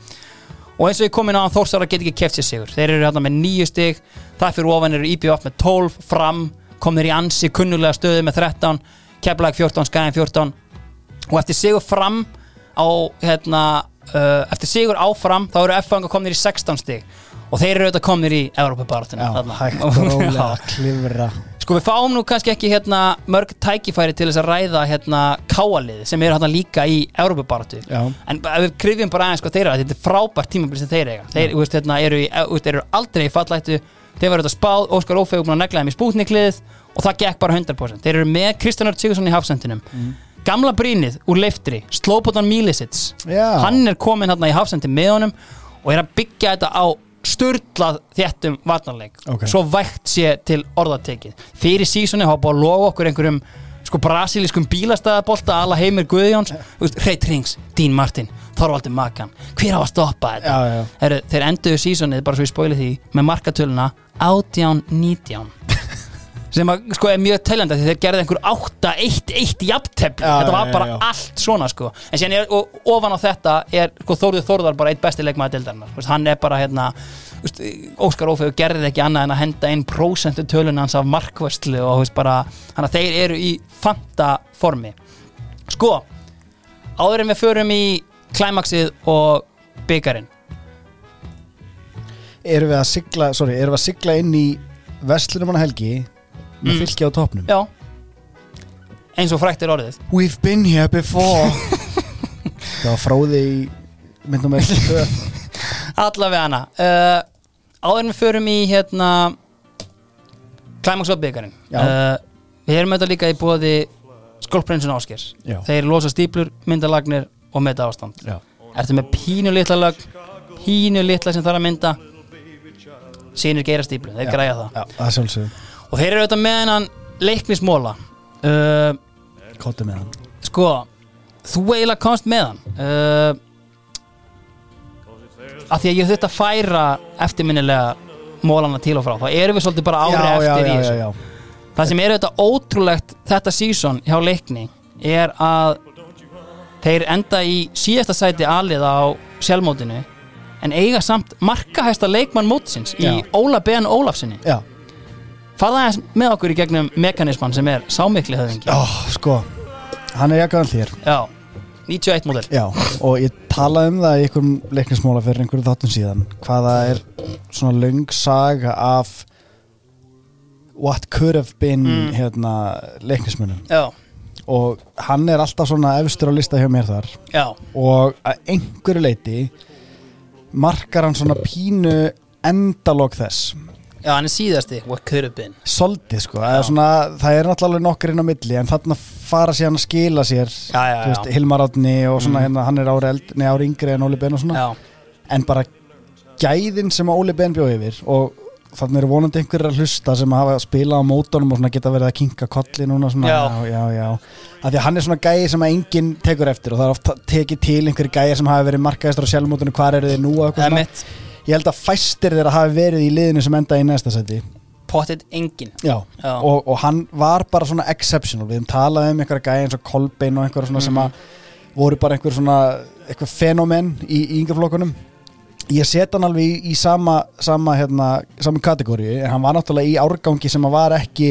Og eins og ég komin á hann Þórsara get ekki keft sér sigur. Þeir eru hérna með 9 stig. Það fyrir ofan eru IBF með 12 fram komnir í ansi kunnulega stöðu með 13 keflag 14, skæðin 14 og eftir sigur fram á hérna, uh, eftir sigur áfram þá eru F-fanga komnir í 16 stig. Og þeir eru auðvitað komnir í þarna. hægt [laughs] og rólega Já. klifra. Sko við fáum nú kannski ekki hérna mörg tækifæri til þess að ræða hérna káaliði sem eru hérna líka í Európa-baráttu Já, en við krifjum bara aðeins sko þeir eru þetta er frábært tímabil sem þeir eiga. Þeir veist, hérna, eru, í, veist, eru aldrei í fallættu. Þeir var auðvitað spáð, Óskar Ófegur búin að negla þeim í spútnikliðið og það gekk bara 100% þeir eru með Kristján Örd Sigursson í hafsendinum gamla brínið úr leiftri Slópotan Mílisits Já. hann er komin hérna í hafsendi með honum og er að byggja þetta á sturlað þéttum varnarleik. Ok. svo vægt sé til orðatekið. Fyrir sísoni hafa búið að lofa okkur einhverjum sko brasilískum bílastæðabolta alla heimir Guðjóns, þú veist, Reit Rings Dín Martin, Þorvaldur Makan. Hver á að stoppa þetta? Já, já. Heru, þeir enduðu sísonið, bara svo ég spóli því með markatöluna 18-19 sem að, sko, er mjög teljandi því þeir gerði einhver 8-1-1 jafntefli, Já, þetta var já, bara já. allt svona sko, en síðan er, og, ofan á þetta er sko, Þórður Þórðar bara eitt besti leikmaður dildarinnar, hann er bara hérna veist, Óskar Ófegur gerði ekki annað en að henda inn prósentu tölun hans af markvörslu og veist, bara, hann að þeir eru í fanta formi. Sko áður en við förum í klæmaksið og byggarinn Erum við að sigla, sorry, erum við að sigla inn í Vestlunum hana helgi með Mm. fylki á topnum já, eins og frækt er orðið. We've been here before. [laughs] Það var fróði í myndum með [laughs] allavega hana. Uh, áður en við förum í hérna klæmaksið og byggarinn Já. uh, við erum auðvitað líka í bóði Skólprinsun Áskers Já. þeir losa stíplur, myndalagnir og meta ástand. Já. ertu með pínu litla lög pínu litla sem þarf að mynda? Sínir geira stíplu, þeir græja það. Já, það er sjálfsögum og þeir eru auðvitað með hennan leiknismóla uh, Kóttu með hann sko þú eiginlega komst með hann uh, af því að ég þurfti að færa eftirminnilega mólana til og frá þá erum við svolítið bara ári eftir já, í þessu já, já. það sem er auðvitað ótrúlegt þetta sísón hjá leikni er að þeir enda í síðasta sæti alið á sjálfmótinu en eiga samt markahæsta leikmann mótsins í. Óla Ben Ólafsinni já. Farða aðeins með okkur í gegnum mekanismann sem er sámikli höfðingi. Ó, sko, hann er jakkaðan þér. Já, 91 módel. Já, og ég talaði um það í einhverjum leiknismóla fyrir einhverju þáttum síðan hvaða er svona löng saga af what could have been Mm. hérna leiknismunum Já, og hann er alltaf svona efstur á lista hjá mér þar. Já, og að einhverju leiti markar hann svona pínu endalog þess já, hann er síðasti. What could have been? Soldið sko, er, svona, það er náttúrulega nokkur inn á milli en þarna fara síðan að skila sér Já, já, veist. Hilmar Átni og svona Mm. hérna, hann er ári, eld, nei, ári yngri en Óli Ben og svona. Já, en bara gæðin sem Óli Ben bjóð yfir og þannig eru vonandi einhverjir að hlusta sem hafa spilað á mótunum og svona geta verið að kinka kolli núna svona, Já. já, já. Af því að hann er svona gæði sem að enginn tekur eftir og það er oft tekið til einhverjir gæði sem hafa verið markaðistur á sjálfmótunum, hvar eru þeir nú ég held að fæstir þeirra hafi verið í liðinu sem enda í næsta seti Pottet engin Já, Já. Og, og hann var bara svona exceptional. Við höfum talað um einhverja gæði eins og Kolbein og einhverja svona sem Mhm. að voru bara einhver svona eitthvað fenomen í, í yngreflokkunum ég set hann alveg í, í sama sama, hérna, sama kategóriu en hann var náttúrulega í árgangi sem að var ekki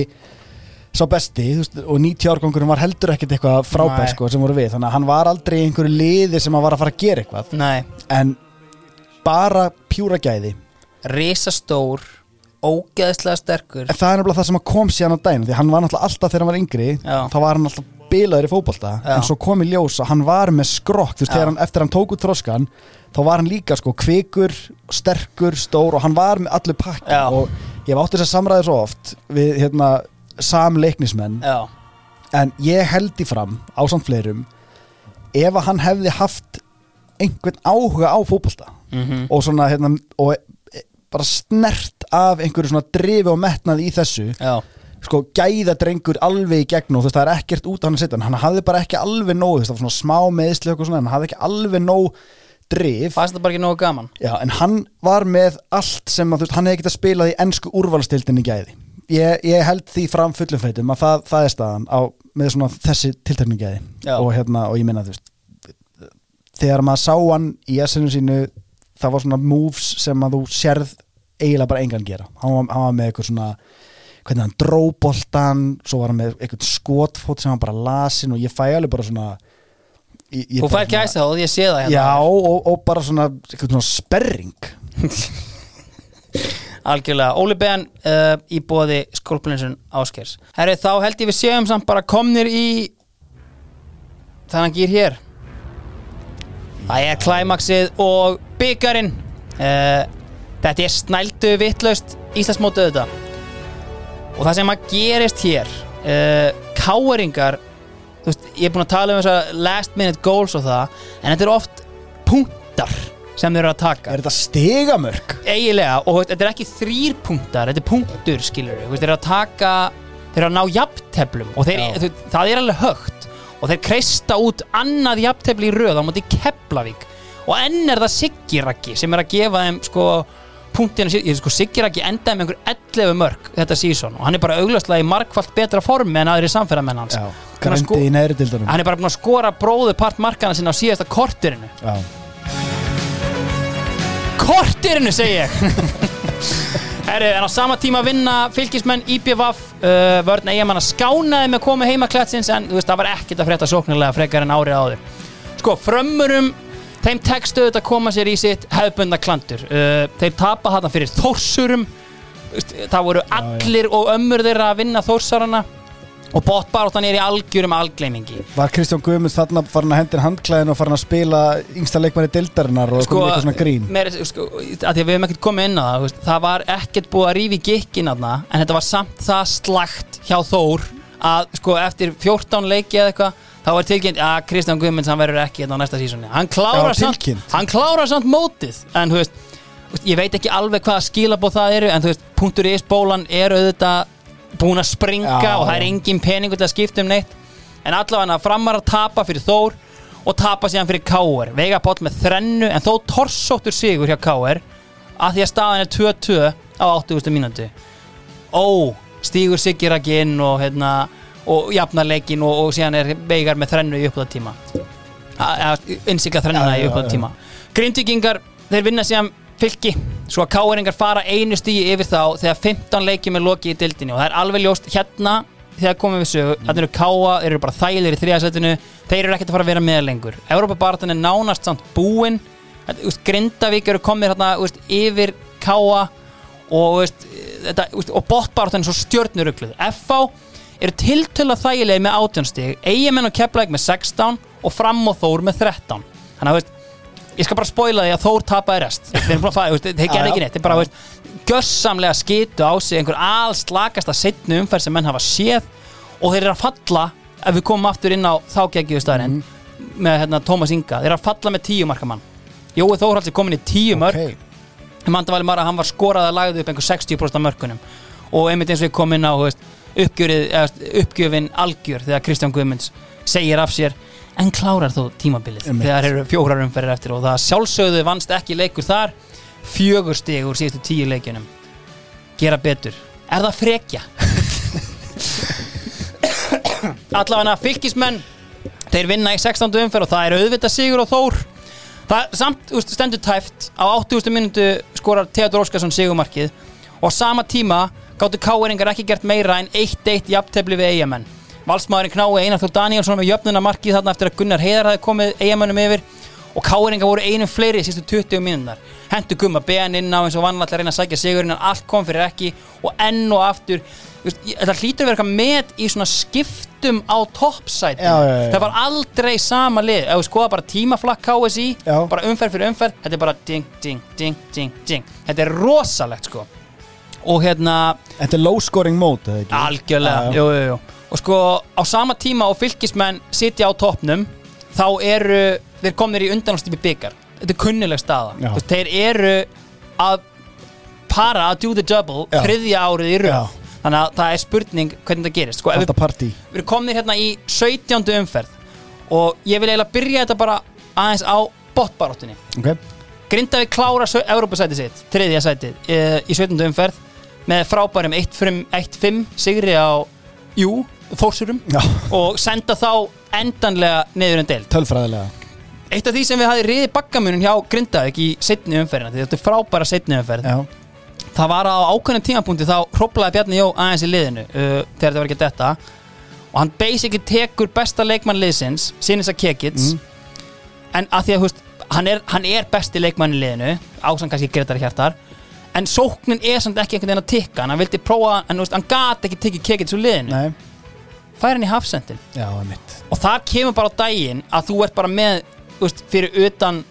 sá besti veist, og 90 árgangurinn var heldur ekkert eitthvað frábær Nei. sko, sem voru við, þannig að hann var aldrei í einhverju liði sem að var að fara að gera eitthvað. Nei, en bara pjúra gæði risastór Ógeðslega sterkur En það er nefnilega það sem kom síðan á daginn Því hann var náttúrulega alltaf þegar hann var yngri Já. Þá var hann alltaf bilaður í fótbolta Já. En svo kom í ljós að hann var með skrokk Þú veist, hann, eftir hann tók út þroskan Þá var hann líka sko kvikur, sterkur, stór Og hann var með allir pakki Já. Og ég hef átt þess að samræði svo oft Við hérna samleiknismenn En ég held í fram á samt fleirum Ef að hann hefði haft einhvern áhuga á fótbolta mhm. Og svona hérna Og e- bara snert af einhverju svona drifi og metnaði í þessu. Já, sko gæða drengur alveg í gegn og þú veist það er ekkert út af hann að setja hann. Hafði bara ekki alveg nóg, þú veist það var svona smá meðsli og svona, en hann hafði ekki alveg nóg drif, fannst það bara ekki nógu gaman? Já, en hann var með allt sem að veist, hann hefði getað spilað í ennsku úrvalstildinni gæði. Ég, ég held því fram fullum feitum að það, það er staðan á, með svona þessi tiltekning gæði. Já. og hérna, og ég minna þú veist þegar maður sá hann í essinu sínu það var svona moves sem að þú sérð eiginlega bara engan gera. Hann var, hann var með eitthvað svona hvernig hann dróboltan svo var hann með eitthvað skotfót sem hann bara lasin og ég fæ alveg bara svona ég, ég Þú fær gæsa þá, ég sé það hérna. Já, og, og bara svona, svona sperring. [laughs] Algjörlega, Óli Ben uh, í bóði skólplinsun Áskers Herri, þá held ég við séum samt bara komnir í þannig gýr hér Það er klæmaksið og byggarinn uh, Þetta er snældu vittlaust Íslandsmótið þetta og það sem að gerist hér uh, Káeringar þú veist, ég er búin að tala um þessa last minute goals og það en þetta eru oft punktar sem þeir eru að taka. Er þetta stigamörk? eiginlega og þetta er ekki þrýr punktar þetta er punktur skilur við þeir eru að taka þeir eru að ná jafnteflum og þeir, það er alveg högt og þeir kreista út annað jafntefli í röð á móti Keflavík. Og enn er það Siggirakki sem er að gefa þeim sko punktinu, sko Siggirakki endaði með einhver 11 mörg þetta sísón og hann er bara auglastlega í margfalt betra formi en aðri samferðamenn hans. Já, að sko- hann er bara búin að skora bróðu part markana sinna á síðasta kortirinu Já, kortirinu segi ég [laughs] Herri, en á sama tíma vinna fylgismenn IPVAF uh, vörn eigamann að skánaði með komu heima klætsins en þú veist, það var ekkert að frétta sóknarlega frekar en árið áður. Sko, frömmurum þeim tekstu þetta koma sér í sitt hefðbundna klandur. Uh, þeir tapa þarna fyrir þórsurum það voru allir og ömmur þeirra að vinna þórsarana og bóttbaráttan er í algjörum algleimingi var Kristján Guðmunds þarna farin að hendur handklæðin og farin að spila yngsta leikmanni dildarinnar og sko, eitthvað svona grín? meir, sko, að því að við hefum ekkert komið inn á það veist, það var ekkert búið að rífi gikkin aðna en þetta var samt það slagt hjá Þór að sko eftir 14 leiki eða eitthvað þá var tilkynnt að Kristján Guðmunds hann verður ekki hérna á næsta sísoni. Hann klárar, samt, klárar samt mótið en veist, ég veit ekki alveg hvaða skilabóð það eru en punktur is bólan er auðvitað búin að springa Já, og það er engin peningur til að skipta um neitt. En allavega framar að tapa fyrir Þór og tapa síðan fyrir Káur Veiga Páll með þrennu en þó torsóttur sigur hjá Káur að því að staðan er 2-2 á 80. mínútu. Ó, stígur Siggi Raki inn og hérna og jafnar leikin og, og síðan er Veigar með þrennu í uppáða tíma innsikla þrennuna í já. tíma Grindvíkingar, þeir vinna síðan fylki svo að Káuringar fara einu stíi yfir þá þegar 15 leikjum er lokið í dildinni og það er alveg ljóst hérna þegar komum við sögu, þetta eru Káa þeir eru bara þægilegir í þriðasætinu þeir eru ekkert að fara að vera með lengur. Európa-baratan er nánast samt búin. Þetta, þú veist, Grindavík eru komið hérna veist, yfir Káa og, og botbaratan er svo stjörnurugluð. FH eru tiltöla þægilegi með 18 stig eigamenn og keplæk með 16 og fram og þór með 13 þannig að ég skal bara spoila því að Þór tapaði rest. Þeir eru búin að fæða, þeir gerði ekki neitt. Þeir bara, veist, gössamlega skitu á sig einhver alls slakasta setnu umferð sem menn hafa séð og þeir eru að falla ef við komum aftur inn á þágækju staðarinn Mhm. með hérna, Tómas Inga. Þeir eru að falla með tíu marka mann. Jói Þórhalds er komin í tíu mörg Ok. Mandavali Mara, hann var skorað að lagði upp einhver 60% af mörkunum. Og einmitt eins og ég kom inn á þú veist, uppgjörið, eða, uppgjöfin algjör þegar Kristján Guðmunds segir af sér en klárar þó tímabilið? Einmitt. þegar eru fjórar umferðir eftir og það sjálfsögðu vannst ekki leikur þar. Fjögur stig úr síðustu tíu leikjunum. Gera betur. Er það frekja? [coughs] Allavega fylgismenn þeir vinna í 16. umferð og það er auðvitað sigur og þór. Það samt stendur tæft á 80. minútu skorar Theodor Óskarsson sigumarkið og sama tíma gáttu káeringar ekki gert meira en 1-1 jafntefli við eigamenn Valsmaðurinn knái Einar Þór Danielsson með jöfnuna markið þarna eftir að Gunnar Heiðar hafði komið eigamennum yfir. Og káeringar voru einum fleiri í sístu 20 mínúnar hendur gumma beðan inn á eins og vannlega að reyna að sækja sigurinn en allt kom fyrir ekki. Og enn og aftur þetta hlýtur að vera eitthvað með í svona skiptum á já. það var aldrei sama lið. Ef við skoða bara tímaflakk KSI Já. bara umferð fyrir umferð þetta er bara ding, ding, ding, ding, ding. Þetta er rosalegt sko. Og hérna Þetta er low scoring mode, algjörlega, Já, já. jú, jú, jú og sko á sama tíma og fylgismenn sitja á toppnum þá eru þeir komnir í undanástífi byggar þetta er kunnileg staða veist, þeir eru að para að do the double Já. þriðja árið í Já. þannig að það er spurning hvernig það gerist sko, við við erum komnir hérna í 17. umferð og ég vil eiginlega byrja þetta bara aðeins á botbaróttunni Ok, Grindavík klára Európa-sæti sitt, þriðja sæti e, í 17. umferð með frábærum 1-5 sigri á, jú, Þórsurum og senda þá endanlega niður en deild. tölfræðilega. Eitt af því sem við hafði riði bakkamunum hjá Grindavík í setni umferðina, því þetta er frábæra setni umferð. Já, það var á ákveðnum tímapunkti þá hróplaði Bjarni Jó aðeins í liðinu uh, þegar þetta var ekki þetta og hann basically tekur besta leikmann liðsins Sinisa Kekits en að því að húst, hann, er, hann er besti leikmann í liðinu ásann kannski Gretar Hjartar. En sóknin er samt ekki einhvern veginn að tikka. Hann vildi prófa, en hann gat ekki tikið Kekits úr liðinu, nei, fær hann í hafsendin. Já, mitt og það kemur bara á daginn að þú ert bara með veist, fyrir utan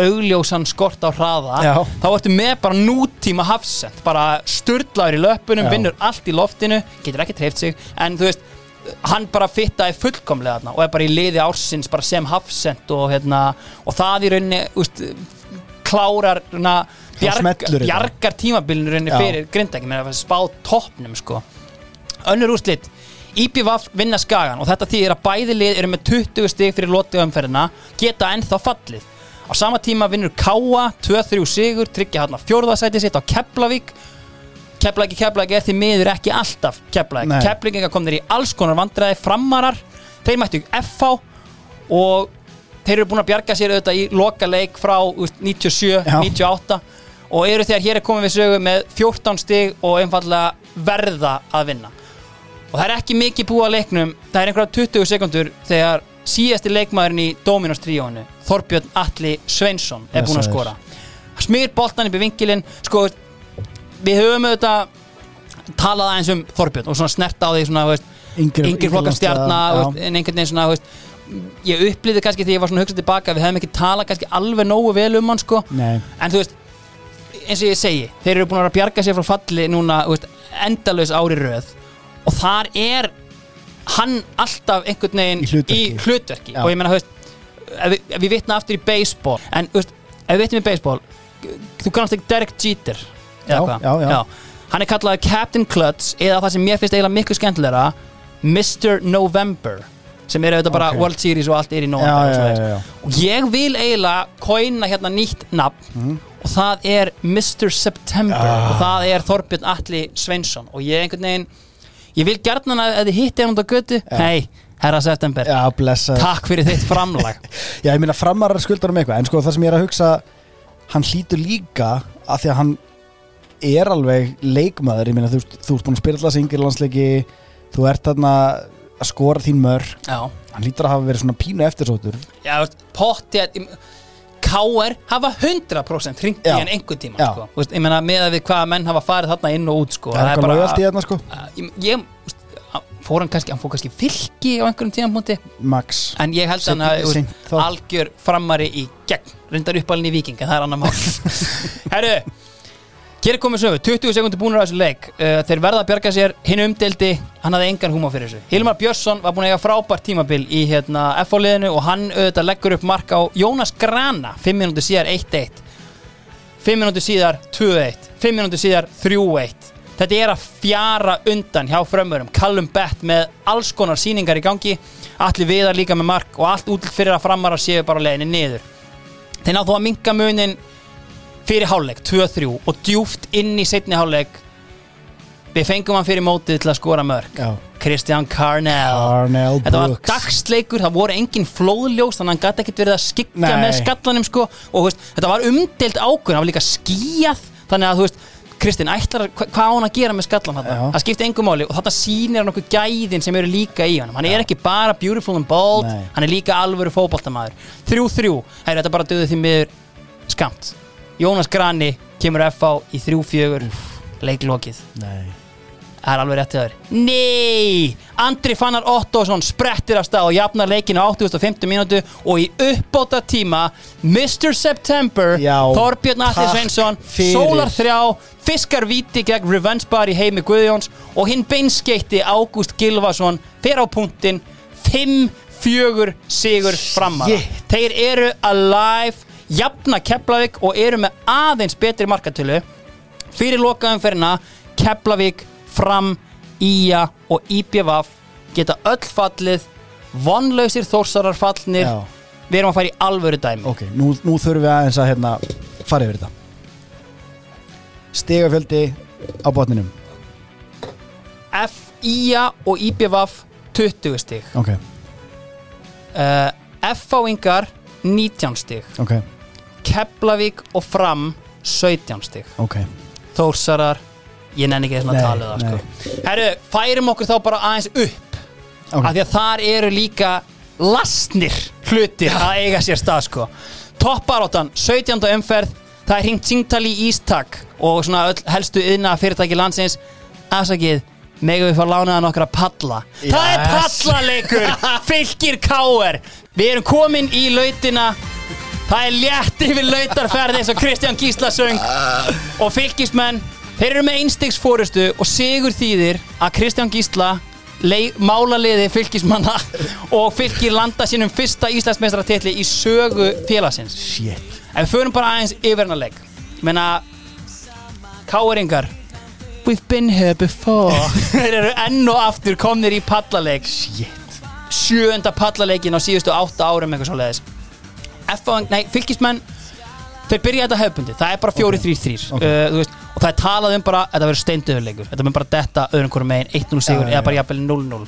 augljósan skort á hraða Já. þá ertu með bara nútíma hafsend. Bara sturdlaður í löpunum, Já. vinnur allt í loftinu getur ekki treyft sig. En þú veist, hann bara fittaði fullkomlega þarna og er bara í liði ársins bara sem hafsend og, hérna, og það í rauninni úst, klárar hérna, bjarg, bjargar tímabilinu rauninni fyrir að spá toppnum sko. Önnur úrslit IPVAF vinna skagan og þetta þýðir að bæði lið eru með 20 stig fyrir lotið umferðina geta ennþá fallið á sama tíma vinnur Káa 2-3 sigur, tryggja hann að fjórðasæti sitt á Keflavík Keflavík Keflavík er því miður ekki alltaf Keflavík. Keflavík komnir í alls konar vandræði framarar þeir mættu FH og þeir eru búin að bjarga sér auðvitað í loka leik frá úst, 97, Já. 98 og eru þegar hér er komið við sögu með 14 stig og einfallega verða að vinna og það er ekki mikið búið að leiknum. Það er einhverja 20 sekundur þegar síðasti leikmaðurinn í Dominos tríónu Þorbjörn Atli Sveinsson er búinn að skora. Smýr boltan upp í vinkilinn. Sko, við höfum auðvitað talað aðeins um Þorbjörn og svona snert á því svona, veist, Yngri- yngri flokkan stjarna já. þú veist, en einhvern veginn svona veist, ég upplýði kannski þegar ég var svona hugsað tilbaka við hefum ekki talað kannski alveg nógu vel um hann sko. Nei, en þú veist eins og ég segi, þeir eru búin að bjarga sér frá falli núna veist, endalaus ári röð og þar er hann alltaf einhvern veginn Í hlutverki. í hlutverki. Og ég meina, þú veist ef við, við vitna aftur í baseball en veist, ef við vitnum í baseball þú kannast ekki Derek Jeter Já, já, já. hann er kallað Captain Klutz eða það sem mér finnst eiginlega miklu skemmtilegra Mr. November sem er auðvitað bara Ok. World Series og allt er í November og ég vil eiginlega kóina hérna nýtt nafn Mhm. og það er Mr. September Ah. og það er Þorbjörn Atli Sveinsson og ég einhvern veginn ég vil gjarnan að ef þið hitti hann út á götu. Hei, herra September. Já, blessa takk fyrir þitt framlag. [laughs] Já, ég meina framarar skuldar um eitthvað. En sko það sem ég er að hugsa Hann hlýtur líka að því að hann er alveg leikmaður. Ég meina þú, þú ert búin að spila alltaf singir landsleiki Þú ert þarna að skora þín mörg já, Hann hlýtur að hafa verið svona pínu eftirsóttur. Já, potti K.R. hafa 100% hringt í Já. hann einhvern tíma Já. sko. Þú veist, ég meina með að við hvaða menn hafa farið þarna inn og út sko. Það er eitthvað lojalt í þarna sko ég, ég veist, fór hann kannski, hann fór kannski fylki á einhverjum tímapunkti Max en ég held að hann Seint- að seint þá. algjör framari í gegn reyndar uppalinn í viking en það er annar mál [laughs] herru hér er komið sögu, 20 sekundir búinur á þessu leik. Uh, þeir verða að bjarga sér, hinn umdeldi hann hafði engan húma fyrir þessu. Hilmar Björnsson var búin að eiga frábært tímabil í hérna, F-liðinu og hann auðvitað leggur upp mark á Jónas Grana 5 minútur síðar 1-1 5 minútur síðar 2-1 5 minútur síðar 3-1 Þetta er að fjara undan hjá frömmurum. Callum Bett með alls konar síningar í gangi. Allir viðar líka með mark og allt útlitt fyrir að framara séu bara á leiðinni niður. Þeir náðu að minka munin fyrir hálfleik 2-3 og djúft inn í setni hálfleik. Við fengum hann fyrir mótið til að skora mörg Já. Christian Carnell Arnell Þetta var dagsleikur, það voru engin flóðljós þannig að hann gæti ekkert verið að skikja Nei. með skallanum sko. Og veist, þetta var umdelt ákvörn, það var líka skíjað þannig að þú veist, Kristinn ætlar hva- hvað á hann að gera með skallan þarna, Já. það skipti engum máli og þetta sýnir hann okkur gæðin sem eru líka í hann hann er ekki bara beautiful and bold Nei. hann er líka alvöru fótboltamaður. 3-3, Heyri, þetta bara döði því miður skamt Jónas Grani kemur FH í 3-4 leiklokið Nei Það er alveg rétt til þér Nei, Andri Fannar Ottosson sprettir af stað og jafnar leikinu á 8050 mínútu og í uppbóta tíma Mr. September Já, Þorbjörn takk Sveinsson fyrir. Sólar þrjá, Fiskar Víti gegn Revenge Bar í heimi Guðjóns og hinn beinskeitti Ágúst Gilvason fer á punktin 5-4 sigur framar. Þeir eru alive jafna Keflavík og eru með aðeins betri markatölu. Fyrir lokaumferðina Keflavík, Fram, Ía og IPVAF geta öll fallið vonlausir þórsarar fallnir. Já. við erum að fara í alvöru dæmi. Ok, nú, nú þurfum við aðeins að hérna fara yfir þetta. Stegafjöldi á botninum. F, Ía og IPVAF 20 stig. Ok, uh, F-fáingar 19 stig. Ok, Keflavík og Fram 17 stig ok Þórsarar, ég nenni ekki þess að tala um það sko. Herru, færum okkur þá bara aðeins upp Ok. af því að þar eru líka lastnir hlutir að eiga sér stað sko. Topparáttan, 17. umferð það er hringt síngtali í Ístak og svona öll helstu yðna fyrirtæki landsins afsakið megum við fá lánaðan okkar að palla það er Yes. pallaleikur [laughs] fylgir káer við erum komin í lautina það er létt yfir lautarferð eins og Kristján Gísla söng. Og fylgismenn þeir eru með einstegs fórustu og sigur þýðir að Kristján Gísla málaliði fylgismanna og fylgir landa sínum fyrsta Íslandsmeistratilli í sögu félagsins. Shit. Ef við förum bara aðeins yfir hennar leik. Ég meina káeringar we've been here before. [laughs] Þeir eru enn og aftur komnir í pallaleik Shit. Sjöunda pallaleikin á síðustu átta árum eitthvað svo leiðis nei, fylgismenn þeir byrja þetta hefbundi, það er bara 4-3-3 Ok. uh, og það er talað um bara þetta verður steinduðurleikur, þetta mun bara detta öðrum hverju megin 1-0 sigur eða bara jafnvel 0-0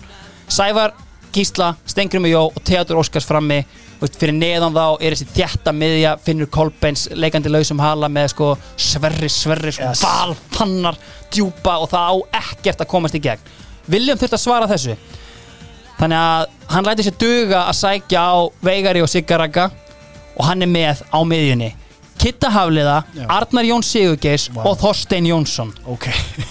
Sævar, Gísla, Stengrum Jó og Theodor Óskars frammi. Veist, fyrir neðan þá er þessi þjætta miðja Finnur Kolbens, leikandi lausum hala með sko sverri, sverri sko, Yes. valfannar, djúpa og það á ekkert að komast í gegn. Viljum þurft að svara þessu. Þannig að hann læti sér duga að sækja á Veigari og Siggaragga og hann er með á miðjunni. Kitta Hafliða, Já. Arnar Jón Sigurgeis Vá. og Þorstein Jónsson. Ok.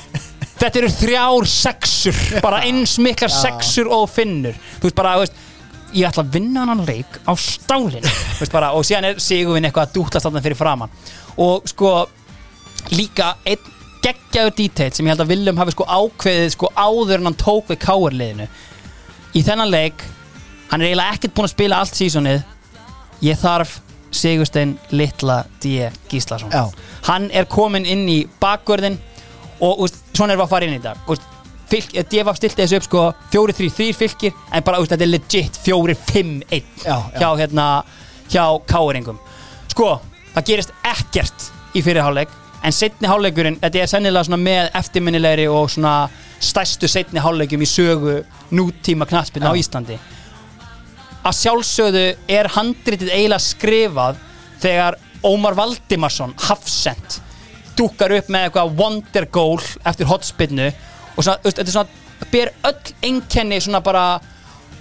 [laughs] Þetta eru þrjár sexur bara eins miklar sexur og finnur. Þú veist bara, þú veist ég ætla að vinna hann leik á stálin veist, bara, og síðan er Sigurvin eitthvað að dútlast þarna fyrir framann og sko líka einn geggjaður detail sem ég held að Willum hafi sko ákveðið sko áður en hann tók við káarliðinu í þennan leik hann er eiginlega ekkert búinn að spila allt sísonið ég þarf Sigurstein Litla D. Gíslason Já. hann er komin inn í bakgörðin og úst, svona erum við að fara inn í þetta úst, fylk, Devaf stilti þessu upp sko 4-3-3 fylgir en bara úst, þetta er legit 4-5-1 Já, já. hjá hérna hjá káeringum sko, það gerist ekkert í fyrirháleik en setni hálfleikurinn, þetta er sennilega svona með eftirminnilegri og svona stærstu setni hálfleikum í sögu nútíma knaspinn á. Íslandi að sjálfsögðu er handritið eiginlega skrifað þegar Ómar Valdimarsson hafsend dúkar upp með eitthvað wonder goal eftir hotspinnu og svona, þetta er svona ber öll einkenni svona bara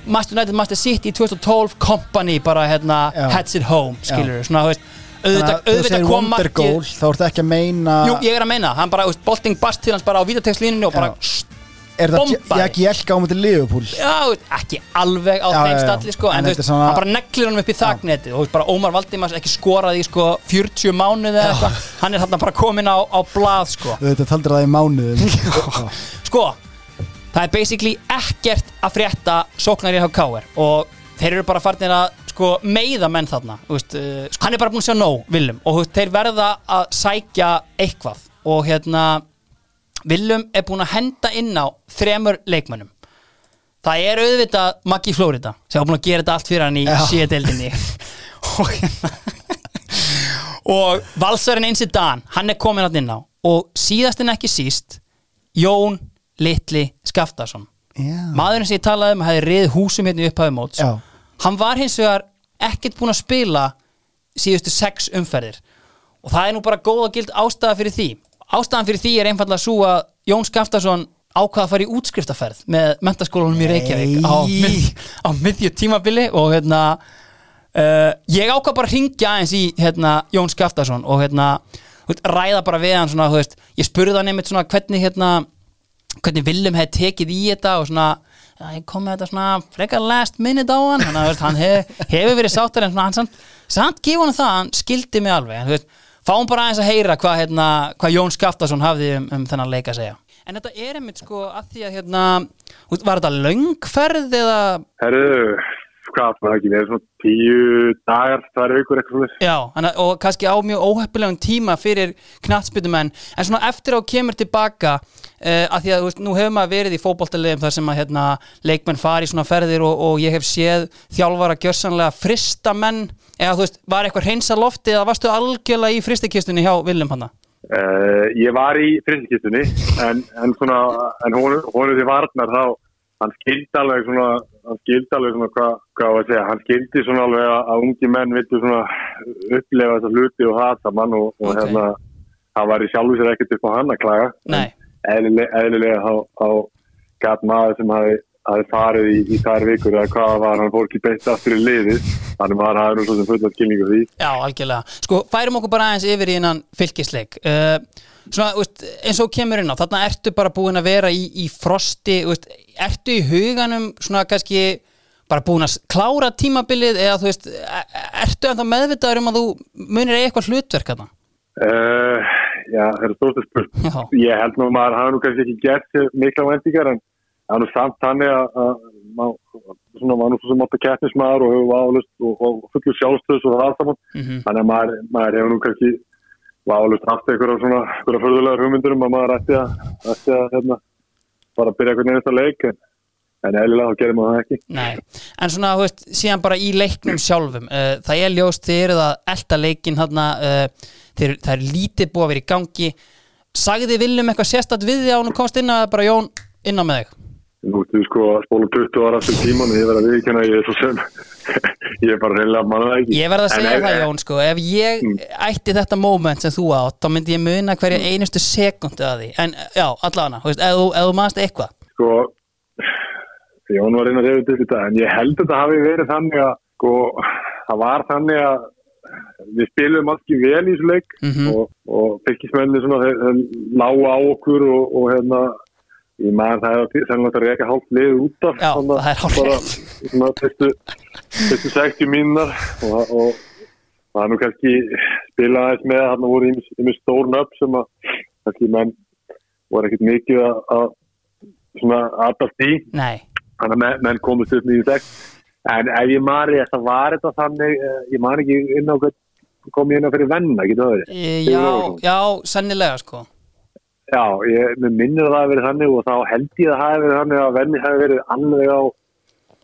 Master United Master City 2012 company bara hérna Já. heads it home skilur svona þú veist auðvitað, að þú auðvitað kom wonder markið þá ertu ekki að meina Jú, ég er að meina, hann bara, veist, bolting bast til hans bara á vítatekslíninu og bara Já. Er það bombaði. ekki elka á mútið Liverpool? Já, ekki alveg á þeim stalli sko, En en, þú veist, hann bara neglir hann upp í þagnetið og bara Ómar Valdimars ekki skoraði í sko 40 mánuði eða eitthvað. Hann er þarna bara komin á, á blað sko. Þetta taldur það í mánuðum [laughs] sko, það er basically ekkert að frétta sóknar í HKR og þeir eru bara farnir að sko meiða menn þarna. Veist, uh, hann er bara búin að sjá nóg, Willum. Og veist, þeir verða að sækja eitthvað. Og hérna Willum er búin að henda inn á þremur leikmönnum. Það er auðvitað Maggi Flórida sem var búin að gera þetta allt fyrir hann í Já. síðadeldinni [laughs] og og valsarinn einsi Dan hann er komin að inn á. Og síðast en ekki síst Jón Litli Skaftason. Já. maðurinn sem ég talaði um hefði rið húsum hérna í upphafi móts. Já. hann var hins vegar ekkert búinn að spila síðustu sex umferðir. Og það er nú bara góð og gild ástæða fyrir því ástæðan fyrir því er einfallega svo að Jón Skaftason ákvaða að fara í útskriftaferð með mentaskólanum í Reykjavík á, mið, á miðju tímabili og hérna uh, ég ákvað bara að ringja aðeins í hérna, Jón Skaftason og hérna ræða bara við hann svona, veist, ég spurði hann einmitt svona hvernig hérna hvernig Willum hefði tekið í þetta og svona ég kom með þetta svona frekar last minute á hann. Þannig að hann hef, hefur verið sáttar en svona hann samt, samt gefa hann það hann skildi mig alveg. Veist, fáum bara aðeins að heyra hvað, hérna, hvað Jón Skaftason hafði um, um þennan leik að segja. En þetta er einmitt sko að því að hérna, var þetta löngferð eða? Herru, hvað var það ekki, það er svona tíu dagar, tvær vikur eitthvað svona. Já, hana, og kannski á mjög óheppilegum tíma fyrir knattspytumenn en svona eftir á kemur tilbaka uh, að því að veist, nú hefur maður verið í fótboltaliðum þar sem að hérna, leikmenn fari í svona ferðir og, og ég hef séð þjálfara gjörsanlega frista menn eða þú veist, var eitthvað hreinsa lofti eða varstu algjörlega í fristikistunni hjá Willum hann Uh, ég var í fristikistunni, en, en svona, en er því varnar þá, hann skildi alveg svona, hann skildi alveg svona, hvað, hvað var að segja, hann skildi svona alveg að, ungi menn viltu svona upplefa þessa hluti og hata mann og, og Ok. hérna, hann var í sjálfu sér ekkert upp á hann að klaga. Eðlilega, eðlilega þá, þá gæt maður sem hafi, hafi farið í, í þær vikur eða hvað var, hann fór ekki beitt aftur í liðið? Þannig maður hafi nú svo sem fullt að skilningu því. Já, algjörlega. Sko, færum okkur bara aðeins yfir í innan fylgisleik. Uh, Svona, veist, eins og kemur inn á þarna ertu bara búin að vera í, í frosti veist, ertu í huganum svona kannski bara búin að klára tímabilið eða þú veist, e- ertu ennþá meðvitaður um að þú munir eitthvað hlutverk þarna? Uh, Já, það er stórt að spurt Ég held nú að maður hafi nú kannski ekki gert mikla vendingar en það er nú samt þannig að, að maður var nú svo sem átt að keppnismæður og hefur válust og, og fullur sjálfstöðs og það allt saman. Mhm, þannig að maður, maður hefur nú kannski válust haft einhverja svona einhverja förðulegar hugmyndur um að maður ætti að, ætti að hérna, bara byrja einhvern einasta leik en, en eðlilega þá gerir maður það ekki. Nei. En svona, þú veist, síðan bara í leiknum sjálfum uh, það er ljóst, þið eruð að elta leikin þarna, uh, þeir, það er lítið búið að vera í gangi. Sagði Viljum eitthvað sérstætt við því að hún komst inn að bara Jón inn á með þig Nú ertu sko að spóla 20 ára aftur í tíman og ég verð að viðkjanna að ég er svo sem [laughs] ég er bara reynilega manna það ekki. Ég verð að En segja ef- það Jón sko Ef ég ætti þetta moment sem þú átt þá myndi ég muna hverja einustu sekundu að því. En já, veist, ef þú, manst eitthvað. Sko Jón var einn að reyða til þetta en ég held að þetta hafi verið þannig að sko, það var þannig að við spilum allt í vel í þessu leik Mhm. og, og fylgismenni svona þeir, þeir lágu á okkur og, og hérna ég maður það hefði sannlega að reyka hálft lið út af Já, svona, það er bara rétt. svona fyrstu, fyrstu 60 mínar og, og það er nú kannski spila aðeins með hann voru í stór nöfn sem að kannski menn voru ekkert mikið að, að svona aðast í. Nei, þannig að menn, menn komist upp nýju sex. En ef ég mari þess að var þetta þannig eh, ég man ekki inn á kom ég inn á fyrir venna, getur það verið? E, Já, já, sennilega sko Já, ég mér minnir að það hafi verið þannig og þá held ég að það hafi verið þannig að venni hafi verið alveg á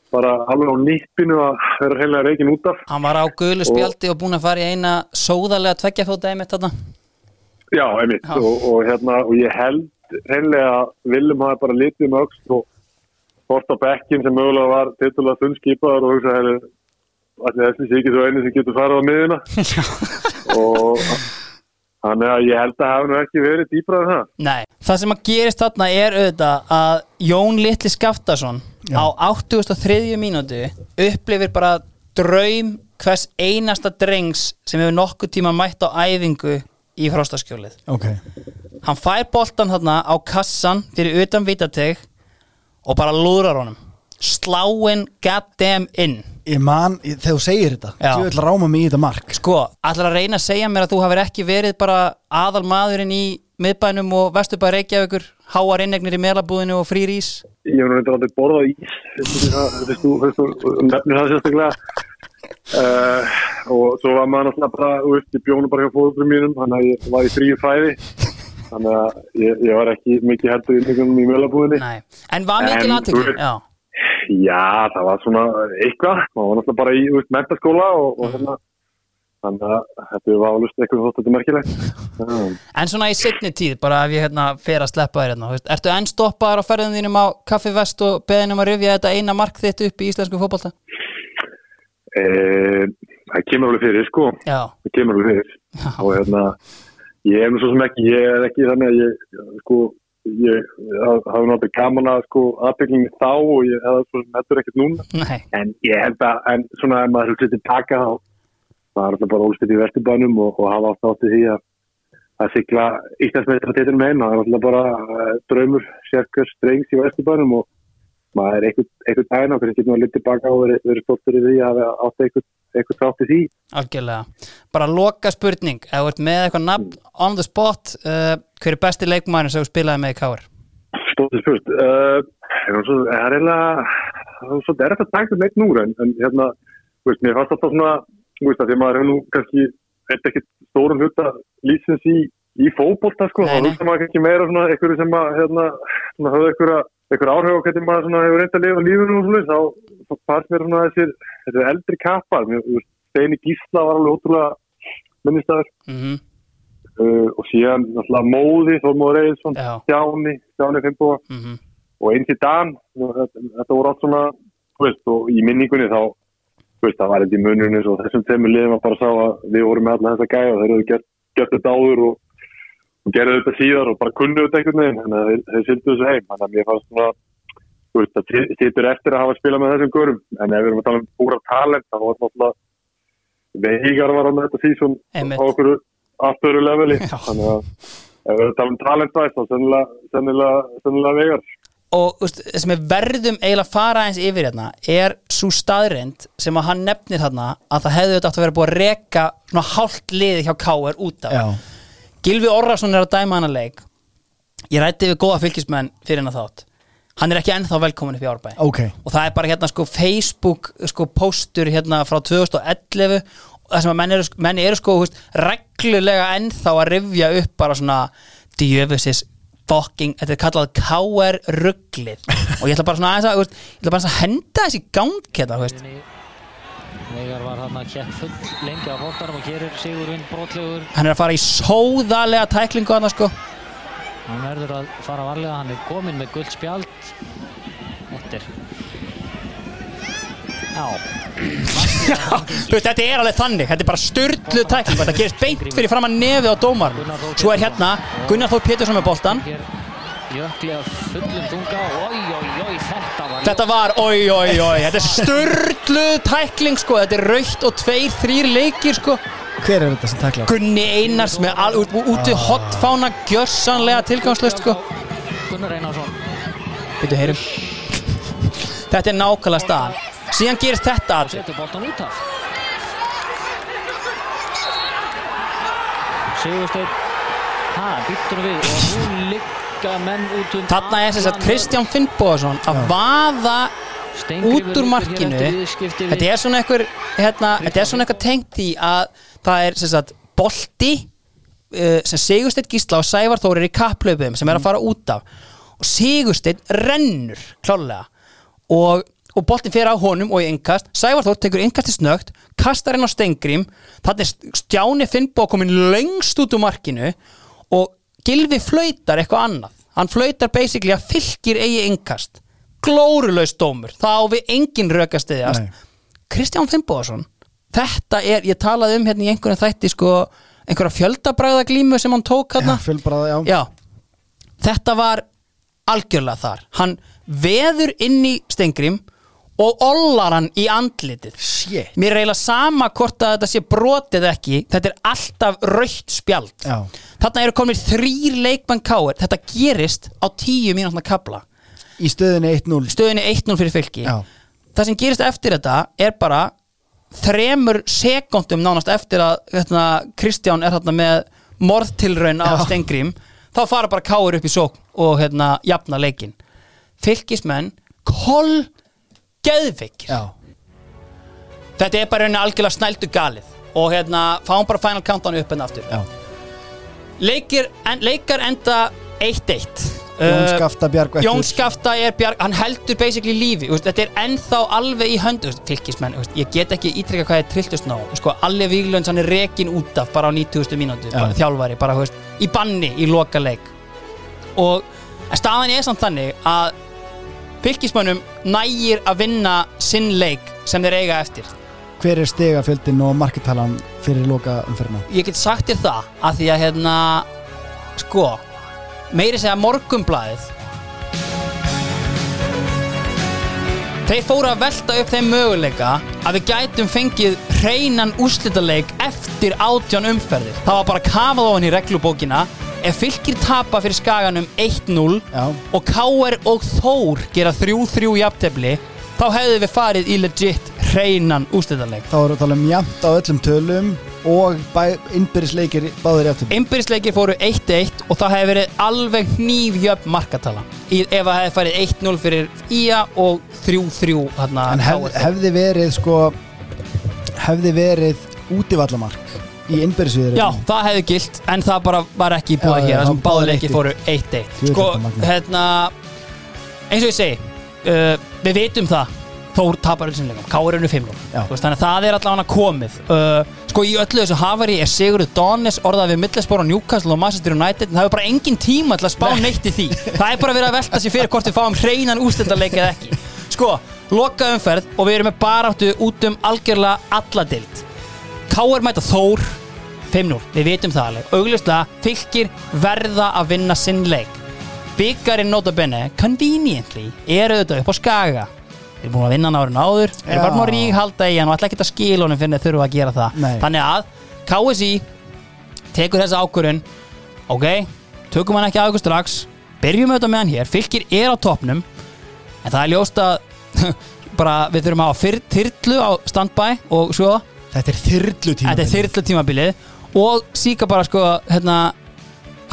bara alveg á nýppinu að vera heila reikin út af. Hann var á gulu spjaldi og búinn að fara í eina sóðarlega tveggjafóta einmitt þarna. Já, einmitt. Og, og hérna og ég held hreinlega að Willum hafi bara litið um öxt og hort á bekkin sem mögulega var titulega þunnskipaður og hugsa hefði allir þessi sé ekki svo einu sem getur farið á miðuna [laughs] og þannig að ég held að hafi nú ekki verið dýbra en það Nei, það sem að gerist þarna er auðvitað að Jón Litli Skaftason á 83. mínútu upplifir bara draum hvers einasta drengs sem hefur nokkuð tíma mætt á æfingu í frostaskjólið. ok Hann fær boltan þarna á kassan fyrir utan vitateg og bara lúðrar honum. Sláin goddamn inn. Ég man, ég, þegar þú segir þetta Já. ég vil ráma mig í þetta mark. Sko, ætlar að reyna að segja mér að þú hafir ekki verið bara aðal maðurinn í miðbænum og vesturbæð Reykjavíkur, háar innegnir í melabúðinu og frýr ís? ég hef reyndar aldrei borðað ís þú, veist þú, nefnir það sérstaklega. Uh, og svo var maður náttúrulega bara, þú veist, ég bjónu bara hjá fóðurum mínum, þannig að ég var í fríu fæði þannig að ég, ég var ekki mikið heldur í Já, það var svona eitthvað, maður var náttúrulega bara í, veist, mentaskóla og, og hérna þannig að þetta var álust eitthvað þótt þetta er merkilegt Já. en svona í setni tíð, bara ef ég hérna fer að sleppa þér hérna, ertu enn stoppaðar á ferðin þínum á Kaffi Vest og beðin um að rifja þetta eina mark þitt upp í íslensku fótbolta? Eh, það kemur alveg fyrir, sko Já, það kemur alveg fyrir Já. og hérna ég er nú svo sem ekki, ég er ekki þannig að ég sko, ég haf- hafi náttúrulega gaman að sko aðbygglingi þá og ég hefði svo sem heldur ekkert núna. Nei, en ég held að, en svona ef maður hlutir tilbaka þá það er alltaf bara ólstið í vesturbænum og, og hafa átt átti því að að sigla Íslandsmeistra teitur með einn það er alltaf bara uh, draumur sérkjörs drengs í vesturbænum og maður er einhvern, daginn og hvernig getur maður litið tilbaka og verið, verið stoltur í því að hafa átt einhvern, þátt í því. Algjörlega. Bara loka spurning, ef þú ert með eitthvað nafn on the spot, uh, hver er besti leikmæður sem spilaði með í Káar? Stótið spurt. Uh, það er eiginlega, það er svo derft að taka neitt núr en, en hérna, veist, mér fannst alltaf svona, veist, því að maður hefur nú kannski, þetta ekki stórum hluta lífsins í, í fótbolta, sko, þá hugsa maður kannski meira svona einhverju sem að, hérna, svona einhver áhrif á hvernig maður svona hefur reynd að lifa lífinu og svona, þá fannst mér svona þessir, þessir eldri kappar, Steini Gísla var alveg ótrúlega minnistæður Mm uh, og síðan náttúrulega Móði, Þormóður Eilsson, Já, Stjáni, Stjáni Finnbúa mm og eins í Dan þetta, þetta voru allt svona veist, og í minningunni þá veist, það var eitthvað í mununni og þessum tveimur liðum að bara sá að við vorum með alla þessa gæja og þeir eru gert, gert þetta áður og, og gerðu þetta síðar og bara kunnu þetta einhvern veginn þannig að þeir, sildu þessu heim. Þannig að mér fannst svona þú veist, það sittur eftir að hafa spilað með þessum görum en ef við erum að tala um púra talent þá var náttúrulega Veigar var á með þetta Einmitt. á okkur öru leveli. Þannig að ef við erum að tala um talentvæst þá sennilega, sennilega, sennilega Veigar. Og það sem við verðum eiginlega að fara eins yfir hérna er svo staðrind sem að hann nefnir þarna að það hefði þetta átt að vera búið að reka svona hálft liði hjá Káar út af. Já, Gilvi Orrason er að dæma hana leik. Ég rætti við góða fylgismenn fyrir hennar þátt. Hann er ekki ennþá velkomin upp í Árbæ. Ok. Og það er bara hérna sko Facebook sko póstur hérna frá 2011 og það sem að menn eru, menn eru sko húst, reglulega ennþá að rifja upp bara svona djöfusis fucking, þetta er kallað KR rugglið. Og ég ætla bara svona aðeins að, veist, ég ætla bara að henda þessi gang hérna, þú veist Veigar var hann að kjent full lengi á bóttanum og gerir Sigurvinn brotlegur. hann er að fara í sóðalega tæklingu hann sko. Hann verður að fara varlega, hann er komin með guld spjald. Þetta er... Já, Þú veist, þetta er alveg þannig, þetta er bara styrlu tækling. Þetta gerist beint fyrir fram að nefið á dómar svo er hérna Gunnar Þór Pétursson með boltan hér jökli af fullum þunga. Oi, oi, oi, þetta var... Þetta var, oi, oi, oi, þetta er störluð tækling sko, þetta er raukt og tveir, þrýr leikir sko Hver er þetta sem taklar? Gunni Einars með all, út, út við hotfána gjössanlega tilgangslöst sko Gunnar Einarsson. Þetta er nákvæmlega staðan Síðan gerist þetta atvik Setur boltan út af. Sigursteinn. Ha, býttur við og út um... Þarna er þess að Kristján Finnbóðarsson að vaða út úr markinu. þetta er svona einhver hérna, þetta er svona einhver tengt í að það er sem sagt bolti uh, sem Sigursteinn Gísla og Sævar Þór er í kapplaupum sem er að fara út af. Og Sigursteinn rennur klálega og, og boltin fer á honum og í innkast. Sævar Þór tekur innkast í snögt kastar henn á Stengrím þannig er Stjáni Finnbó komin lengst út úr markinu og Gilvi flautar eitthvað annað. Hann flautar basically að fylgir eigi innkast. Glórulegs dómur. Þá á við engin rökastiðjast Nei. Kristján Finnbóðarsson þetta er, ég talaði um hérna í einhverjum þætti sko, einhverja fjöldabræðaglímu sem hann tók hérna já. Já, þetta var algjörlega þar. Hann veður inn í Stengrim og ollar hann í andlitið Shit. Mér er eiginlega sama hvort að þetta sé brotið ekki Þetta er alltaf raukt spjald Já. Þarna eru komið þrýr leikmann káir Þetta gerist á tíu mínútna kabla Í stöðinni 1-0 Stöðinni 1-0 fyrir fylki Já. Það sem gerist eftir þetta er bara þremur sekundum nánast eftir að hérna, Kristján er hérna með morðtilraun á Já. Stengrim þá fara bara káir upp í sókn og hérna jafna leikin fylkismenn koll geðveikir. Já, þetta er bara rauninni algjörlega snældu galið. Og hérna fáum bara final countdown upp en aftur. Já. Leikir, en, leikar enda 1-1 Jón Uh, Skafta Bjargvættur Jón Skafta er bjarg, hann heldur basically lífi, þetta er ennþá alveg í höndu, úst, ég get ekki ítrykka hvað er trilltust ná, sko, Alli Víglunds hann er rekin út af bara á 90. mínútu, bara Já. þjálfari, bara, úst, í banni í loka leik. Og staðan er samt þannig að fylkismönnum nægir að vinna sinn leik sem þeir eiga eftir Hver er stegafjöldin og marketalan fyrir loka umferðina? ég get sagt þér það að því að hérna sko meiri segja morgumblaðið þeir fóru að velta upp þeim möguleika að við gætum fengið hreinan úrslitaleik eftir átján umferðir það var bara kafað ofan í reglubókina ef fylgir tapa fyrir skaganum 1-0 Já. og K.R. og Þór gera 3-3 jafntefli þá hefðu við farið í legit hreinan úrslitaleik Þá erum við að tala um jæmt á öllum tölum og innbyrðisleikir báðir í aftur Einbyrðisleikir fóru 1-1 og það hefði verið alveg hnífjöfn markatala ef það hefði farið 1-0 fyrir IA og 3-3 hérna, En hef, hefði verið sko hefði verið útivallamark í innbyrðisviður Já, það hefði gilt en það bara var ekki búið Já, hér báðuleikir 1-1. fóru 1-1 Jú, Sko, hérna eins og ég segi uh, við vitum það Þór tapar öllum leikum, Káur er unni 5 Já. veist, þannig að það er allavega komið. Uh, sko í öllu þessu hafari er Sigurður Donis orðað við Middlesbrough og Newcastle og Manchester United. En það hefur bara engin tíma til að spá neitt í því. Það er bara verið að velta sér fyrir hvort við fáum hreinan ústendaleik eða ekki. Sko, loka umferð og við erum með baráttu út um algjörlega alla dild Káur mæta Þór 5-0, við vitum það alveg. Auglustlega fylgir verða að vinna sinn leik. Byggarinn nota bene conveniently er auðvitað upp á skaga þeir eru búin að vinna árin áður. Þeir eru bara búin að Já. rík halda í hann og ætla ekki að skila honum fyrir þeir þurfa að gera það. Nei. þannig að KSI tekur þessa ákvörun ok, tökum hann ekki aðeins strax. Byrjum auðvitað með hann hér. Fylgir er á toppnum. En það er ljóst að [laughs] bara við þurfum að hafa fyrr, þyrlu á standby og svo. Þetta er þyrlu tíma Þetta er tímabilið og síka bara sko hérna,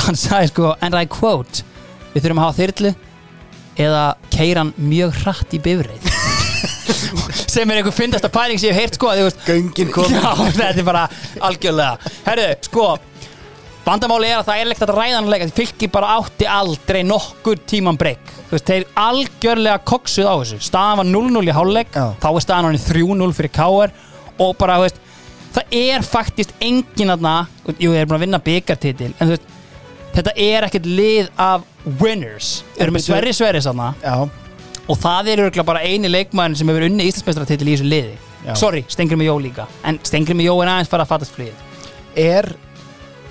hann sagði sko and I quote við þurfum að hafa þyrlu eða keiran mjög hratt í bifreið sem er einhver fyndasta pæling sem ég hef heyrt sko Göngin kom Já, þetta er bara algjörlega. Herru, sko Vandamáli er að það er leikt að ræðanleika Því fylgir bara átti aldrei nokkur tíman breyk þeir algjörlega koksuð á þessu. Staðan var 0-0 í hálfleik Já. Þá er staðan hann 3-0 fyrir KR Og bara, veist Það er faktist engin aðna Jú, þeir eru búin að vinna byggartitil En veist, þetta er ekkert lið af winners. Þeir eru með Sverri Sverri sanna Já, Og það er örugglega bara eini leikmæðin sem hefur unni Íslandsmeistaratitil í þessu liði. Já. Sorry, Stengri með Jó líka. En Stengri með Jó er aðeins fara að fattast flýð er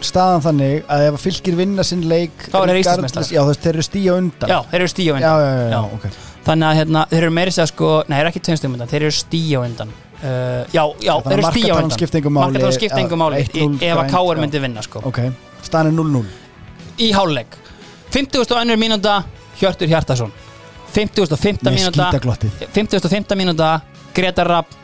staðan þannig að ef að fylgir vinna sinn leik Þá eru þeir Íslandsmeistarar. Já, þú veist, þeir eru stíja undan. Já, þeir eru stíu undan. Já, já, já, já, ok. Þannig að hérna, þeir eru meiri segja sko Nei, þeir eru ekki tveimstum undan, þeir eru stíu undan. Uh, Já, já, Þannig þeir eru að stíu markatalan undan. skipti engu máli. Markatalan skipti engu Já, máli 1-0 í- Ef að grænt, Káur já. myndi vinna sko. Ok, staðan er 0-0 Í háluleik 50.2. mínúta Hjörtur Hjartarsson 50.5. Með mínúta skítaglottið 50.5. mínúta Gretar Rapp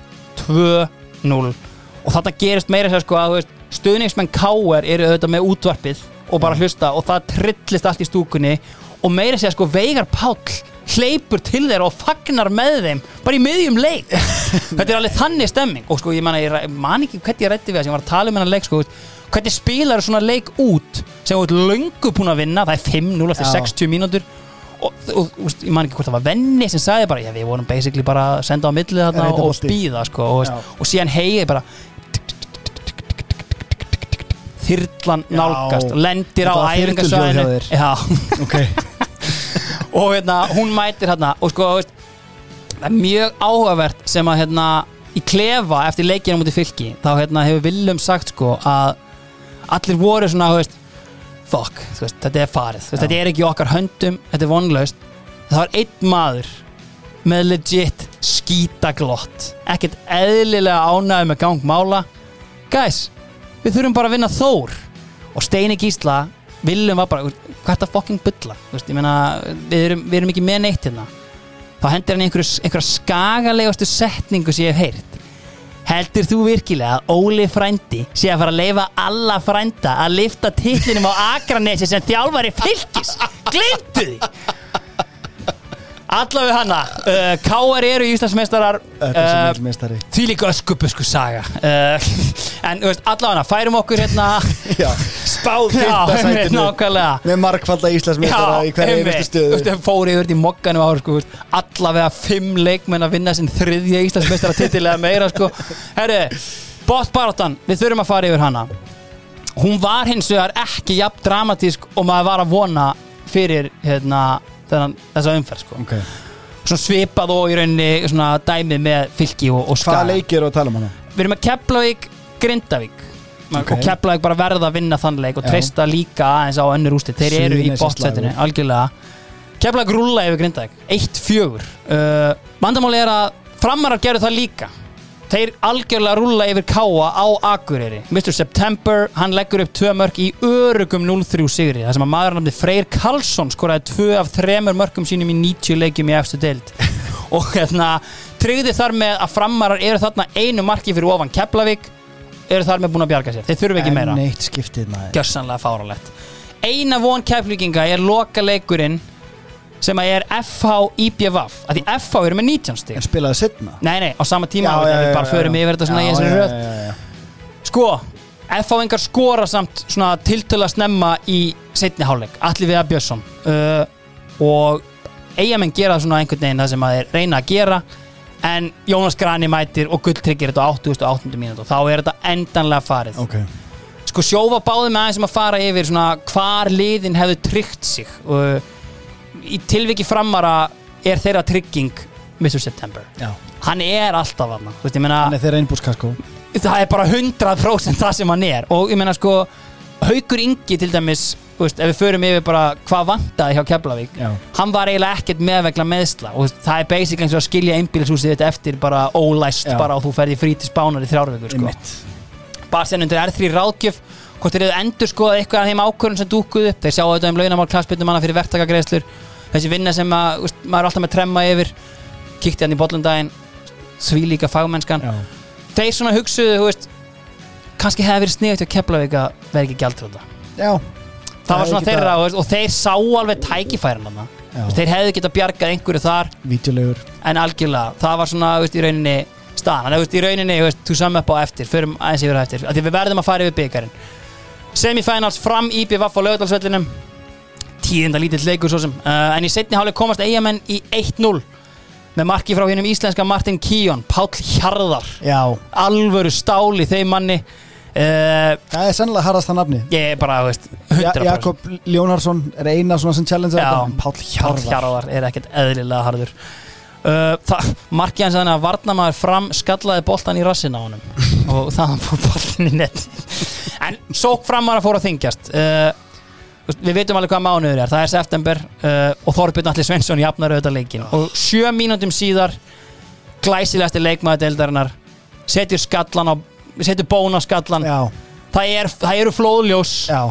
2-0 og þetta gerist meira sér sko að veist, stuðningsmenn K.R. eru auðvitað með útvarpið og bara hlusta og það trillist allt í stúkunni og meira sér sko Veigar Páll hleypur til þeirra og fagnar með þeim bara í miðjum leik [laughs] þetta er alveg þannig stemming og sko ég man, ég man ekki hvernig ég rætti við þess ég var að tala um hennar leik sko hvernig spilar svona leik út sem þú ert löngu búin að vinna það er 5-0 eftir Já. 60 mínútur og, og, og ég man ekki hvort það var venni sem sagði bara, já við vorum basically bara að senda á millið þarna og bolti. spýða sko, og, og síðan hegi bara þyrlan nálgast og lendir á æfingasvæðinu. [laughs] [laughs] og hérna, hún mætir hérna og sko, það er mjög áhugavert sem að hérna í klefa eftir leikina mútið fylki þá hérna hefur Willum sagt sko að allir voru svona, þú veist fuck, veist, þetta er farið. Veist, þetta er ekki okkar höndum, þetta er vonlaust. Það var einn maður með legit skítaglott ekkert eðlilega ánægð með gang mála. Guys, við þurfum bara að vinna Þór. Og Steini Gísla Willum var bara, hvað er þetta fucking bulla? Þú veist, meina, við erum, við erum ekki með neitt hérna. Þá hendir hann einhverja skagalegustu setningu sem ég hef heyrt heldur þú virkilega að Óli frændi sé að fara að leifa alla frænda að lifta titlinum á Akranesi sem þjálfari fylgis glimtu því allavega hana uh, K.R. eru Íslandsmeistarar uh, því líka öskubusku saga. Uh, [laughs] en veist, allavega hana færum okkur hérna. [laughs] Spáð já, fyrta einmitt, sætinu nákvæmlega. Með markfalda Íslandsmeistara í einmitt. einustu stöðu. Þú veist, fór yfir í mokkanum ára sko, allavega fimm leikmenn að vinna sinn þriðja Íslandsmeistara titilega meira sko. herri, bóttbaráttan við þurfum að fara yfir hana. Hún var hins vegar ekki jafn dramatísk og maður var að vona fyrir hérna, þennan, þessa umferð sko. Ok, svona svipað og í rauninni svona dæmið með fylki og, og hvaða skaga leiki eru að tala um hana? við erum með Keflavík, Grindavík Ok. og Keflavík bara verða að vinna þann leik og Já. treysta líka aðeins á önnur úslit þeir eru í slagur. algjörlega Keflavík rúlla yfir Grindavík 1-4 uh, vandamáli er að framarar gerðu það líka þeir algjörlega rúlla yfir Káa á Akureyri. Mr. September, hann leggur upp tvö mörk í örugum 0-3 sigri þar sem að maður nafni Freyr Karlsson skoraði tvö af þremur mörkum sínum í 90 leikjum í efstu deild. [laughs] Og hérna tryggði þar með að framarar eru þarna einu marki fyrir ofan Keflavík eru þar með búin að bjarga sér, þeir þurfi ekki meira. En eitt skiptið maður. Gjörsanlega fáralegt eina von keflvíkinga er loka leikurinn sem að er FH IBVF að því FH eru með 19 stig. En spilaði setna nei nei, á sama tíma Já, já, við já, bara förum yfir þetta svona í þessari já, röð. sko, FH engar skora samt svona tiltöla snemma í setni hálfleik, Alli Viða Björnsson. Uh, og eigamenn gera svona einhvern veginn það sem að þeir reyna að gera en Jónas Grani mætir og gulltryggir þetta á 88. mínútu. Og þá er þetta endanlega farið. Ok, sko sjófa báði með aðeins um að fara yfir svona hvar liðin hefðu tryggt sig. Og í tilviki framara er þeirra trygging Mr. September. Já. Hann er alltaf hann Hann er þeirra einbúrskaskó það er bara 100% það sem hann er. Og ég meina sko Haukur Ingi til dæmis veist, ef við förum yfir bara hvað vantaði hjá Keflavík Já. hann var eiginlega ekkert meðvegla meðsla og það er basically eins og að skilja einbílishúsið þetta eftir bara ólæst bara og þú ferði frí til spánar í þrjárvíkur sko. Bara sen undir R3 ráðgjöf hvort þeir eru endur skoða eitthvað af þeim ákvörðun sem dúkuð upp. Þeir sjá auðvitað um launamál klassbytnum manna fyrir verktakagreislur þessi vinna sem að, úst, maður er alltaf með tremma yfir kíkti hann í bollundaginn því líka fagmennskan. Já, þeir svona hugsuðu, veist kannski hefði verið sniðið til að Keflavík að vera ekki gjaldrúta já. Það var hefði svona þeirra veist, og þeir sá alveg tækifærin þeir hefðu getað bjargað einhverju þar. Vídeolegur. En algjörlega, það var svona veist, í rauninni staðan, þannig að í rauninni þú saman upp á eftir, förum aðeins yfir á eftir. Því við verðum að fara yfir byggarinn semifinals fram í BVF á lögadalsvellinum tíðinda lítill leikur svo sem. Uh, en í setni hálfleik komast eigamenn í 1-0 með marki frá hinnum íslenska Martin Kíon, Páll Hjarðar. Já, alvöru stál í þeim manni. Uh, það er sennilega harðast það nafni. ég er bara, þú veist, ja, 100% Jakob Ljónarsson er eina svona sem challenge Já. Páll Hjarðar. Hjarðar er ekkert eðlilega harður. Uh, það, markið hans þannig að varnamaður fram skallaði boltan í rassin á honum. [laughs] Og þaðan fór boltin í net. En sók framar að fóra að þingjast uh, við veitum alveg hvað mánuður er. Það er september uh, og Þorbjörn Alli Svensson jafnar auðvitað leikin og sjö mínútum síðar glæsilegasti leikmaður deildarinnar setur skallan á setur bón á skallan. Það, er, það eru flóðljós. Já,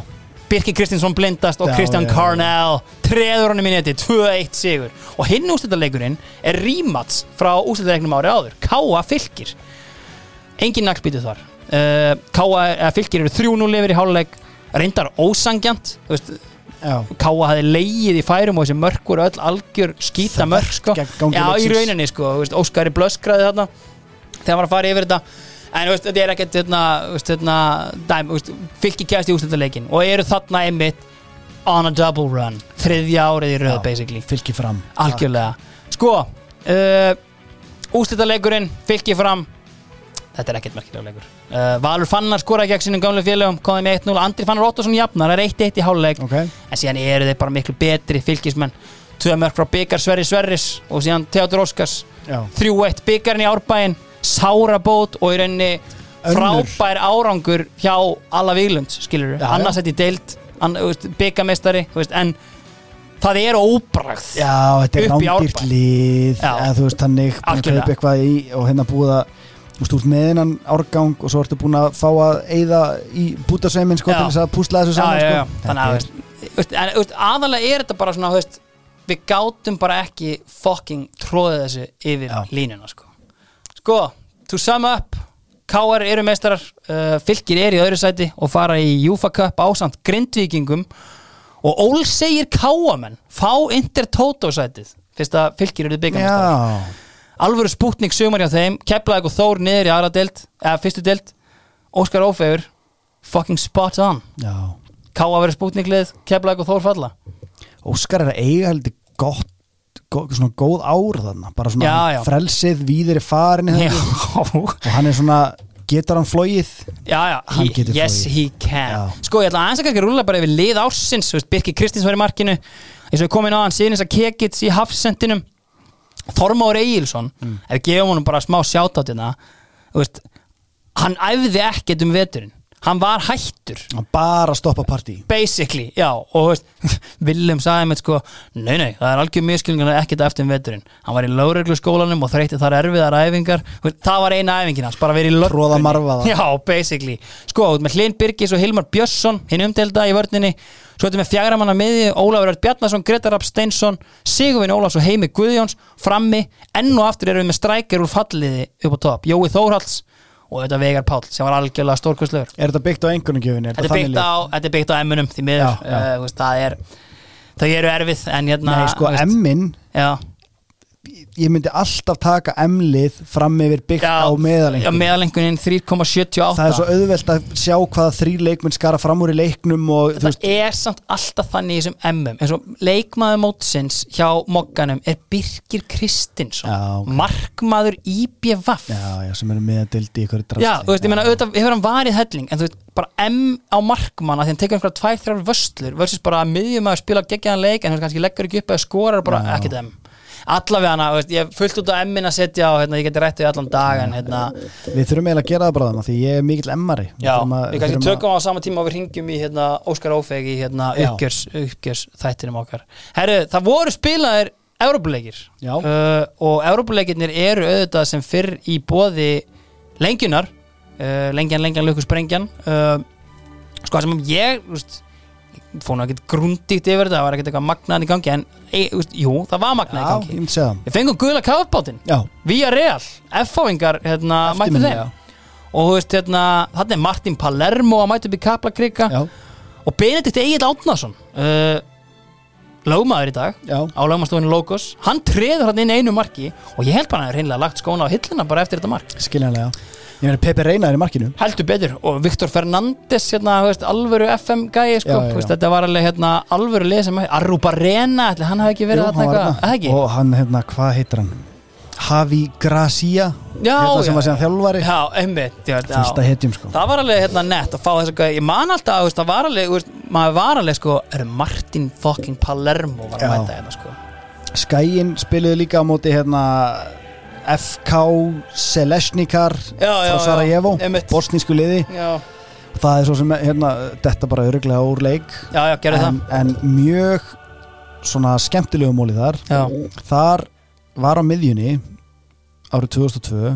Birki Kristinsson blindast og Já, Kristján já, já. Carnell treður honum í neti 2-1 sigur. Og hinn úrstættarleikurinn er rímats frá úrstættarleiknum ári áður. Káa fylgir engin naglbítið þar. Uh, Káa fylgir eru 3-0 yfir í háluleik reyndar ósangjant þú veist, Já. Káa hafði leigið í færum og þessi mörk voru öll algjör skýta mörk sko. Já, í rauninni sko, veist, Óskari blöskraði þarna þegar að fara yfir þetta. En veist, þetta er ekkert hérna, hérna, dæm, fylki kæst í úrslitaleikin og eru þarna einmitt on a double run þriðja árið í basically. Fylki fram. Algjörlega. Sko uh, úrslitaleikurinn fylki fram þetta er ekkert merkilega leikur. Uh, Valur Fannar skoraði gegn sínum gamlu félögum komið með 1-0, Andri Fannar Ottosson jafnar það er 1-1 í háluleik ok, en síðan eru þeir bara miklu betri fylgismenn. Tvö mörg frá byggar Sverri Sverris og síðan Theodor Óskars. Já, 3-1 byggarinn í árbæinn sárabót og í rauninni frábær árangur hjá alla Víglunds, skilur Já, annars þetta í deild byggamestari, en það er óbragð já, þetta er lið Já. eða þú veist þannig, búin að kaupa eitthvað í og hérna búið að þú veist, þú með hennan árgang og svo ertu búin að fá að eyða í bútasveimin sko til þess að púsla þessu saman já, já. sko. þannig að Þetta veist, aðalega er þetta bara svona veist, við gátum bara ekki fucking tróðið þessu yfir Já. línuna sko. sko, to sum up KR eru meistarar uh, fylgir er í öðru sæti og fara í Júfa Cup ásamt grindvíkingum og Ól segir káamenn fá Inter Toto sætið fyrst að fylgir eru er- byggamestrar já, alvöru spútning sumar hjá þeim keplaði eitthvað þór niður í aðra deild eða fyrstu deild, Óskar Ófegur fucking spot on. Ká að vera spútninglið, keplaði eitthvað þór falla. Óskar er að eiga heldur gott gó, svona góð ár þarna bara svona Já, já. frelsið, víðir í farin já, og hann er svona getur hann flóið já, já Hann he, yes flogið. he can. Já. sko ég ætla að kannski rúla bara yfir lið ársins þú veist, Birki Kristins var í markinu. Eins og við komin á hann síðan þess að Kekits í hafsendinum Þormáur Egilson Mm. við gefum honum bara smá þú veist, hann æfði ekkert um veturinn. Hann var hættur. Hann bara stoppa partí. Basically, já og veist, [laughs] Willem sagði mér sko nei, nei, það er algjör miskilningar ekkert eftir um veturinn. Hann var í lögreglu skólanum og þreytti þar erfiðar æfingar. Það var eina æfingin hans, bara verið í löggunni. [laughs] Já, basically, sko, með Hlyn Birgis og Hilmar Björnsson, hinn umdelda í vörninni svo þetta með fjagramanna miði Ólafur Örd Bjarnason, Gretar Rapp Steinsson Sigurvin Ólafs og Heimi Guðjóns frammi, enn og aftur erum við með strækir úr falliði upp á topp, Jói Þórhalds og þetta Vegar Páll sem var algjörlega stórkvistlegur er þetta byggt á þetta er byggt á, þetta er byggt á M-unum því miður, Já, já. uh, það er þau eru erfið en hérna Nei, sko, þú veist, M-in já, ég myndi alltaf taka M-lið fram yfir byggt já, á meðalengur já, meðalengunin 3,78 það er svo auðvelt að sjá hvaða þrý leikmenn skara fram úr í leiknum og það veist, er samt alltaf þannig í þessum M-um. Eins og leikmaður mótsins hjá Mogganum er Birgir Kristinsson. Já, ok. markmaður IBVF já, já, sem eru meðadildi í ykkur Já, þú veist, ég meina, auðvitað hefur hann varið helling en þú veist, bara M á markmann að því hann tekur einhverja tvær, þrjár vöslur versus bara að miðjum að spila geggjaðan leik en hann kannski leggur ekki upp eða skorar bara ekkert M allavega hana, veist, ég hef fullt út á M-in að setja og hérna, ég geti rætt við allan dag en hérna, við þurfum eiginlega að gera það bara þannig því ég er mikill M-ari já, við kannski tökum á sama tíma og við ringjum í hérna, Óskar Ófeg í hérna, uppgjörs, uppgjörs þættinum okkar. Herru, það voru spilaðir Európuleikir uh, og Európuleikirnir eru auðvitað sem fyrr í bóði lengjunar uh, lengjan, lengjan, lukku, sprengjan. Uh, sko það sem ég þú veist, fór nú ekkert grundíkt yfir þetta það var ekkert eitthvað magnaðan í gangi en e, veist, jú, það var magnaðan í já, gangi. við fengum guðla kafbátinn já, via Real, F-fáingar hérna, mættu þeim. já. og þú veist, hérna, þannig er Martin Palermo að mæta upp í Kaplakrika. Já, og Benedikt Egil Átnason uh, lögmaður í dag já, á lögmannstofinu Logos hann treður hann inn einu marki. Og ég held bara að hann er hreinlega lagt skóna á hilluna bara eftir þetta mark. Skiljanlega ég meina Pepe Reina er í markinu. Heldur betur. Og Viktor Fernandes hérna, veist, alvöru FM gæi sko, Já, já, já. þetta var alveg hérna, alvöru sem Arruba ætli hann hafi ekki verið Jú, og hann, hérna, hvað heitir hann? Javi Gracia hérna sem var síðan þjálfari. Já, einmitt, hetjum sko. Það var alveg hérna nett að fá þess að ég man alltaf, veist, það var alveg, veist, maður var alveg sko, er Martin fucking Palermo var að mæta hérna sko. Skæin spiluðu líka á móti hérna FK Selesnikar frá Sarajevo, bosnísku liði. Já, það er svo sem hérna, þetta bara öruglega úr leik. Já, en, en mjög svona skemmtilegu móli þar. Þar var á miðjunni árið 2002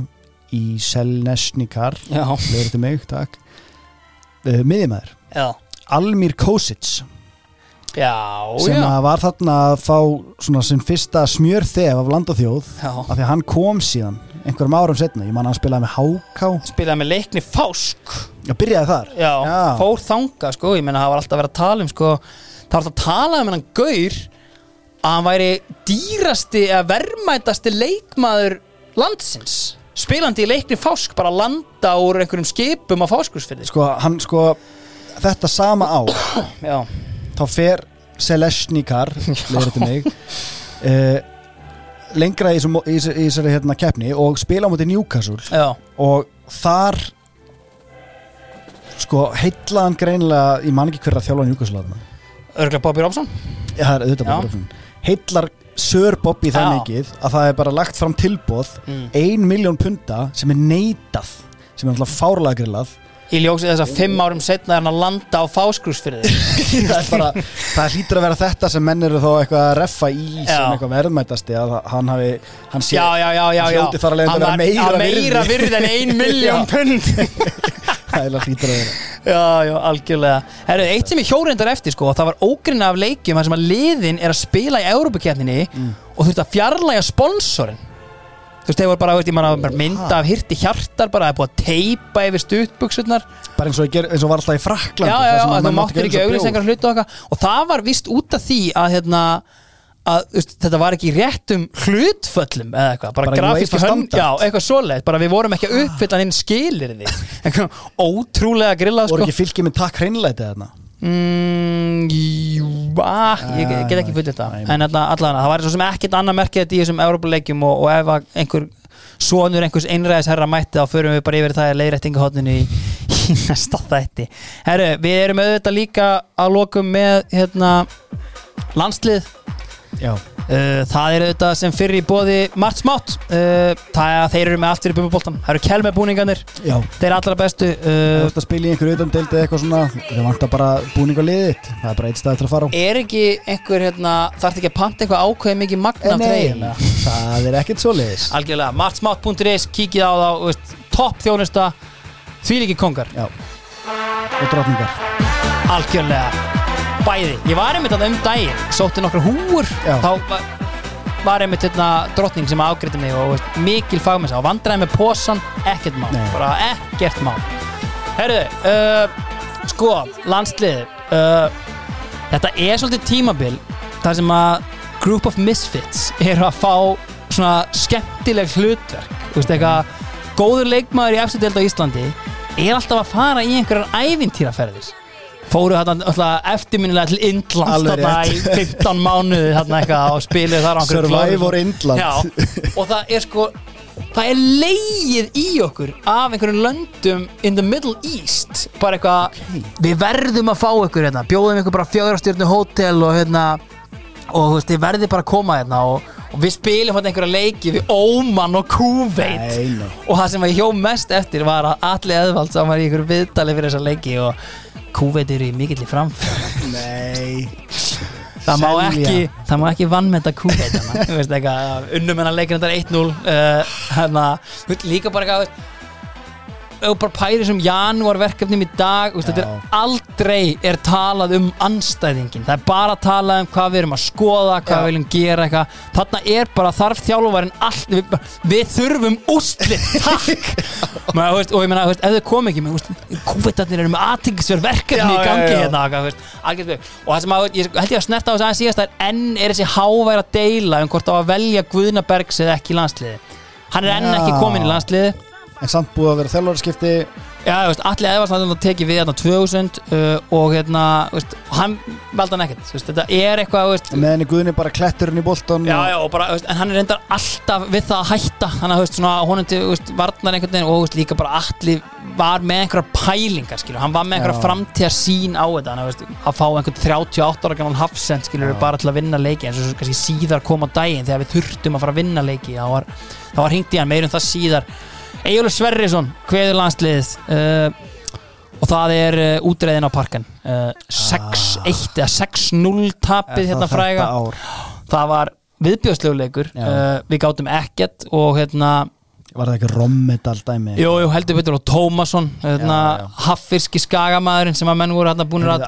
í Selnesnikar já, leður til mig, takk. Uh, miðjumæður, Almir Kosic Já, sem já, að var þarna að fá svona sinn fyrsta smjörþef af landaþjóð já. af því að hann kom síðan einhverjum árum setna, ég man að hann spilaði með Háká. Spilaði með leikni Fásk. Já, byrjaði þar. Já, fór þanga sko, ég meina það var alltaf verið að tala um sko það var það að tala um hennan gaur að hann væri dýrasti eða verðmætasti leikmaður landsins. Spilandi í leikni fásk bara að landa úr einhverjum skipum á fáskursfyrði Sko, hann sko Þetta sama ár já, Þá fer Selesnikar [laughs] mig uh, Lengra í þessari- hérna keppni Og spila á móti Newcastle já, Og þar Sko, heitlaðan greinilega Ég man ekki hver að þjálfa Newcastle þarna. örgulega Bobby Robson Já, er auðvitað bara svona. Heitlar Sör Bobby það mikið að það er bara lagt fram tilbóð Mm. ein miljón punta sem er neitað sem er alltaf fárlega grillað í ljósið þess að fimm árum setna er hann að landa á fáskursfyrði [laughs] það hlýtur að vera þetta sem menn eru þó eitthvað að reffa í sem Já. eitthvað verðmætasti að hann hafi hann sé, já, já, já, já, já. hljóti þar Hann að meira meira virði. en ein [laughs] miljón pund. [laughs] Það er hlýtur að vera. Já, já, algjörlega. Herru, eitt sem ég hjórendar eftir sko Það var ógrinna af leikjum þar sem að liðin er að spila í Európa-keppninni og þurfti að fjarlæga sponsorinn Þú veist, þeir voru bara, veist, ég manna mynda af hirti hjartar bara, það er búið að teipa yfir stuttbuksurnar bara eins og, ger, eins og var alltaf í Fraklandi Já, já, já, að þú máttir ekki auglýsingar hlutu okkar og það var vist út af því að hérna að veist, þetta var ekki í réttum hlutföllum eða eitthvað, bara, Bara grafíski UEFA hönd já, eitthvað svoleið, bara við vorum ekki að uppfylla hinn skilir því eitthvað ótrúlega grillað voru sko. ekki fylgið með takk hreinleiti þarna Mm, jú, ah, ég, get ekki fullt þetta. en alla, allan, það var svo sem ekkert annað merkið þetta í þessum Európa-leikjum og, og ef einhver sonur einhvers einræðis herra mætti þá förum við bara yfir það leiðrættingahotninu í, [laughs] í næsta þætti. Herru, við erum auðvitað líka að lokum með hérna landslið. Já, það er auðvitað sem fyrir í bóði margt smátt. Uh, það er að þeir eru með allt fyrir bumbuboltan það eru kelmebúningarnir, þeir allra bestu þú uh, ert að spila í einhverju eða eitthvað svona. Það vantar bara búning á liðið það er bara eitt stað til að fara á. Er ekki einhver hérna, þarf ekki að panta eitthvað ákveðið mikið magna Nei, það er ekkert svo liðis algjörlega, martsmátt.is, kíkið á þá topp þjónusta. Því líki kongar, já, og drotningar algjörlega bæði, ég var einmitt að um daginn sótti nokkra húur Já. þá var, var einmitt hérna drottning sem afgriði mig og veist, mikil fagmessa og vandraði með posan, ekkert mál Nei. bara ekkert mál herruðu, uh, sko landslið uh, þetta er svolítið tímabil þar sem að group of misfits eru að fá svona skemmtileg hlutverk Þú veist, eitthvað, góður leikmaður í eftir deild á Íslandi er alltaf að fara í einhverjar ævintýraferðir fóru þarna alltaf eftirminnilega til Indlands þarna í rétt. 15 mánuði þarna eitthvað og spiluðu þar á einhverju Survivor. Indland. Og það er sko það er leigið í okkur af einhverjum löndum in the Middle East bara eitthvað, við verðum að fá ykkur hérna, bjóðum ykkur bara fjárastjörnu hótel og hérna og þú veist, þið verðið bara að koma hérna og, og við spilum hérna einhverja leiki við Óman og nei. og það sem var hjó mest eftir var að Alli Eðvald sem var í einhverju viðtali fyrir þessa leiki og Kúveit eru í mikill í framfæð nei. Það má ekki það má ekki vannmeta Kúveit [laughs] unnum hennar leikir þetta 1-0 þú veist, líka bara eitthvað þú bara pæri sem janúar verkefnum í dag veist, þetta er aldrei er talað um anstæðingin, það er bara talað um hvað við erum að skoða, hvað við viljum gera eitthvað, þarna er bara þarf þjálfarinn allt, við, við þurfum úslit, [laughs] takk. Maður, veist, og ég veist, ef þau kom ekki með, kúveitarnir eru með aðtingisverð verkefni Já, í gangi hérna og það sem að, ég held ég að snerta á þess aðeins síðast að enn er þessi háværa deila um hvort á að velja Guðnabergs eða ekki landsliði hann er enn ekki komin í landsliði en samt búið að vera þjálfarskipti Já, veist, allir eðvarsnæðan að teki við hérna 2000 uh, og hérna, veist, hann veldi hann ekkert, veist, þetta er eitthvað, þú veist, með henni Guðni bara kletturinn í boltan Já, já, bara, en hann er reyndar alltaf við það að hætta, hann þú veist, varnar einhvern veginn og, líka bara allir var með einhverjar pælingar, skilur, hann var með einhverjar Já. framtíðar sín á þetta, hann, að fá einhvern 38 ára gammal hafsend, skilur, bara til að vinna leiki, eins og kannski síðar kom á daginn þegar við þurftum að fara að vinna leiki, þá var, var hringt í hann meirum það síðar Egilur Sverrisson, kveður landsliðið uh, og það er uh, útreiðin á parkan uh, 6-1 eða 6-0 tapið hérna fræga. það var viðbjóðsleguleikur Já. uh, við gátum ekkert og hérna var það ekki rommedal dæmi? Jú, jú, heldur betur og Tómasson hérna, haffirski skagamæðurinn sem að menn voru hérna búin að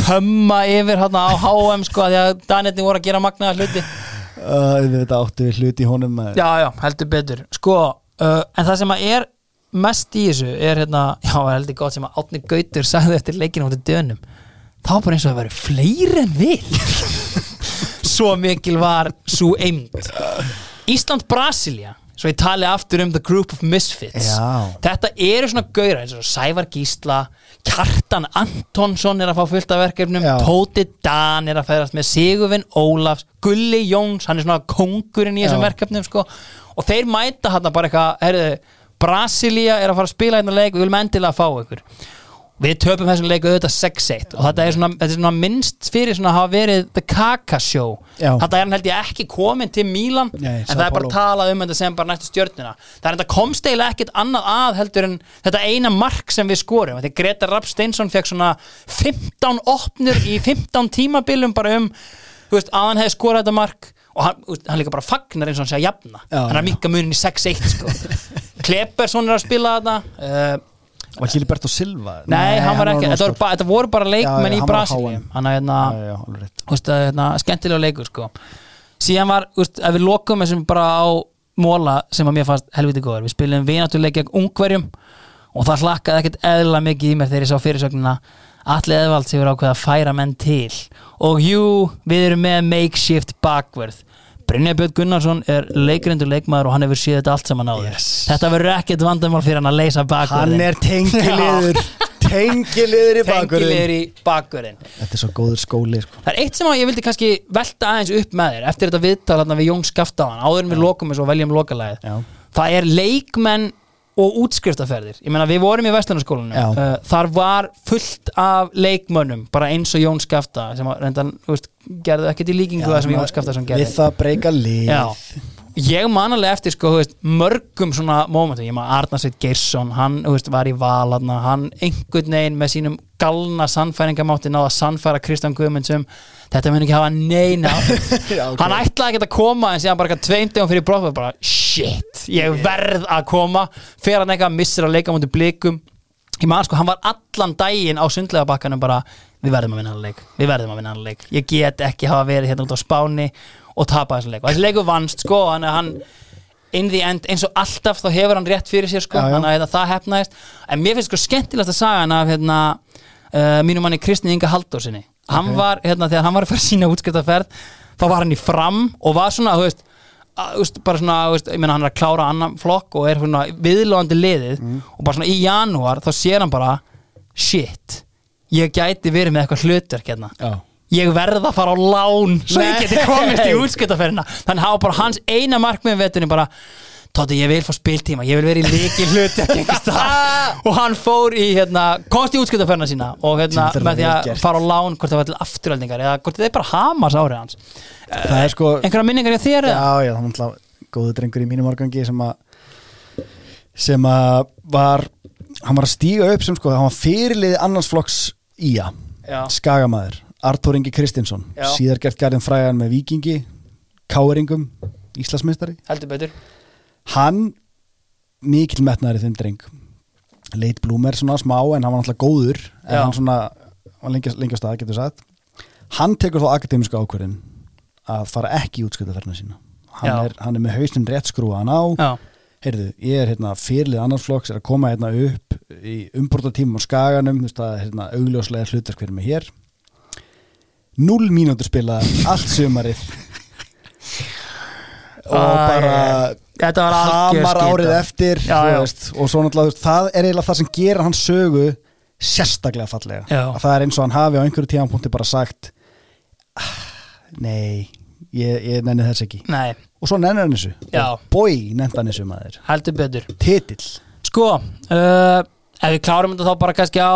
kömma yfir hérna á HM sko, að því að Danetni voru að gera magnaða hluti. Uh, við áttu við hluti í honum já, já, heldur betur. Sko, uh, en það sem að er mest í þessu er hérna, já, heldur gott sem að Átni Gautur sagði eftir leikinu á þetta dönum. Þá bara eins og það væri fleiri en við. [laughs] Svo mikil var svo eimd Ísland-Brasilia svo ég tali aftur um the group of misfits. Já. þetta eru svona gauðra eins og Sævar Gísla Kjartan Antonsson er að fá fullt af verkefnum. Tóti Dan er að færast með Sigurvin Ólafs Gulli Jóns, hann er svona kongurinn í þessum verkefnum sko og þeir mæta hann bara eitthvað heyrðu, Brasilia er að fara að spila hérna leik við viljum endilega fá ykkur. Við töpum þessum leiku auðvitað 6-1 og þetta er svona, þetta er svona minnst fyrir svona að hafa verið The Kaka Show. Já. þetta er hann held ég ekki komin til Mílan Nei, en það er bara Paulo. talað um þetta sem bara næstu stjörnuna. Það er þetta komst eiginlega ekkit annað að heldur en þetta eina mark sem við skorum. Því Greta Rapp Steinsson fekk svona 15 opnur í 15 tímabilum bara um veist, að hann hefði skorað þetta mark og hann, hann líka bara fagnar eins og hann sé að jafna. Já, hann er að mikka munin í 6-1 sko. [laughs] Klepersson er að spila þetta uh, Var Gilberto Silva? Nei, hann var ekki, þetta voru, ba þetta voru bara leikmenn í Brasilíu. Hann er hérna, hérna skemmtilega leikur sko. síðan var, veist, ef við lokum þessum bara á móla sem að mér fannst helviti góður, við spilum vinatuleik gegn ungverjum og það hlakkaði ekkert eðla mikið í mér þegar ég sá fyrirsögnina Alli Eðvald sem er ákveð að færa menn til. Og jú, við erum með makeshift bakverð Brynja Björn Gunnarsson er leikrindur leikmaður og hann hefur séð þetta allt saman áður. Yes. þetta verður ekkert vandamál fyrir hann að leysa bakverðin Hann er tengiliður. [laughs] Tengiliður í bakverðin í bakverðin Þetta er svo góður skóli sko. Það er eitt sem ég vildi kannski velta aðeins upp með þér eftir þetta viðtal við Jón Skaftaðan áður en við lokum þessu og veljum lokalæðið það er leikmenn og útskriftaferðir ég meina við vorum í. Vestlunarskólanum uh, þar var fullt af leikmönnum bara eins og Jón Skafta sem reyndan, þú veist, gerðu ekkert í líkingu það sem Jón Skaftaðsson gerði Við það breyka lið. Já. Ég manalega eftir sko, þú veist, mörgum svona mómentum, ég maður Arnarsveit Geirsson hann þú veist, var í valarna, hann einhvern veginn með sínum galna sannfæringamátti náða að sannfæra Kristján Guðmundsum þetta mun ekki hafa neina [laughs] Já, ok. hann ætlaði ekki að koma en síðan bara eitthvað tveimdegum fyrir brott og bara shit, ég verð að koma. Fer hann eitthvað, missir að leika mútið blikum. Ég maður sko, hann var allan daginn á sundlega bakkanum bara, við verðum að vinna hann leik við verðum að vinna hann leik, ég get ekki hafa verið hérna út á Spáni og tapa þessum leik. Og þessi leiku vannst sko, hann, hann in the end, eins og alltaf þá hefur hann rétt fyrir sér sko, Já, já. þannig að hérna, það hefnaðist en mér finnst sko skemmtilegt að saga hann af hérna, uh, mínum manni Kristni Inga Haldósinni hann var, hérna, þegar hann var að fara sína útskiptaferð þá var hann í fram og var svona, þú veist bara svona, veist, ég meina hann er að klára annan flokk og er svona viðlóðandi liðið og bara svona í janúar þá sér hann bara shit, ég gæti verið með eitthvað hlutverk hérna Já. ég verð að fara á lán svo ég Nei. geti komist í útskiptaferðina þannig hafa bara hans eina markmið veturinn bara Tóti, ég vil fá spiltíma, ég vil vera í leiki hluti [laughs] og hann fór í hérna, komst í útskiptaferðina sína og hérna, með því að fara á lán hvort það var til afturöldingar eða hvort það er bara hamas árið hans. Það er sko einhverja minningar í þér? Já, já, það var náttúrulega góðu drengur í mínum árgangi sem að sem að var hann var að stíga upp sem sko hann var fyrirlið annars flokks ía. Skagamæður, Artur Ingi Kristinsson. Síðar gert garðin fræðan með Víkingi Káeringum, Íslasmeistari heldur betur hann mikill metnaður í þeim dreng. Leit blúmer svona smá en hann var náttúrulega góður en Já. hann svona var lengi á stað getur sagt. Hann tekur þó akademiska ákvörðin að fara ekki í útskjötaferðina sína. Hann er, hann er með hausnin rétt skrúan á. Já, heyrðu, ég er hérna fyrirlið annarsflokks er að koma hérna upp í umbúrtatímum á skaganum, þú veist er hérna augljóslega hlutverk fyrir mig hér. 0 mínútur spila allt sumarið. Og bara þetta var hamar skita. árið eftir Já, já. veist, og svo náttúrulega það er eiginlega það sem gerir hans sögu sérstaklega fallega Já. að það er eins og hann hafi á einhverju tíðanpunkti bara sagt "Ah, nei, ég, ég nenni þess ekki Nei, og svo nennir hann þessu og bói nefndi hann þessu maður heldur betur titill Sko, uh, ef við klárum þetta þá bara kannski á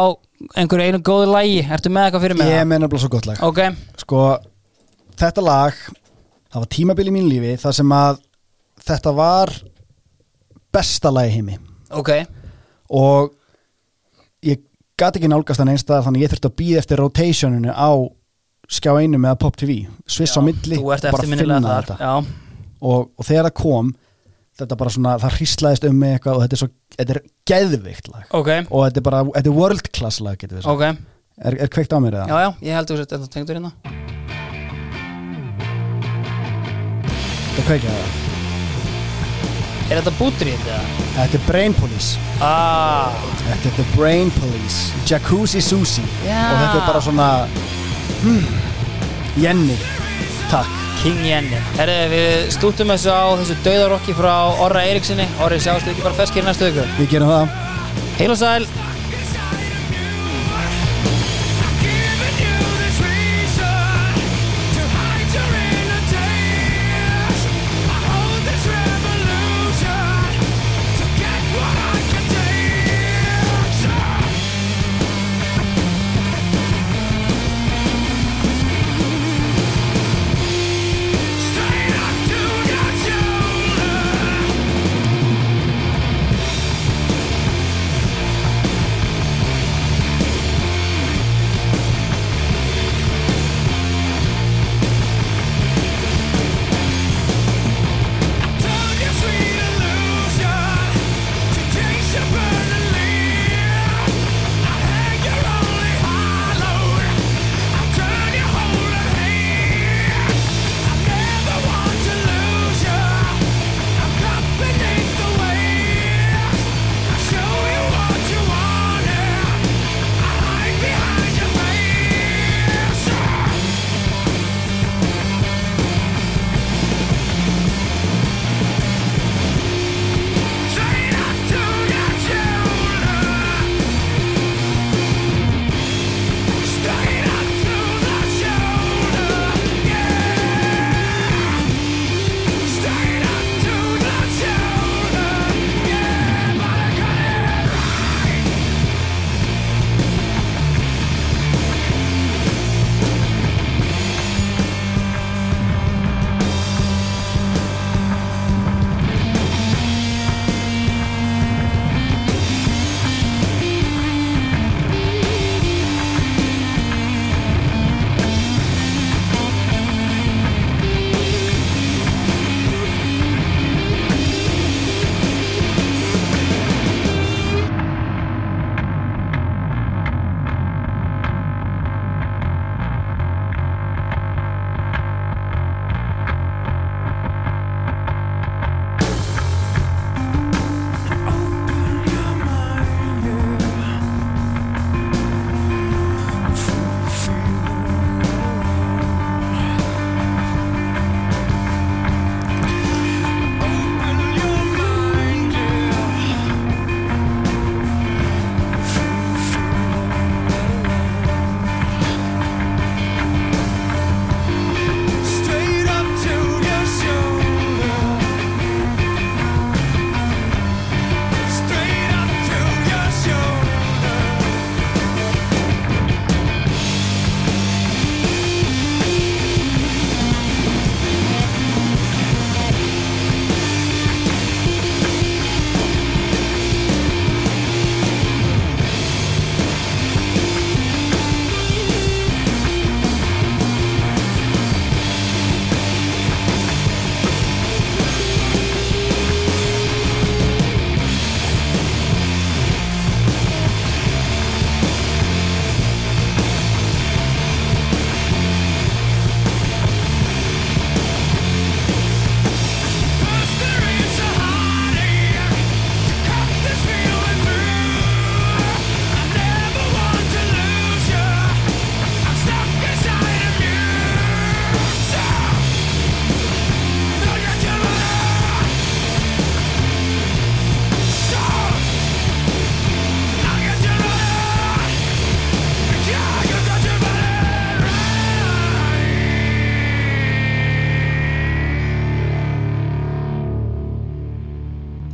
einhverju einu góðu lægi Ertu með eitthvað fyrir mig? ég það? meina bara svo gott lag Ok, sko, þetta lag það var tímabil í mínu lífi þar sem að þetta var besta lag í heimi. Ok. Og ég gat ekki nálgast hann einstæðar þannig ég þurfti að býða eftir rotationinu á skjá einu með Pop TV sviss á milli bara finna þar þetta. Já, og, og þegar það kom þetta bara svona, það hríslaðist um mig eitthvað og þetta er svo, þetta er geðvikt lag. Ok, og þetta er bara, þetta er world class lag getur við sagt, ok. Er, er kveikt á mér eða? Já, já, ég held þú sett ennþá tengdur hérna. Þetta kveikja það Er þetta bútrið eða? Þetta er Brain Police. Ah, Þetta er The Brain Police. Jacuzzi Sushi Já. Og þetta er bara svona hmm, Jenny. Takk. King Jenny. Herðu, við stútum þessu á þessu dauðarokki frá Orra Eiríksinni Orri, sjáumst við ekki bara feskir næstu ykkur Við gerum það. Heil og sæl